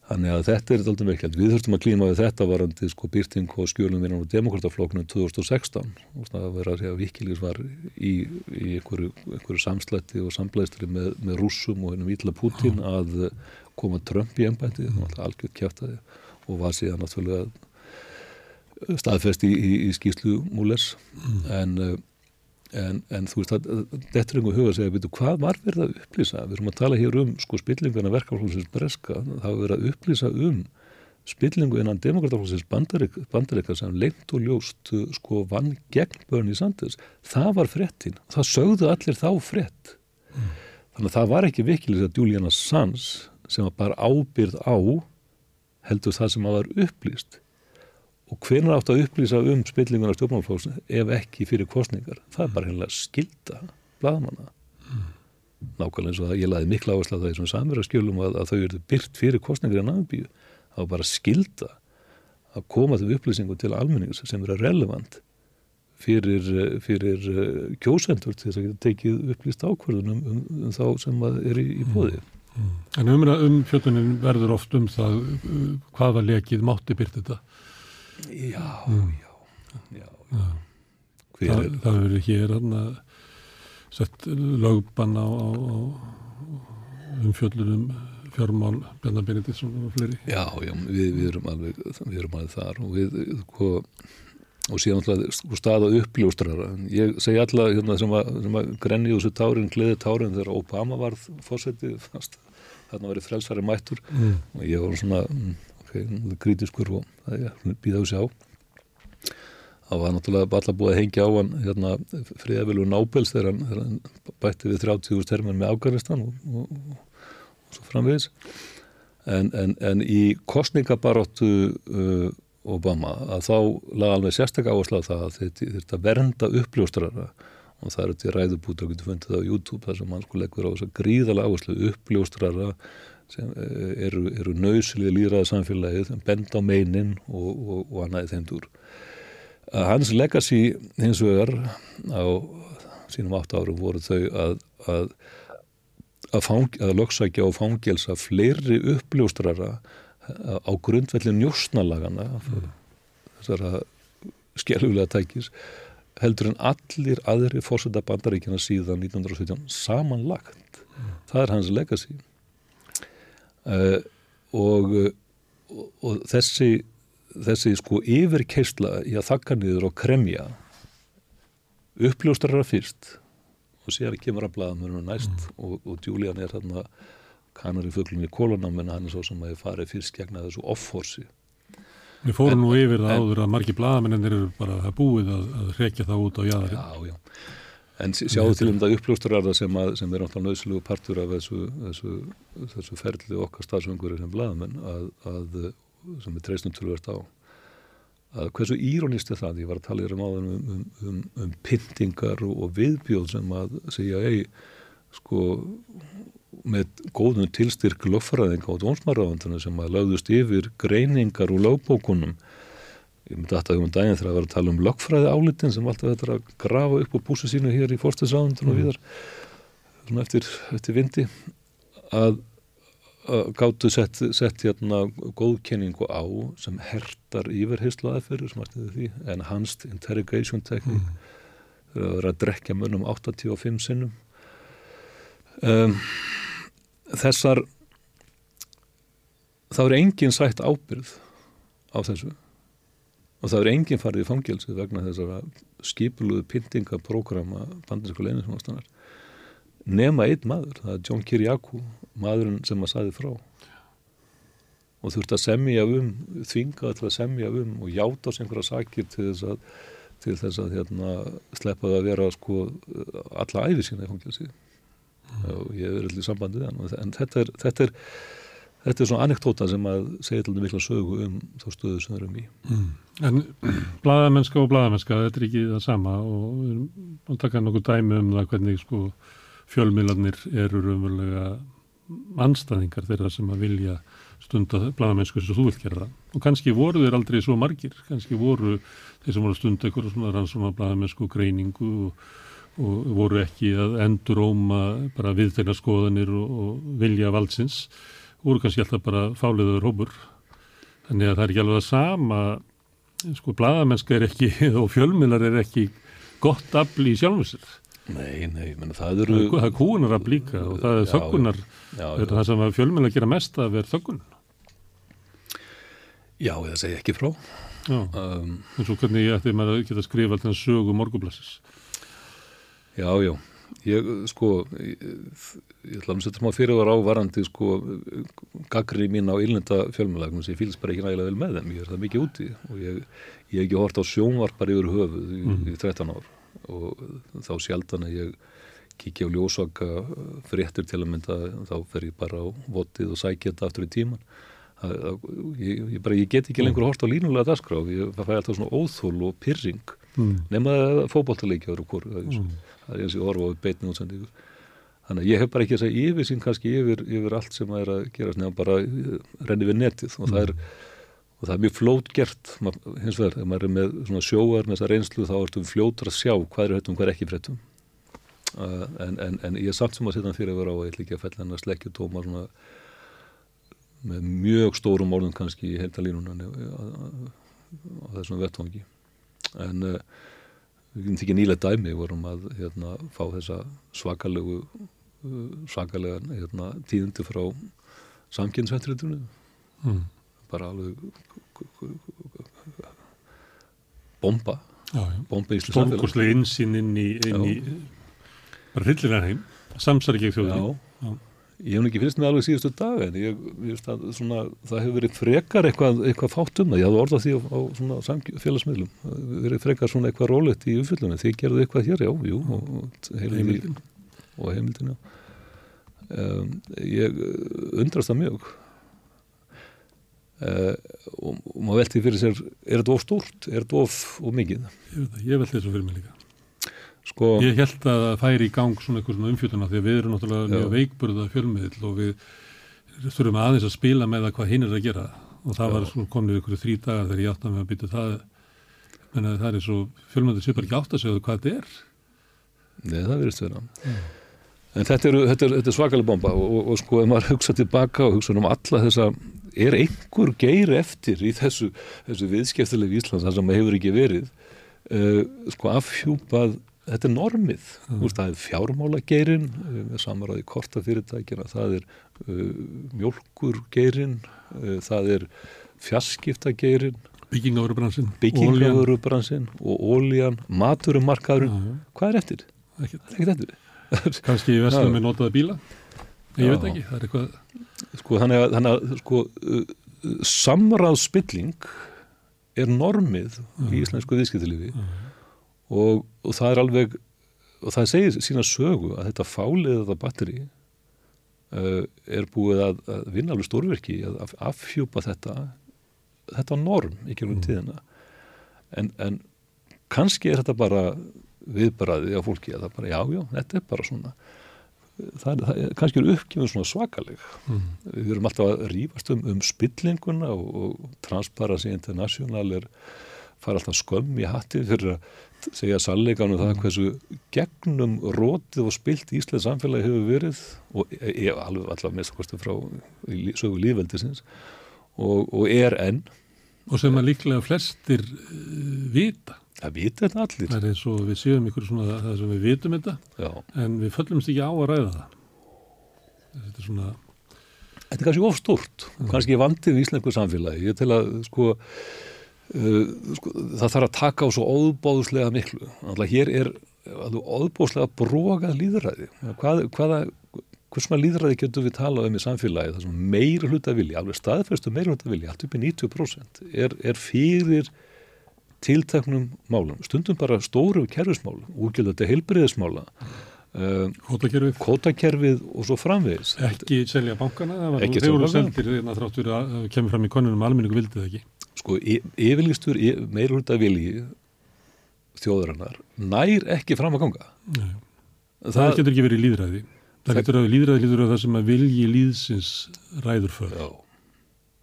Þannig að þetta er alltaf vekkjald. Við þurftum að klíma við þetta varandi sko byrting og skjölum við á demokratafloknum 2016 og það var að segja að Vikilís var í, í einhverju, einhverju samslætti og samblæstri með, með rússum og hennum Ítla Putin að koma Trump í ennbændi, það var alltaf algjörð kjátaði og var síðan náttúrulega staðfest í, í, í skýslu múles mm. en En, en þú veist að þetta er einhver huga að segja veitu, hvað var verið að upplýsa? Við erum að tala hér um sko spillingana verkeflóðsins breska. Það var verið að upplýsa um spillingu innan demokrataflóksins bandaríka sem lengt og ljóst sko vann gegn Bernie Sanders. Það var frettin, það sögðu allir þá frett mm. þannig að það var ekki vikilis að Julian Assange sem var bara ábyrð á heldur það sem að var upplýst og hvernig átt að upplýsa um spillingun af stjórnmálflóksins ef ekki fyrir kostningar, það er bara hennilega skilda bladamanna mm. nákvæmlega eins og það ég laði miklu áherslu á það í svona samverðarskjölum að, að þau eru byrt fyrir kostningar í náðubíu þá bara skilda að koma til upplýsingu til almennings sem eru relevant fyrir, fyrir eh, kjósendur til þess að geta tekið upplýst ákvörðunum um, um, um þá sem er í, í bóði. Mm. Mm. En um fjötunin verður oft um það uh, hvaða lekið mátti byrta þetta? Já, mm. já, já. já. Það, það verður hér að sett lögbanna á, á, á umfjöllunum fjármál Bjarnar Benediktsson og fleiri. Já, já, við, við, erum alveg, við erum alveg þar og við, sko, og síðan alltaf sko, staða uppljóstrara. Ég segi alla hérna, sem að, að grenni úr þessu tárin, gleði tárin þegar Obama varð fórsetið fast, þarna var ég frelsari mættur mm. og ég var svona, mm, kritiskur og það er býðað að sjá. Það var náttúrulega alltaf búið að hengja á hann hérna, friðavilu Nábels þegar hann, hann bætti við 30 termin með Afganistan og, og og svo framvegis en, en, en í kostningabaróttu uh, Obama að þá laði alveg sérstaklega áherslu á það að þetta, vernda uppljóstrara og það eru til ræðubútur að geta fundið það á YouTube þar sem mann leggur á þess að gríðalega áherslu uppljóstrara sem uh, eru, eru nöysilið líraða samfélagið, bend á meinin og, og, og annaði þeim dúr. Hans legacy hins vegar á sínum átt árum voru þau að, að að, fang, að lögsækja og fangelsa fleiri uppljóstrara eh, á grundvelli njósnalagana mm. þessara skjálfulega tækis heldur en allir aðri fórseta bandaríkjana síðan 1917 samanlagt mm. það er hans legacy uh, og, og, og þessi þessi sko yfirkeisla í að þakka niður og kremja uppljóstrara fyrst og sér kemur að blaðamörnum næst mm. og, og Julian er þarna kanar í fugglunni kólunam en hann er svo sem að það farið fyrst gegna þessu off-horsi Við fórum en, nú yfir það en, áður að margi blaðamennir eru bara að búið að, að rekja það út á jæðari Já, já En sjáðu til um það uppljósturarða sem, sem er náttúrulega nöðslu partur af þessu, þessu, þessu ferli okkar stafsvöngur sem blaðamenn að, að, sem er treysnum tilverst á. Að hversu írónist er það, ég var að tala um áðan um, um, um, um pyntingar og, og viðbjóð sem að segja ei, sko með góðum tilstyrk löffræðinga og dónsmarraðandana sem að lögðust yfir greiningar og lögbókunum ég myndi alltaf um daginn þegar að vera að tala um lögfræði álitin sem alltaf þetta er að grafa upp á búsi sínu hér í fórstæðsáðundun og mm. viðar svona eftir, eftir vindi. Að gáttu sett, sett hérna góðkenningu á sem hertar yfirheyslu aðferður sem aðstæði því enhanced interrogation technique. Mm. það er að drekja munum 85 sinnum. Um, þessar þá er enginn sætt ábyrð á þessu og það er enginn farið í fangelsi vegna þessara skipuluðu pyntingaprógrama bandinsko leinismástanar nema einn maður, það er John Kiriakou maðurinn sem að saði frá. Og þurfti að semja um þvinga alltaf að semja um og játa á einhverja sakir til þess að til þess að hérna, sleppa það að vera sko alla æfi sína í fangilsi mm. og ég er allir í sambandi við hann. En þetta er, þetta er þetta er svona anektóta sem að segja alltaf mikla sögu um þá stöðu sem við erum í. Mm. En bladamennska og bladamennska þetta er ekki það sama og við erum að taka nokkuð dæmi um það hvernig sko fjölmiðlarnir eru raunverulega anstæðingar þeirra sem að vilja stunda bladamennsku sem þú vilt gera og kannski voru þeir aldrei svo margir kannski voru þeir sem voru að stunda eitthvað svona rannsóna bladamennsku greiningu og, og voru ekki að enduróma bara við þeirra skoðanir og, og vilja valdsins voru kannski alltaf bara fáliður hópur þannig að það er ekki alveg að sama sko bladamennska er ekki [laughs] og fjölmiðlar er ekki gott afl í sjálfsir Nei, nei, menn það eru... Það er kúunar að blíka og það er þöggunar, það sem fjölmenn að gera mest að vera þöggun. Já, ég segi ekki frá. Já, um, eins og hvernig ég ætti að geta skrifa alltaf sögu morgublassis. Já, já, ég sko ég, ég ætla að setja smá fyrirvar á varandi sko gagri mín á ylnenda fjölmjölagnum sem ég fýlst bara ekki nægilega vel með þeim. Ég er það mikið úti og ég, hef ekki hort á sjónvarpar yfir höfuð í, mm. í 13 ár. Og þá sjaldan að ég kíkja á ljósaka fréttur til að mynda þá fer ég bara á votið og sækja þetta aftur í tíman það, ég, ég, bara, ég get ekki lengur hort á línulega dasgraf ég fæ alltaf svona óþól og pyrring mm. nema fókbóltaleikjaður og hvort það er eins og orfa á beitni útsendingu. Þannig að ég hef bara ekki þess að yfirsýn kannski yfir, yfir allt sem er að gera nefn bara eh, renni við netið. Og það er, og það er mjög flót gert. Hins vegar, ef maður er með svona sjóar með þessa reynslu þá ertum fljótur að sjá hvað er höttum, hvað er ekki fréttum. Uh, en, en, en ég er samt sem að setja fyrir að vera á að ég líka fell hennar slekkju tóma svona með mjög stórum orðum kannski í heiltalínuna á þessum vettvangi. En uh, getum ekki nýlega dæmi vorum að hérna, fá þessa svakalegu uh, svakalega hérna, tíðindi frá samkynnsvættriðunum mm. bara alveg bomba. Bomba í Íslands Stórkurslega insinn inn í, inn í bara hryllilega heim samsar ekki þjóðin Ég hef ekki finnst með alveg síðustu dag en ég, ég að, svona, það hefur verið frekar eitthvað, eitthvað fátt um það, ég hafði orðað því á, á félagsmiðlum, verið frekar svona eitthvað rólegt í umfyllunum, þið gerðu eitthvað hér, já, jú, og, og heimildin. og heimildin, um, ég undrast það mjög. Uh, og, og maður velti fyrir sér er þetta of stort, er þetta of, of mikið? Ég, ég velti þessu fyrir mig líka Sko, ég held að það færi í gang svona eitthvað svona umfjölduna því að við erum náttúrulega mjög veikburða fjölmiðil og við þurfum aðeins að spila með það hvað hinn er að gera og það já. var svona komnið ykkur þrý dagar þegar ég átt að með að bytja það en það er svo fjölmiðil sem bara ekki átt að segja hvað þetta er Nei það verðist vera mm. en þetta er, þetta er, þetta er svakalig bomba og, og, og sko ef maður hugsa tilbaka og hugsa um alla þessa er einhver geir eftir í þessu, þessu viðskiptileg Íslands þar sem maður hefur ekki verið uh, sko afhjúpað þetta er normið, mm. Úst, það er fjármálageirin með samaraði kortafyrirtækina, það er uh, mjölkurgeirin, uh, það er fjarskiptageirin, byggingavörubransin, byggingavörubransin og ólíjan, maturumarkaðurinn, mm. hvað er eftir? Ekkert eftir. [laughs] Kanski í vestlum er notaða bíla, ég Já. veit ekki, það er eitthvað. Sko þannig að, þannig að sko, uh, samráðspilling er normið mm. í íslensku viðskiptilífi og, og það er alveg og það segir sína sögu að þetta fálið þetta batteri uh, er búið að, að vinna alveg stórverki að afhjúpa þetta þetta norm í kjörgum mm. tíðina en, en kannski er þetta bara viðbaraði á fólki að það bara já já, þetta er bara svona það, það er kannski er uppgjöfum svona svakaleg mm. við erum alltaf að rýfast um, um spillinguna og, og Transparency International er fara alltaf skömm í hatti fyrir að segja salleikanum það hversu gegnum rótið og spilt Íslands samfélagi hefur verið og ég e, alveg allavega mest kostu frá sögu lífveldisins og, og er enn. Og sem að líklega flestir uh, vita. Það vita þetta allir. Það er eins og við séum ykkur svona það sem við vitum þetta Já. en við föllumst ekki á að ræða það. Þetta er svona Þetta er kannski ofstúrt, kannski vandið í Íslandsku samfélagi, ég tel að sko sko, það þarf að taka á svo óbóðslega miklu. Alltaf hér er óbóðslega brókað líðræði hvað, hvaða hvers svona líðræði getur við talað um í samfélagi það sem meira hluta vilja, alveg staðfæstu meira hluta vilja, allt upp í 90% er, er fyrir tiltaknum málum, stundum bara stóru kerfismálum, úgjöldandi heilbriðismála uh, Kótakerfið Kótakerfið og svo framvegis. Ekki selja bankana, það var reyður seldir þráttur að kemur fram í konunum almenningu vildið ekki sko yfirlýstur meirhunda vilji þjóðurinnar nær ekki fram að ganga Nei. það, það getur ekki verið líðræði það, það getur að líðræði líður á það sem að vilji líðsins ræður för Já.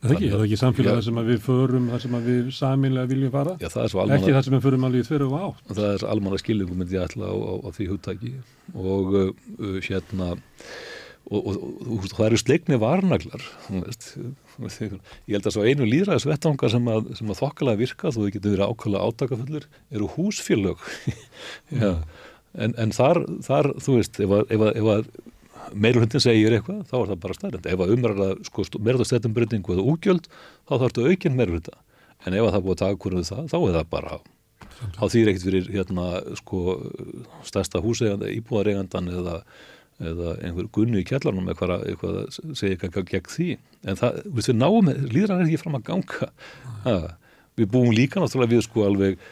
Er það ekki? Er það ekki samfélag ja, sem við förum, það sem við saminlega viljum fara? Já, það almanna, ekki það sem við förum alveg þverju á átt. Það er almanna skilingum myndi ég ætla á, á, á því húttæki og uh, hérna og, og, og það eru sleikni varnaglar ég held að svo einu líðræðisvettangar sem að, að þokkalega virka þú getur verið ákvæmlega átakafullur eru húsfélög. [laughs] En, en þar, þar þú veist ef að, ef að, ef að meirulhundin segir eitthvað þá er það bara stærnd ef að umræða sko, meirðastættum breytingu eða úgjöld þá þarf þetta aukinn meirulhunda en ef að það búið að taka hverju það þá er það bara þá þýr ekkert fyrir hérna sko stærsta húseganda, íbúðaregandan eða, eða einhver gunni í kjallarnum eitthvað, eitthvað að segja eitthvað gegn því. En það, við náum, líðran er ekki fram að ganga. Ha, við búum líka náttúrulega við sko alveg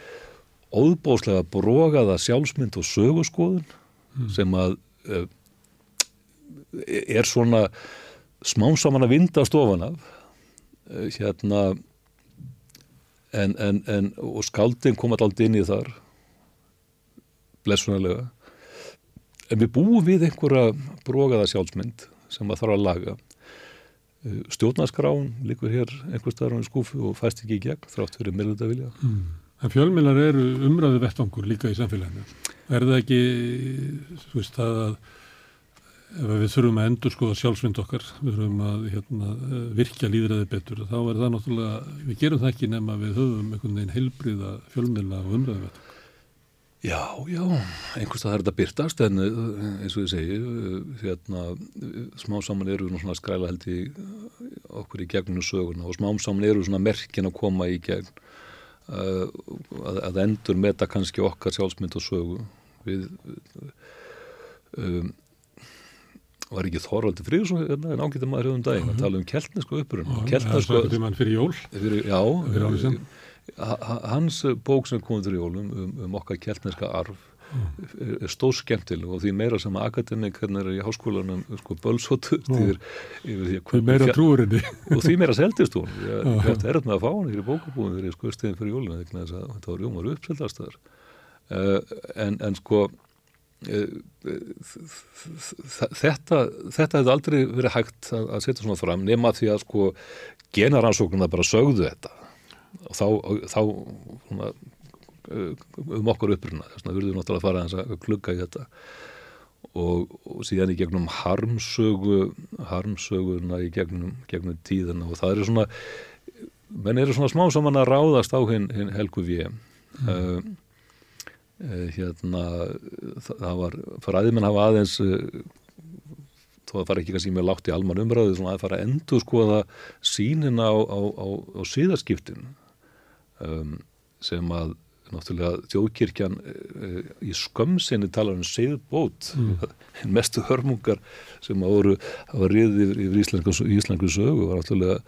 óðbóðslega brogaða sjálfsmynd og sögurskoðun mm. sem að uh, er svona smámsaman að vinda stofan af uh, hérna en, en, en og skaldin kom alltaf inn í þar blessunarlega en við búum við einhverja brogaða sjálfsmynd sem að þarf að laga uh, stjórnaskrán líkur hér einhver staðar á skúfu og fæst ekki í gegn þrátt fyrir meðlunda vilja mm. En fjölmilar eru umræðu vettangur líka í samfélaginu. Er það ekki, þú veist, það að ef við þurfum að endur skoða sjálfsvind okkar, við þurfum að hérna, virkja líðræði betur, þá er það náttúrulega, við gerum það ekki nema við höfum einhvern veginn heilbriða fjölmila og umræðu vettangur. Já, já, einhvers það er þetta byrtast en eins og ég segi, hérna, smá saman eru svona skræla held í okkur í gegnum söguna og smá saman eru svona merkin að koma í gegn Uh, að, að endur meta kannski okkar sjálfsmynd og sögu. Við um, var ekki Þorvaldi Fríðsson hérna, en ágættum maður hefðum daginn að mhm. tala um keltnesku uppruna keltnesku fyrir jól. Fyrir, já, fyrir hans bók sem komið til jólum um, um okkar keltneska arf er stóð skemmtileg og því meira sem akademikarnir í háskólanum sko, bölsóttu yfir, yfir því meira trúurinni og því meira seldist hún. Þetta er með að fá hann í bókabúin fyrir skuðstegin fyrir jólun þetta var rjómar uppseldastar. Uh, eh, en, en sko uh, þetta þetta hefði aldrei verið hægt að, að setja svona fram nema því að sko genaransóknuna bara sögðu þetta og þá, þá svona, Uh, um okkur uppruna þess vegna verður náttúrulega að fara að, að klugga í þetta og, og síðan í gegnum harmsögu harmsöguna í gegnum, gegnum tíðina og það eru svona menn eru svona smá saman að ráðast á hinn hin helgu við mm. uh, hérna það, var, fræðimenn hafa aðeins uh, þó að fara ekki kannski mjög látt í alman umræðu svona að fara að endur skoða sínina á, á, á, á síðaskiptin um, sem að náttúrulega þjóðkirkjan e, í skömsinni tala um segðbót mm. [laughs] mestu hörmungar sem áru hafa riðið yfir Íslandsku, Íslandsku sögu var náttúrulega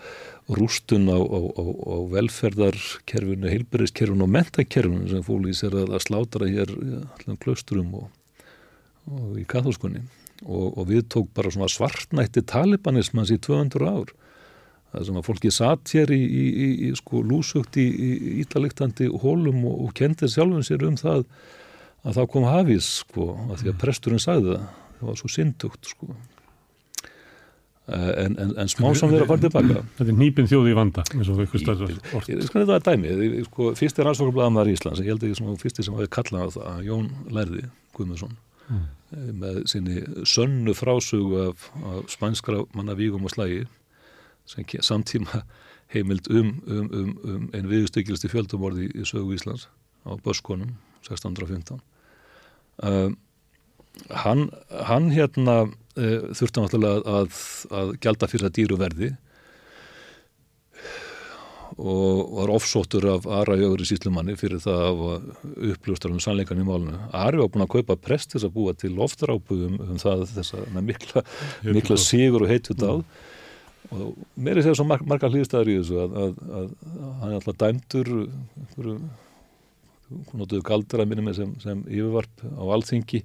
rústun á, á, á, á velferðarkerfinu, heilbyrðiskerfinu og mentakerfinu sem fólk í sér að, að slátara hér allan klösturum og, og í katholskunni og, og við tók bara svona svartnætti talibanismans í 200 ár það sem að fólki satt hér í, í, í, í sko lúsugt í ítaliktandi hólum og, og kendið sjálfum sér um það að það kom hafís sko að því að mm. presturinn sagði það. Það var svo syndugt sko. En, en, en smá sem þeirra farið tilbaka Þetta er nýpin [clears throat] þjóði í vanda eins og eitthvað starfað orð. Ég sko þetta er dæmið, sko, fyrst er ansvokarblæðamæður í Íslands ég held ekki svona fyrsti sem hafi kallað að Jón Lærði Guðmundsson mm. Eh, með sinni sönnu frásögu af, af spænskra manna vígum og slægi sem samtíma heimild um, um, um, um einu viðstökilsti fjöldumorði í sögu Íslands á Börskonum 1615 um, hann, hann hérna uh, þurfti náttúrulega að, að gælda fyrir það dýru verði og var ofsóttur af Ara Jögur í síslumanni fyrir það að uppljóstar um sannleikan í málunu. Ari var búin að kaupa prest þess að búa til oftrápu um, um það þess að mikla, mikla sigur og heitut á og mér er sér svo marg, marga hlýðstæður í þessu að, að, að, að hann er alltaf dæmtur hún notuðu galdra minni með sem, sem yfirvarp á alþingi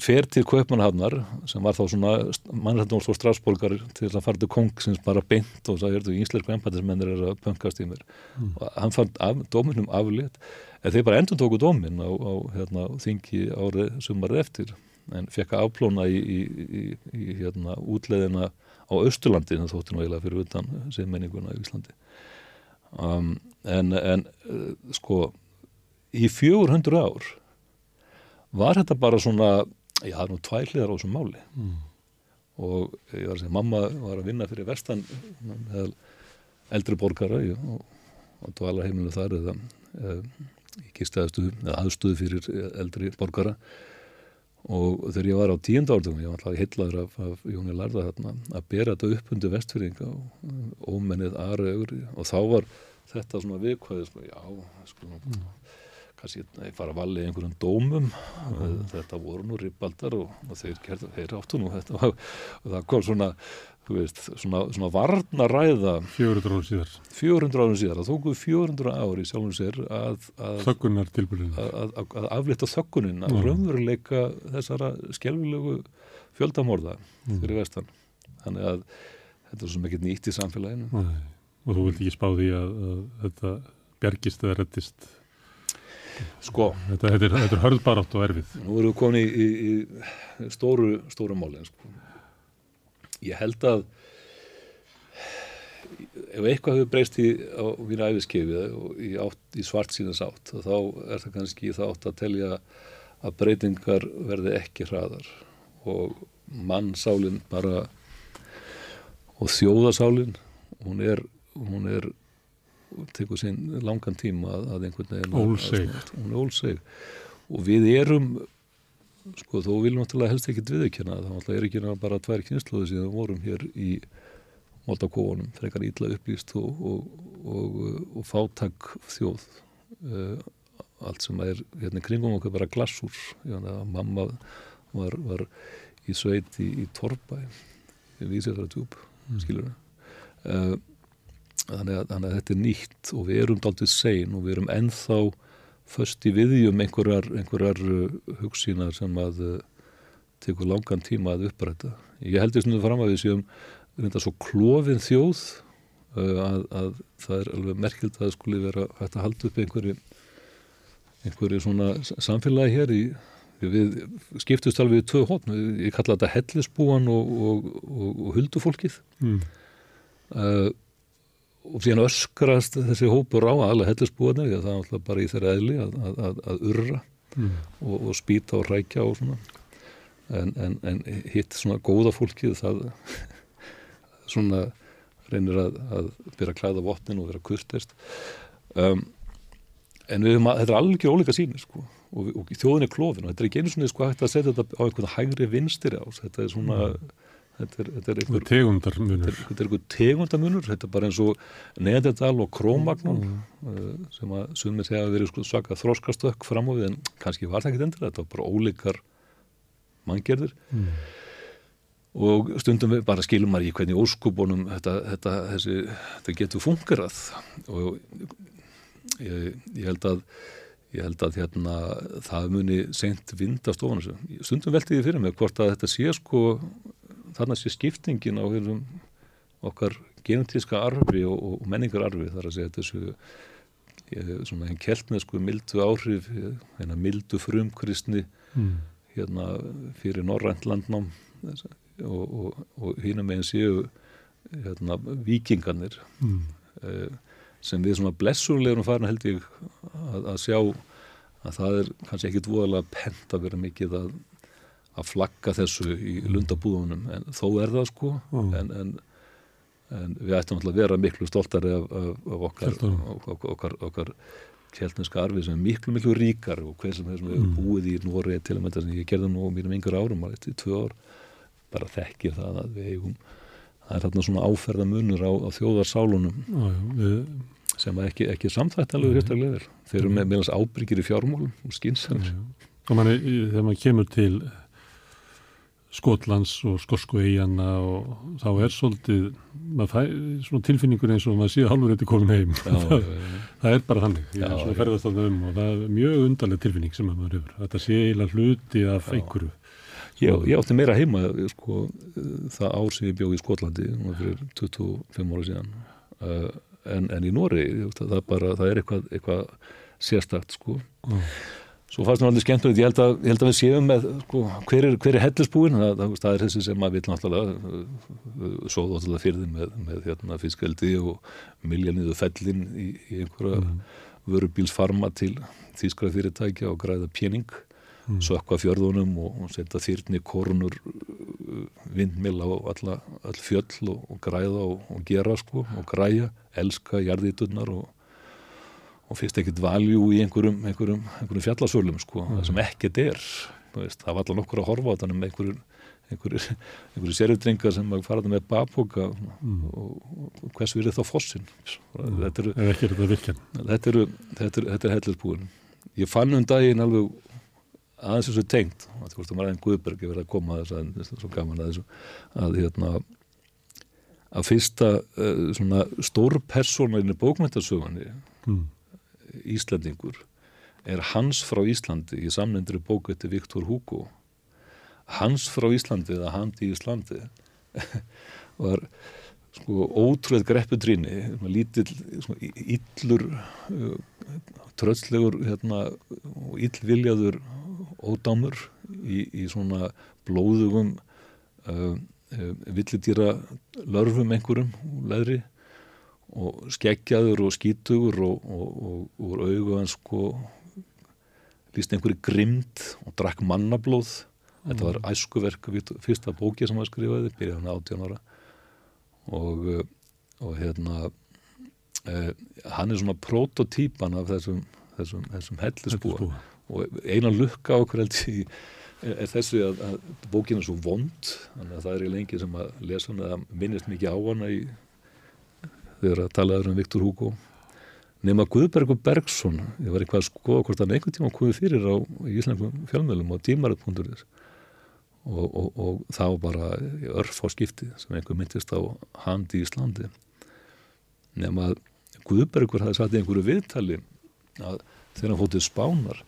fer til Kaupmannhafnar sem var þá svona mannrættum og strafsborgar til að fara til kong sem bara beint og það er íslensku empatismennir er að pöngast í mér mm. og hann fann af, dóminum aflétt en þeir bara endur tóku dómin á, á hérna, þingi árið sumarið eftir en fekk að afplóna í, í, í, í hérna, útleðina á Östurlandi en þóttu nú eiginlega fyrir utan siðmenninguna í Íslandi. Um, en, en uh, sko í 400 ár var þetta bara svona já, það er nú tværliðar á þessum máli. Mm. og ég var að segja mamma var að vinna fyrir vestan eldri borgara og, og dvala heimilu þar eða, eða í kistæðastuðu eða aðstuðu fyrir eldri borgara og þegar ég var á tíund árdugum ég var alltaf heitlaður af, af Jóni Lærða þarna, að bera þetta upp undir vestfyrringa og ómennið aðra ögri og þá var þetta svona viðkvæðið sko, já, sko, mm. kannski nei, fara að valið einhverjum dómum mm. þetta voru nú ribbaldar og, og þeir, gerðu, þeir áttu nú þetta [laughs] og það kom svona Veist, svona, svona varna ræða 400 árum síðar. 400 árum síðar, það tókuð 400 ári sjálfum sér að að, að, að aflita þöggunin að raunveruleika þessara skjálfilegu fjöldamorða mm. fyrir vestan. Þannig að þetta er svo mikið nýtt í samfélaginu. Nei. og þú vilt ekki spá því að, að þetta bjargist eða rettist sko. Þetta, þetta er, er hörðbarátt og erfið. Nú erum við komin í, í, í stóru stóru málin sko ég held að ef eitthvað hefur breyst í, mínu æfiskeifi og í, í svart síðans átt þá er það kannski þá átt að telja að breytingar verði ekki hraðar og mannsálinn bara og þjóðasálinn hún er hún er tekur sín langan tíma að, að einhvern veginn hún er ólseg og við erum sko þó vil náttúrulega helst ekkit viðkjöna þá er ekki náttúrulega bara tvær kynnslóði síðan við vorum hér í Moldakóanum frekar ítla upplýst og, og, og, og fátak þjóð. Uh, allt sem er hérna kringum okkur bara glassúr. Mamma var, var í sveit í, í Torbæ í Vísjafræðatjúb mm. skilur uh, þannig, þannig að þetta er nýtt og við erum daldið sein og við erum ennþá först í viðjum einhverjar, einhverjar uh, hugsínar sem að uh, tekur langan tíma að uppræta. Ég held því svona fram að við séum reynda svo klófin þjóð uh, að, að það er alveg merkild að það skuli vera hægt að halda upp einhverju, einhverju svona samfélagi hér í við skiptust alveg í tvö hótt ég kalla þetta hellisbúan og, og, og, og huldufólkið mm. uh, og síðan öskrast þessi hópur á alla hellisbúana því að það er alltaf bara í þeirra eðli að, að, að urra mm. og, og spýta og rækja og svona. En, en, en hitt svona góða fólkið það [laughs] svona reynir að, að vera að klæða votnin og vera kurtist um, en við höfum að þetta er alveg ólíka sínir sko og, og þjóðin er klófin og þetta er ekki einu svona sko hægt að setja þetta á einhvern hægri vinstir ás. Þetta er svona mm Þetta er, þetta er einhver tegundarmunur. Þetta er einhver tegundarmunur, þetta er bara eins og neðendal og krómagnum mm. uh, sem að sumir segja að verið sko svaka þróskastökk fram á við en kannski var það ekki endur, þetta var bara ólíkar manngerðir mm. og stundum við bara skilum maður í hvernig óskubunum þetta, þetta, þessi, þetta getur fungerað og ég, ég held að ég held að hérna, það muni sent vindast ofan þessu. Stundum velti ég fyrir mig hvort að þetta sé sko þarna sé skiptingin á hefðum, okkar genetíska arfi og, og menningararfi þar að segja þessu ég, svona einn keltnesku mildu áhrif hérna mildu frumkristni mm. hérna fyrir Norrænt landnám og, og, og hínum meginn séu hérna vikingarnir mm. eh, sem við svona blessurlegurum farin held ég að, að sjá að það er kannski ekkit voðalega pent að vera mikið að að flagga þessu í lundabúðunum en þó er það sko mm. en, en, en við ættum alltaf að vera miklu stoltari af, af, af okkar, okkar, okkar, okkar kjeltneska arfi sem er miklu miklu ríkar og hver sem hefur mm. búið í Nóri til að mynda sem ég gerði nú mínum yngur árum í tvö ár, bara þekkir það að við eigum, það er þarna svona áferða munur á, á þjóðarsálunum við sem ekki, ekki samþættanlega hérstaglega er. Þeir eru með meðans ábyrgir í fjármálum og skynsans. Og manni, þegar maður kemur til Skotlands og Skosku eigana og þá er svolítið fæ, svona tilfinningur eins og maður sé halvur eitthvað komin heim. Já, [laughs] það, já, já. það er bara þannig ég svona ferðast á það um og það er mjög undarlega tilfinning sem maður hefur. Þetta sé eiginlega hluti af einhverju. Já, ég átti meira heima sko, það ár sem ég bjóð í Skotlandi fyrir 25 ára síðan uh, en, en í Nóri það, bara, það er eitthvað, eitthvað sérstakt sko Svo fannst mér alveg skemmtilegt, ég held að, ég held að við séum með sko, hver er, er hellisbúin, það, það, er þessi sem maður vil náttúrulega sóða náttúrulega fyrir þið með, með hérna, fiskaldi og miljaniðu fellin í, í einhverja mm. vörubílsfarma til þýskra fyrirtækja og græða pjening, mm. sökka fjörðunum og, og setja þýrni korunur uh, vindmil á alla, all fjöll og, og græða og, og gera sko og græja, elska jarðíturnar og og fyrst ekkert valjú í einhverjum, einhverjum, einhverjum fjallasölum sko, mm. það sem ekkert er veist, það var alltaf nokkur að horfa á [laughs] þannig með einhverjum einhverju sérutringar sem fara það með babboka mm. og, og hvers erum þá fossin mm. þetta eru þetta er, er hellisbúin ég fann um daginn alveg aðeins þessu tengt það var einn Guðberg verið að koma að þess að svo gaman að þessu að hérna að fyrsta uh, svona stór persóna inn í bókmyndasögunni mm. Íslandingur er Hans frá Íslandi í samnendri bóku eftir Viktor Hugo. Hans frá Íslandi eða Handi í Íslandi [laughs] var sko ótrúið greppudrýni lítill, svona, illur uh, trölllegur hérna, og illviljaður ódámur í, í svona blóðugum uh, uh, villidýra lörfum einhverjum úr leðri og skeggjaður og skítugur og, og, og úr augu hans sko líst einhverju grimd og drakk mannablóð. Mm. þetta var æskuverk fyrsta bóki sem hann skrifaði, byrjaði hann 18 ára. Og, eh, og hérna eh, hann er svona prototýpan af þessum, þessum, þessum hellisbúa. Og eina lukka okkur held í er þessi að, að bókin er svo vond þannig að það er í lengi sem að lesa hann að minnist mikið á hana í, þegar að talaður um Viktor Hugo nema Guðbergur Bergson ég var eitthvað að skoða hvort hann einhvern tíma komið fyrir á íslenskum fjölmjölum og tímarætt.is og, og, og þá bara örf á skipti sem einhver myndist á hand í Íslandi nema Guðbergur hafi satt í einhverju viðtali að þegar hann fótið spánar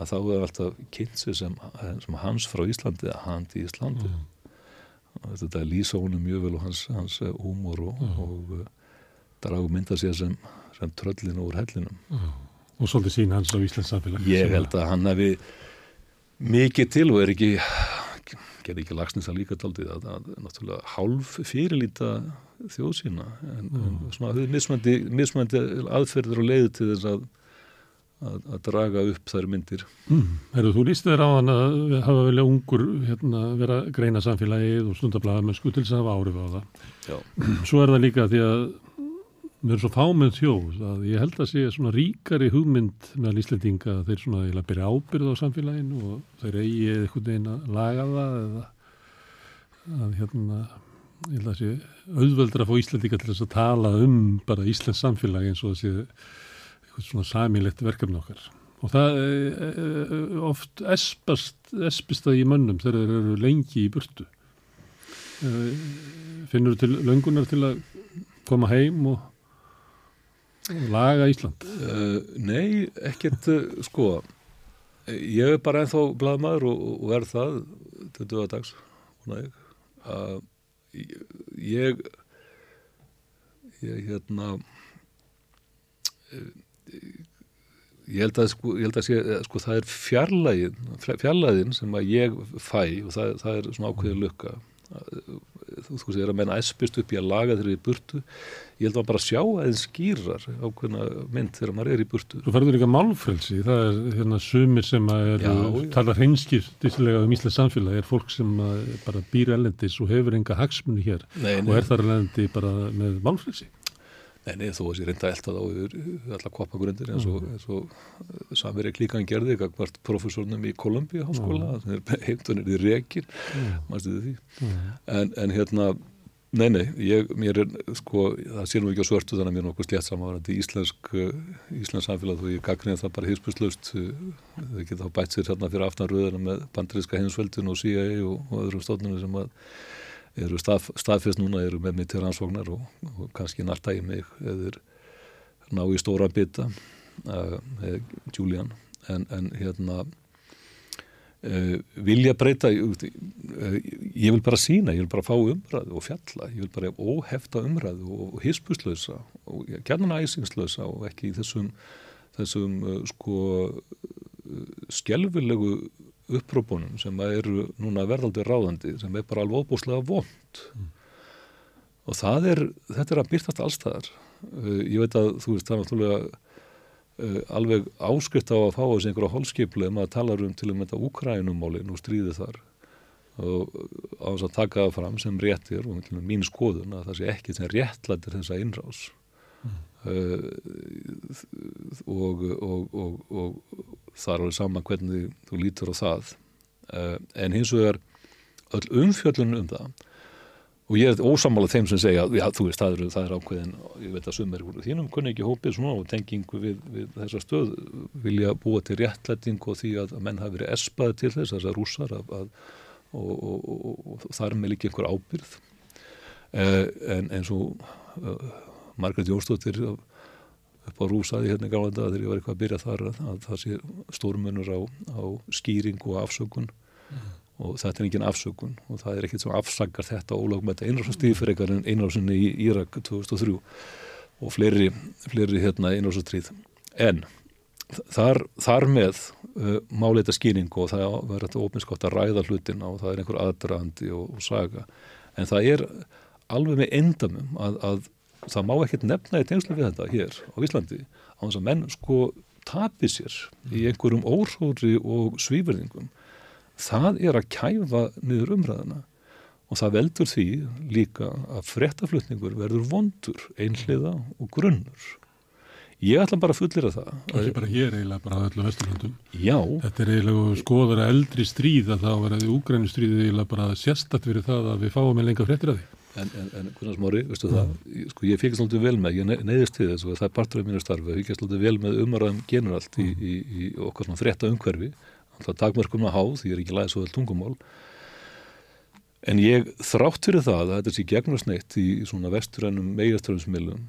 að þá er alltaf kynsi sem, sem hans frá Íslandi að hand í Íslandi mm. og þetta lýsa honum mjög vel og hans, hans húmor og, mm. og uh, dragu mynda sér sem sem tröllinu úr hellinum mm. Og svolítið sín hans á Íslands samfélag Ég held að hann hefði mikið til og er ekki gerði ekki lagsnins að líka daldið að, að, að náttúrulega hálf fyrirlíta þjóð sína en, mm. en svona mismöndi, mismöndi aðferður og leiði til þess að Að, að draga upp þær myndir mm. Herru, þú líst þér á hann að hafa velja ungur hérna, vera greina samfélagið og stundablaða með skutil sem hafa árið á það Já. Svo er það líka því að við erum svo fámið þjóð að ég held að sé svona ríkari hugmynd meðal Íslandinga að þeir svona eða byrja ábyrð á samfélaginu og þeir eigi eitthvað eina laga það eða að hérna ég held að sé auðveldur að fá Íslandinga til þess að tala um bara Íslands samfélagi eins og það sé eitthvað svona samilegt verkefni okkar. Og það er e, e, oft espast, espist það í mönnum þegar þeir eru lengi í burtu. E, finnur til löngunar til að koma heim og Laga Ísland? Uh, nei, ekkert uh, sko ég er bara ennþá bladmaður og, og er það til döðadags uh, ég. Ég hérna ég held að sko, ég held að sé, sko það er fjarlægin fjarlægin sem að ég fæ og það, það er svona ákveðið lukka. Þú veist, það er að menna espist upp í að laga þeirri burtu ég held að bara sjá aðeins skýrar ákveðna mynd þegar maður er í burtu Þú færður líka málfrelsi, það er hérna sumir sem er, tala hreinskýrtislega um Íslands samfélag, er fólk sem bara býr elendis og hefur enga hagsmunni hér nei, nei. og er þar elendi bara með málfrelsi Nei, nei, þó að ég reynda elda þá yfir allar koppagrundir eins og, mm. og Samverið Klíkan gerði eitthvað profesornum í Kolumbíu háskóla er [laughs] heimtunir í rekir mm. mm. en, en hérna nei, nei, ég, mér er sko, það sé nú ekki á svörtu þannig að mér er nokkuð slétt samanvarandi íslensk íslensk samfélag og ég gaggrið það bara hýrspurslaust þau geta þá bætt sér hérna fyrir aftanröðuna með bandriðska heimsveldun og CIA og, og öðrum stofnunum sem að eru stað, staðfest núna, eru með mig til rannsóknar og, og kannski nartægi mig eða ná í stóra bytta uh, Julian. En, en hérna vilja breyta uh, ég vil bara sína, ég vil bara fá umræðu og fjalla, ég vil bara óhefta umræðu og hispuslösa og gerðan æsingslösa og ekki þessum þessum uh, sko skjelvilegu upprópunum sem eru núna verðaldi ráðandi sem er bara alveg óbúslega vond mm. og það er þetta er að byrtast allstæðar ég veit að þú veist það er náttúrulega uh, alveg áskrift á að fá þessi einhverja holskiplu um að tala um til um þetta Ukrænumálin og stríði þar og á þess að taka það fram sem réttir og mín skoðun að það sé ekki sem réttlættir þessa innrás mm. uh, og, og, og, og það er alveg saman hvernig þú lítur á það uh, en hins vegar öll umfjöllun um það og ég er ósamála þeim sem segja já, þú veist, það er, það er ákveðin ég veit að sumir þínum kunni ekki hópið svona og tengingu við, við þessa stöð vilja búa til réttlæting og því að menn hafi verið espaði til þess þessar rússar að, að, og, og, og, og þar með líka einhver ábyrð eh, en eins og uh, Margret Jónsdóttir upp á rúsaði hérna í Gálanda þegar ég var eitthvað að byrja þar að það sé stórmunur á, á skýring og afsökun. Mm og þetta er engin afsökun og það er ekkert sem afsakar þetta ólagmæta einráðsastíð fyrir eitthvað en einráðsynni í Írak 2003 og fleiri, fleiri hérna einráðsastríð en þar, þar með uh, máleita skýring og það verður þetta ofinskátt að ræða hlutina og það er einhver aðdraðandi og, og saga. En það er alveg með endamum að, að það má ekkert nefna í tengslu við þetta hér á Íslandi á þess að menn sko tapir sér í einhverjum óhróri og svíverðingum það er að kæfa niður umræðina og það veldur því líka að frettaflutningur verður vondur, einhliða og grunnur. Ég ætla bara að fullera það. Það er bara hér eiginlega bara á öllu vesturlöndum. Já. Þetta er eiginlega skoðara eldri stríð að þá verði úgrænu stríðið eiginlega bara sérstatt verið það að við fáum með lenga frettir að því. En, en, en hvernig smári, veistu það, sko ég fekist alltaf vel með, ég neyðist til þess og það er partur af mínu starfi, ég fekist alltaf vel með umaræðum generalt í, í, í okkar svona frétta umhverfi alltaf takmörkum að há því ég er ekki læðið svo vel tungumál. En ég þrátt fyrir það að þetta sé gegnarsneitt í svona vesturænum megastöðumsmiðlum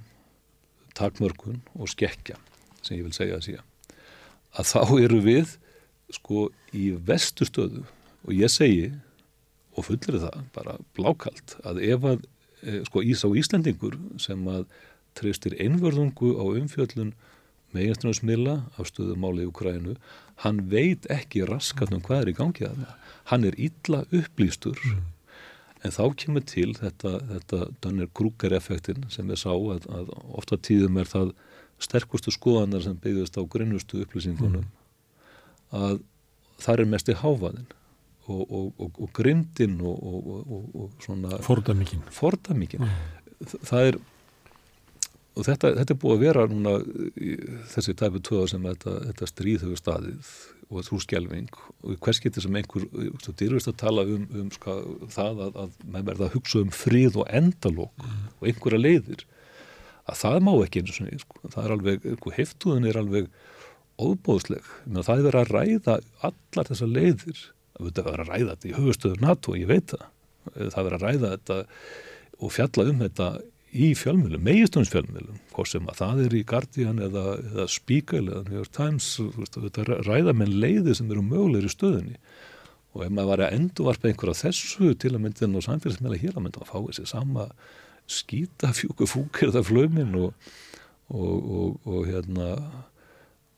takmörkun og skekkja sem ég vil segja að síðan að þá eru við sko í vestustöðu. Og ég segi og fullir það bara blákalt að ef að e, sko ís á Íslandingur sem að treystir einvörðungu á umfjöllun meginströmsmila af stöðumáli í Ukrænu, hann veit ekki raskat um hvað er í gangi að það. Hann er illa upplýstur mm. en þá kemur til þetta, þetta Dönner Kruger effektin sem við sá að, að ofta tíðum er það sterkustu skoðanar sem byggðist á grunnustu upplýsingunum mm. að það er mest í háfaðin og, og, og, og grindin og svona Fordamíkin Fordamíkin mm. það er og þetta, þetta er búið að vera núna þessi tæpu töða sem þetta, þetta stríð hefur staðið og þrúskjálfing og hvers getur sem einhver dyrfist að tala um, um ska, það að, að maður verða að hugsa um fríð og endalók mm. og einhverja leiðir að það má ekki eins og svona sko. það er alveg, sko, heftuðin er alveg óbóðsleg, það er verið að ræða allar þessar leiðir það er verið að ræða þetta í höfustöður NATO ég veit það, það er verið að ræða þetta og fjalla um þetta í fjölmjölum, megistónsfjölmjölum hvort sem að það er í Guardian eða, eða Spiegel eða New York Times þetta ræða með leiði sem eru mögulegir í stöðunni. Og ef maður var að endurvarpa einhverja þessu til að myndin og samfélagsmeila hér að mynda að fá þessi sama skýta [laughs] fjúku fúkirða flömin og, og, og, og hérna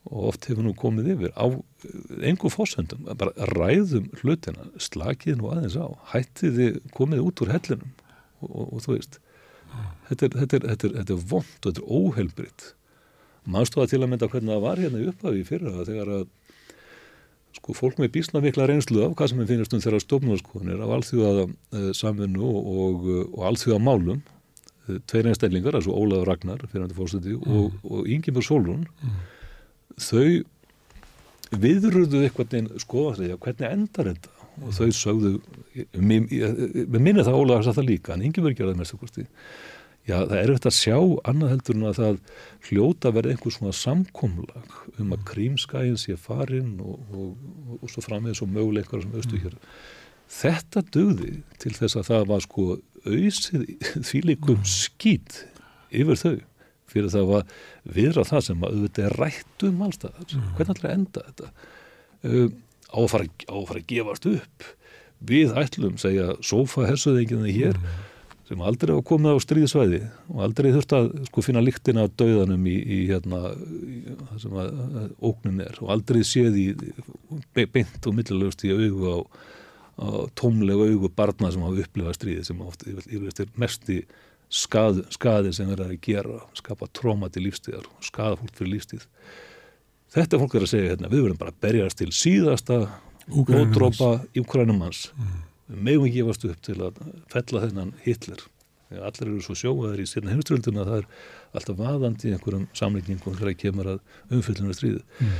og oft hefur nú komið yfir á einhver fósöndum, bara ræðum hlutina, slakið nú aðeins á hættiði komið út úr hellinum og þú veist þetta er, þetta er, þetta er, þetta er vond og þetta er óheilbritt maður stóða til að mynda hvernig það var hérna í upphafi fyrra þegar að sko fólk með bísna mikla reynslu af hvað sem finnast um þeirra stofnarskoðanir af alþjóða uh, samfunnu og, og, og alþjóða málum uh, tveir einstællingar, altså Ólaður Ragnar fórstætti mm. og, og Ingemur Solrún mm. þau viðröðu eitthvað skoða þegar hvernig endar þetta og þau sögðu með minni það Ólaður satt það líka en Ingemur gerði mest okkur stíð Já, það er eftir að sjá annað heldur en að það hljóta verið einhvers svona samkomlag um að krímskæðin sé farin og, og, og, og svo framvegð svo möguleikar sem austu hér. Þetta döði til þess að það var sko auðsið [laughs] þvílikum skýt yfir þau fyrir það var viðra það sem að auðvitað er rætt um allstað. Hvernig ætlar að enda þetta? Uh, á að fara, á að, fara að gefast upp. Við ætlum, segja, sofa hersuðinginni hér mm sem aldrei hafa komið á stríðsvæði og aldrei þurft að sko finna líktina af dauðanum í, í hérna það sem að, að óknin er og aldrei séð í beint og millilegust í augu á, á tómlega augu barna sem hafa upplifað stríði sem ofta yfirlega er mest í skað, skaði sem er að gera skapa tróma til lífstíðar og skada fólk fyrir lífstíð. Þetta fólk er að segja hérna, við verðum bara að berjast til síðasta blóðdrópa í Ukrænumans mm við megum ekki gefast upp til að fella þennan Hitler. Allir eru svo sjóaðar í sérna heimströlduna það er alltaf vaðandi í einhverjum samlingingum þegar það kemur að umfyllinu stríðu mm.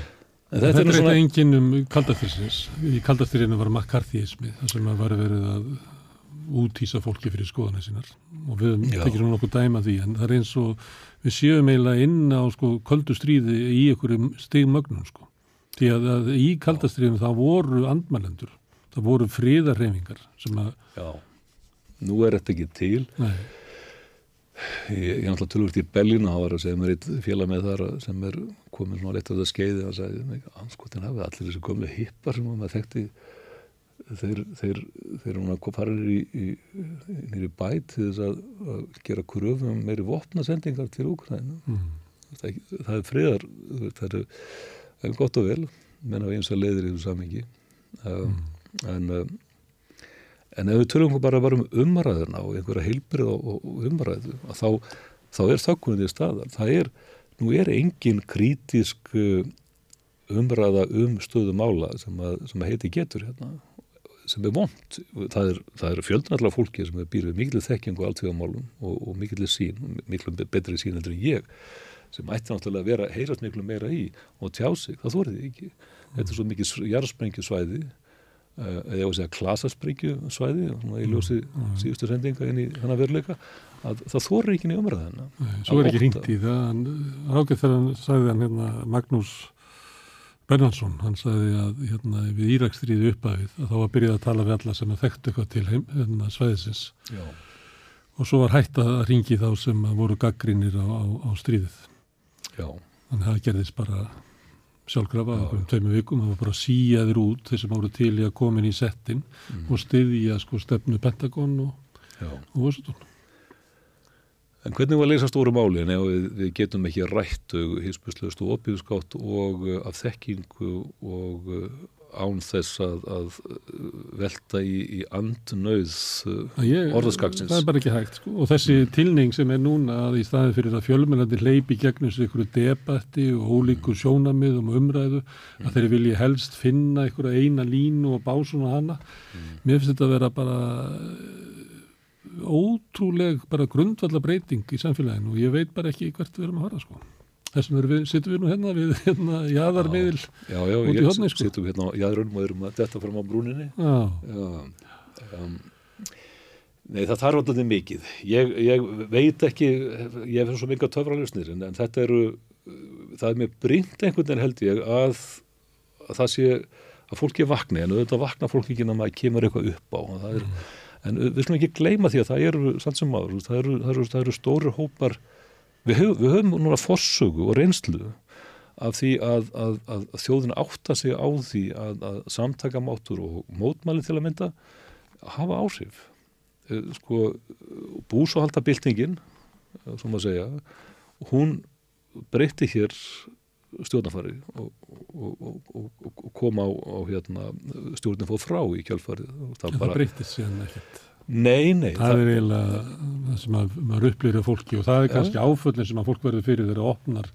en þetta, þetta er svona... enginn um kaldastyrins í kaldastyrinu var makkarþísmi þar sem var verið að útýsa fólki fyrir skoðanir sínar. Og við tekjum nokkuð dæma því en það er eins og við séum eiginlega inn á sko köldu stríði í einhverjum stigmögnum sko. Því að, að í kaldastriðinu það voru andmælendur, það voru friðarreifingar sem að, Já, nú er þetta ekki til. nei, Ég, er náttúrulega tölvöld í Berlín og það að mér eitt félag með þar sem er komin svona rétt á það skeiði og sagði anskotin hafið allir þessi gömlu hippar sem maður þekkti þeir, þeir, þeir eru að fara í, í, nýri bæt til þess að, að gera kröfum um meiri vopnasendingar til Úkræðinu. mm, Það, er það er friðar, það er, það er gott og vel, menn á eins og leiðir í þessu samingi. Um, en, um, en ef við tölum bara, bara um umræðuna og einhverja heilbrið og, og umræðu, þá, þá er þökkunin í staðar. Það er, nú er engin krítisk uh, umræða um stöðu mála sem sem heiti getur hérna sem er vond. Það er, er fjöldnallega fólki sem er býrið mikil þekking og alltíðamálum og, og mikil sín, mikil betri sín heldur en ég sem ætti náttúrulega að vera heyrast miklu meira í og tjá sig, það þórið ekki. Þetta er svo mikið jarðsprengjusvæði eða á að segja klasasprengjusvæði svona í ljósi síðustu sendinga inn í hana veruleika að það þórir ekki í umræðina. nei, svo er ekki hringt í það. Rákið þegar hann sagði hann hérna Magnús Bernhardsson, hann sagði að hérna við Írakstriði uppæðið að þá var byrjað að tala við alla sem að þekktu eitthvað til heim, hérna svæðisins. Já, og svo var hægt að ringi þá sem voru gaggrínir á, á, á stríðið. já, Þannig að það gerðist bara sjálfgrafa á tveimur vikum, það var bara síjaðir út þeir sem voru til í að komin í settin Mm. og styðja sko stefnu Pentagon og, og Washington. En hvernig var að leysa stóru máli en ef við, við getum ekki rætt hinspuslust og opíðskátt og uh, af þekkingu og uh, án þess að, að uh, velta í, í andnauð uh, orðaskaksins. Það er bara ekki hægt sko. og þessi tilning sem er núna að í staði fyrir að fjölmennandi hleypi gegnum sig einhverju debatti og ólíku sjónamiðum og umræðu að þeir vilji helst finna einhverja eina línu og bá svona hana. Mér finnst þetta að vera bara ótrúleg bara grundvalla breyting í samfélaginu og ég veit bara ekki hvert við erum að fara sko. Þessum erum við, sittum við nú hérna við hérna jaðarmiðil. Já, já, ég horni, sko. sittum hérna á jæðrunum og erum að detta fram á brúninni. Já, Já, um, nei, það þarf alltaf mikið. Ég, ég veit ekki, ég hef svo mikið töfralusnir, en, en þetta eru, það er mér brínt einhvern veginn held ég að, að það sé að fólki vakni, en auðvitað vakna fólki ekki en að maður kemur eitthvað upp á. er, En við slum ekki gleyma því að það eru, samt sem maður, það eru, það eru, það eru stóru hópar, við höfum, við höfum núna forsögu og reynslu af því að, að, að þjóðin átta sig á því að, að samtakamáttur og mótmæli til að mynda hafa áhrif. Eh, Sko, búsáhaldabildingin, sem maður segja, hún breytti hér stjórnafari og, og, og, og, kom á, á hérna, stjórnin fóð frá í kjálfarið. En það breytist síðan ekkert. Nei, nei. Það er eiginlega það sem að, maður upplýður af fólki og það er Já. kannski áföllin sem að fólk verður fyrir þegar það opnar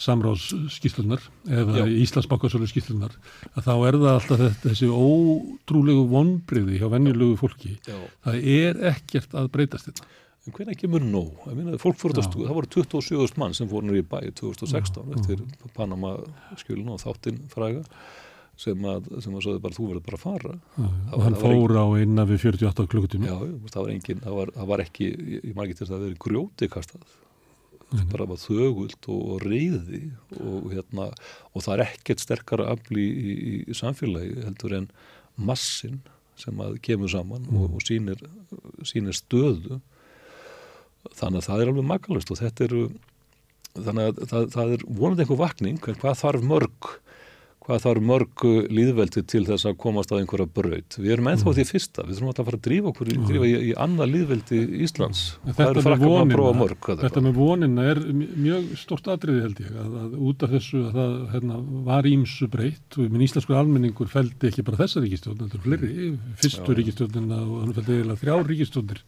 samráðsskýslunar eða Já. Íslandsbankasölu skýslunar að þá er það alltaf þetta, þessi ótrúlegu vonbriði hjá venjulegu fólki. Já. Það er ekkert að breytast þetta. En hvernig kemur nóg? Ég meina, fólk fór þetta Já. stúð, það voru 27.000 mann sem fór nú í bæ 2016 eftir Panama skjölun og þáttinn fræga sem að, sem að bara þú verður bara að fara. Já, og hann fór á innan við 48 klukkutíma. Já, það var engin, það var, það var ekki, ég, margir til þess að það verið grjóti kastað. Bara var þögult og, reyði og, hérna, og það er ekkert sterkara afli í, í, í samfélagi heldur en massin sem að kemur saman og, og sýnir, sýnir stöðu þannig að það er alveg makalust og þetta eru þannig að það, það er vonandi einhver vakning en hvað þarf mörg hvað þarf mörg líðveldi til þess að komast að einhverja braut. Við erum ennþá því fyrsta, við þurfum alltaf að fara að drífa okkur í, drífa í, í annað líðveldi Íslands. En Það eru frakkar að prófa mörg. þetta með vonina er mj- mjög stort atriði held ég að, að út af þessu að það hérna, var ímsu breytt og minn íslenskur almenningur feldi ekki bara þessa ríkistjórn, þetta er fleiri, fyrstu Já. ríkistjórnina og hann feldi eiginlega þrjá ríkistjórnir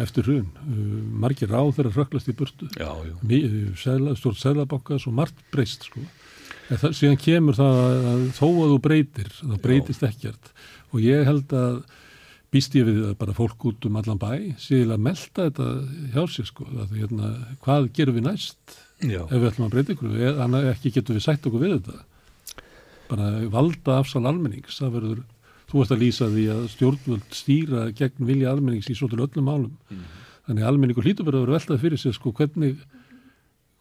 eftir hrun. Uh, margir ráð þeirra röklast í burtu, stort seðlabankas og margt breyst sko. Það, síðan kemur það að, að þó að þú breytir, þá breytist ekkert og ég held að býst ég við að bara fólk út um allan bæ síðan að melta þetta hjá sér sko, að hérna, hvað gerum við næst Já. ef við ætlum að breyta ykkur, eða annað ekki getum við sætt okkur við þetta bara valda afsal almennings, það verður þú ert að lýsa því að stjórnvöld stýra gegn vilja almennings í svo til öllum málum. Mm. Þannig að almenningur hlýtur bara að vera veltað fyrir sig sko hvernig,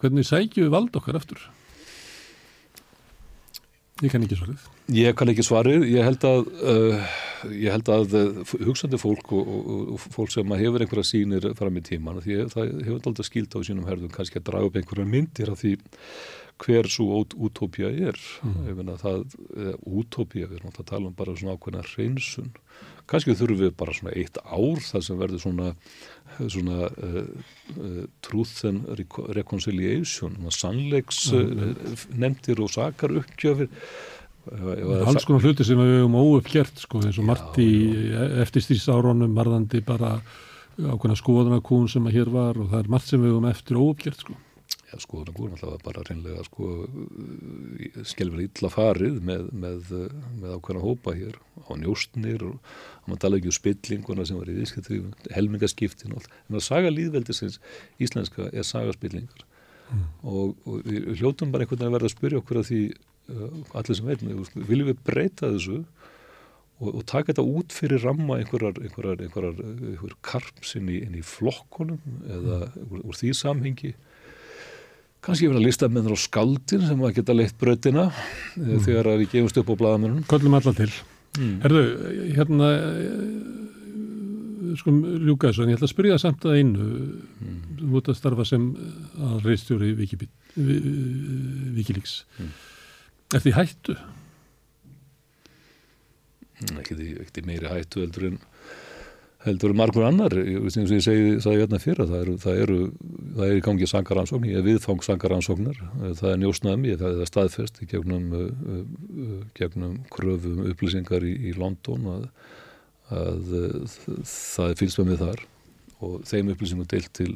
hvernig sækju við vald okkar eftir. Ég kann ekki svarið. Ég kann ekki svarið. Ég held að, uh, ég held að uh, hugsandi fólk og, og, og fólk sem hefur einhverja sínir fram í tíman, því það hefur aldrei skilt á sínum herðum kannski að draga upp einhverja myndir af því hver svo útópía er mm. ég finna það, útópía við erum alltaf að tala um bara svona ákveðna hreinsun kannski þurfum við bara svona eitt ár það sem verður svona, svona uh, uh, truth and reconciliation sannleiks uh, nefndir og sakar uppgjöfir alls konar hluti sem við hefum óuppgjert sko eins og margt í eftirstýrsáronum varðandi bara ákveðna skoðanakún sem að hér var og það er margt sem við hefum eftir óuppgjert sko. Skoðunum voru alltaf bara reynlega sko, skilfur illa farið með, með, með ákveðna hópa hér á njóstnir og maður tala ekki um spillinguna sem var í viðskiptu helmingaskiptin og allt, en að saga líðveldisins íslenska er sagaspillingar mm. og, og við hljóttum bara einhvern veginn að verða að spyrja okkur að því uh, allir sem veitum, viljum við breyta þessu og, og taka þetta út fyrir ramma einhverjar, einhverjar, einhverjar, einhverjar karpsinn í, í flokkonum eða mm. úr, úr því samhengi kannski verið að lista með það á skaldin sem að geta leitt bröðina eh, mm. þegar við gefumst upp á bladamennum Kollum alla til mm. Herðu, hérna sko ljúka þessu en ég ætla að spyrja samt að einu mm. þú út að starfa sem að reistjóri Wikileaks mm. Er því hættu? Ekki því meiri hættu heldur en heldur margur annar, og ég segi það hérna fyrir, það eru, það eru það er í gangi sangaransókn, ég viðfang sangaransóknar, það er njósnaðum ég, það er staðfest gegnum gegnum kröfum upplýsingar í, í London að, að það er mig þar. Og þeim upplýsingum deilt til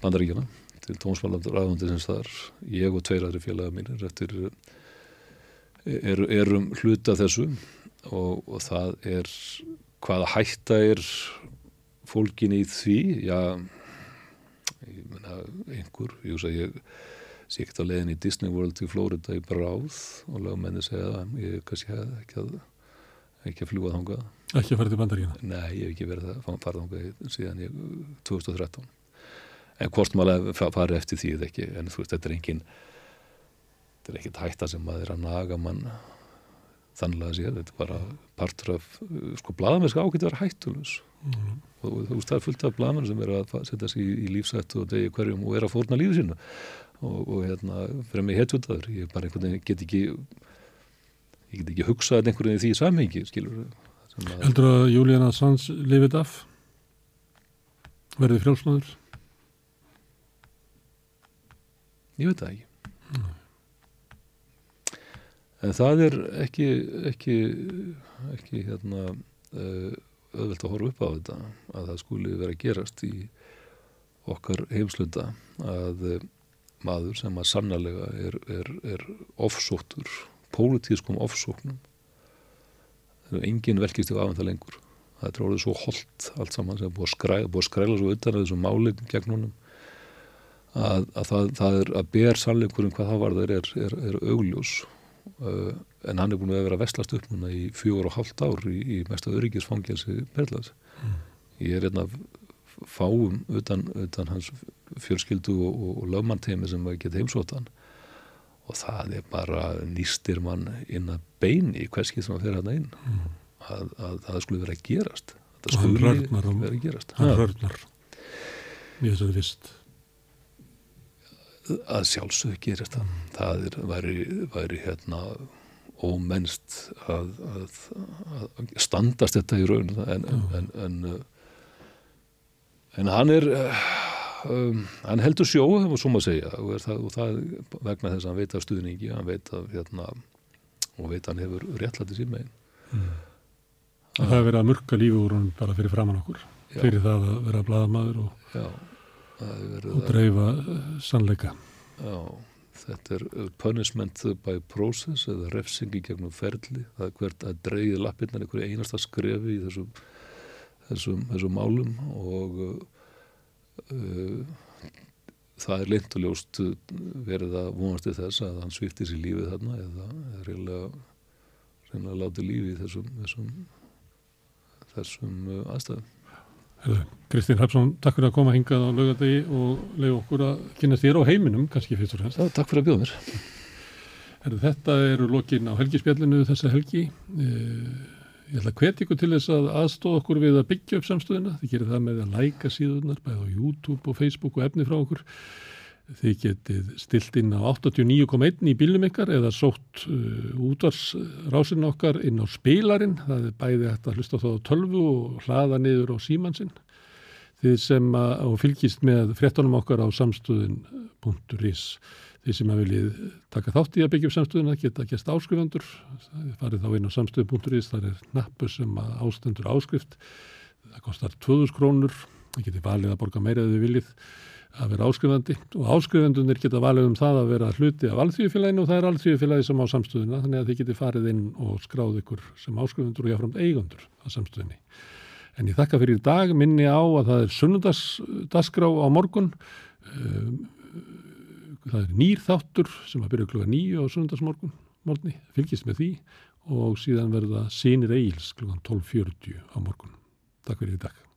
bandaríkjana, til tónsvallandur aðvöndisins þar, ég og tveir aðri félaga mínir eftir er, erum hluta þessu og, og það er hvaða hætta er fólkin í því? Já ég menna einhver ég sé ekkert að leiðin í Disney World í Florida í bráð og lagmenni segja að ég kannski hef ekki að ekki að fljúa þánga ekki að fara til bandaríkina? Nei, ég hef ekki verið að fara þánga síðan ég 2013 en hvort maður fari eftir því ekki, en þú veist, þetta er engin þetta er ekkert hætta sem maður er að naga mann þannlega sér, þetta er bara partur af, sko, bladamennska ákveði að vera hættulus mm. og þú veist, það er fullt af bladamenn sem er að setja sig í, í lífsættu og degi hverjum og er að fórna lífu sína og, og hérna, fyrir mig hetjutaður ég bara einhvern veginn get ekki ég get ekki hugsað einhvern veginn því samhengi, skilur Heldur að Julian Assange lifið af? Verði frjálsmaður? Ég veit það ekki en það er ekki ekki, ekki hérna öðvöld að horfa upp á þetta að það skuli vera að gerast í okkar heimslunda að uh, maður sem að sannlega er, er, er ofsóttur pólitískum ofsóknum það er engin velkist í afhengta lengur. Það er orðið svo holdt allt saman sem er búið að skræla, búið að skræla svo utan að þessum málinn gegn húnum að, að það, það er að ber sannleikurinn hvað það var það er, er, augljós en hann er búin að vera að vestlast upp núna í fjór og hálft ár í, í mesta öryggisfangelsi Berlaðs mm. ég er hérna fáum utan, utan hans fjölskyldu og, og, og lögmanteimi sem að geta heimsótan og það er bara nýstir mann inn að beini hverskið sem að fyrir hann inn mm. að, að, að það skulle vera að gerast. Það skulle vera að gerast. hann rörnar. Í þessari vist að sjálfsög gerist það mm. það er, væri, væri hérna ómennst að, að, að standast þetta í raun en, en, en, en hann er um, hann heldur sjó var svo maður að segja og, það, og það vegna þess að hann veit af stuðningi hann veit af hérna og veit hann hefur réttlætið sín megin mm. Það hefur verið að mörka lífi úr hann bara fyrir framann okkur já. fyrir það að vera bladamadur og já og dreifa eh, sannleika Já, þetta er uh, punishment by process eða refsingi gegnum ferli það er hvert að dreyði lappirnar einhverju einasta skrefi í þessum þessum, þessum málum og uh, það er leint og ljóst verið að vonast í þess að hann sviftir sér lífið þarna eða er reyðilega reyna að láta lífi í þessum þessum, þessum aðstæðum. Herðu, Kristín Hrapsson, takk fyrir að koma hingað á laugadegi og leiða okkur að kynast þér á heiminum, kannski fyrst og fremst. Já, takk fyrir að bjóða mér. Herðu, þetta eru lokin á helgispjallinu þessa helgi. Eh, Ég ætla að hvetja ykkur til þess að aðstóða okkur við að byggja upp samstöðuna. Þið gerir það með að læka síðunar, bæða á YouTube og Facebook og efni frá okkur. Þið getið stilt inn á 89.1 í bílnum ykkar eða sótt uh, útvarsrásin okkar inn á spilarinn. Það er bæði hægt að hlusta á það á tölvu og hlaða niður á símansinn. Þið sem að, og fylgist með fréttunum okkar á samstöðun.is. Þið sem að viljið taka þátt í að byggja upp samstöðuna geta gæst áskrifandur. Það farið þá inn á samstöðu.is. Það er nappu sem að ástendur áskrift. Það kostar 2000 krónur. Það getur valið að borga meira eða þið viljið að vera áskrifandi og áskrifandunir geta valið um það að vera hluti af alþjóðfélaginu og það er alþjóðfélagi sem á samstöðuna þannig að þið geti farið inn og skráð ykkur sem áskrifandur og jáframt eigandur á samstöðinni. En ég þakka fyrir í dag minni á að það er sunnundagsdasgrá á morgun um, það er nýr þáttur sem að byrja klukka nýju á sunnundagsmorgun morgunni, fylgist með því og síðan verða sínir eigils klukkan 12.40 á morgun. Takk fyrir í dag.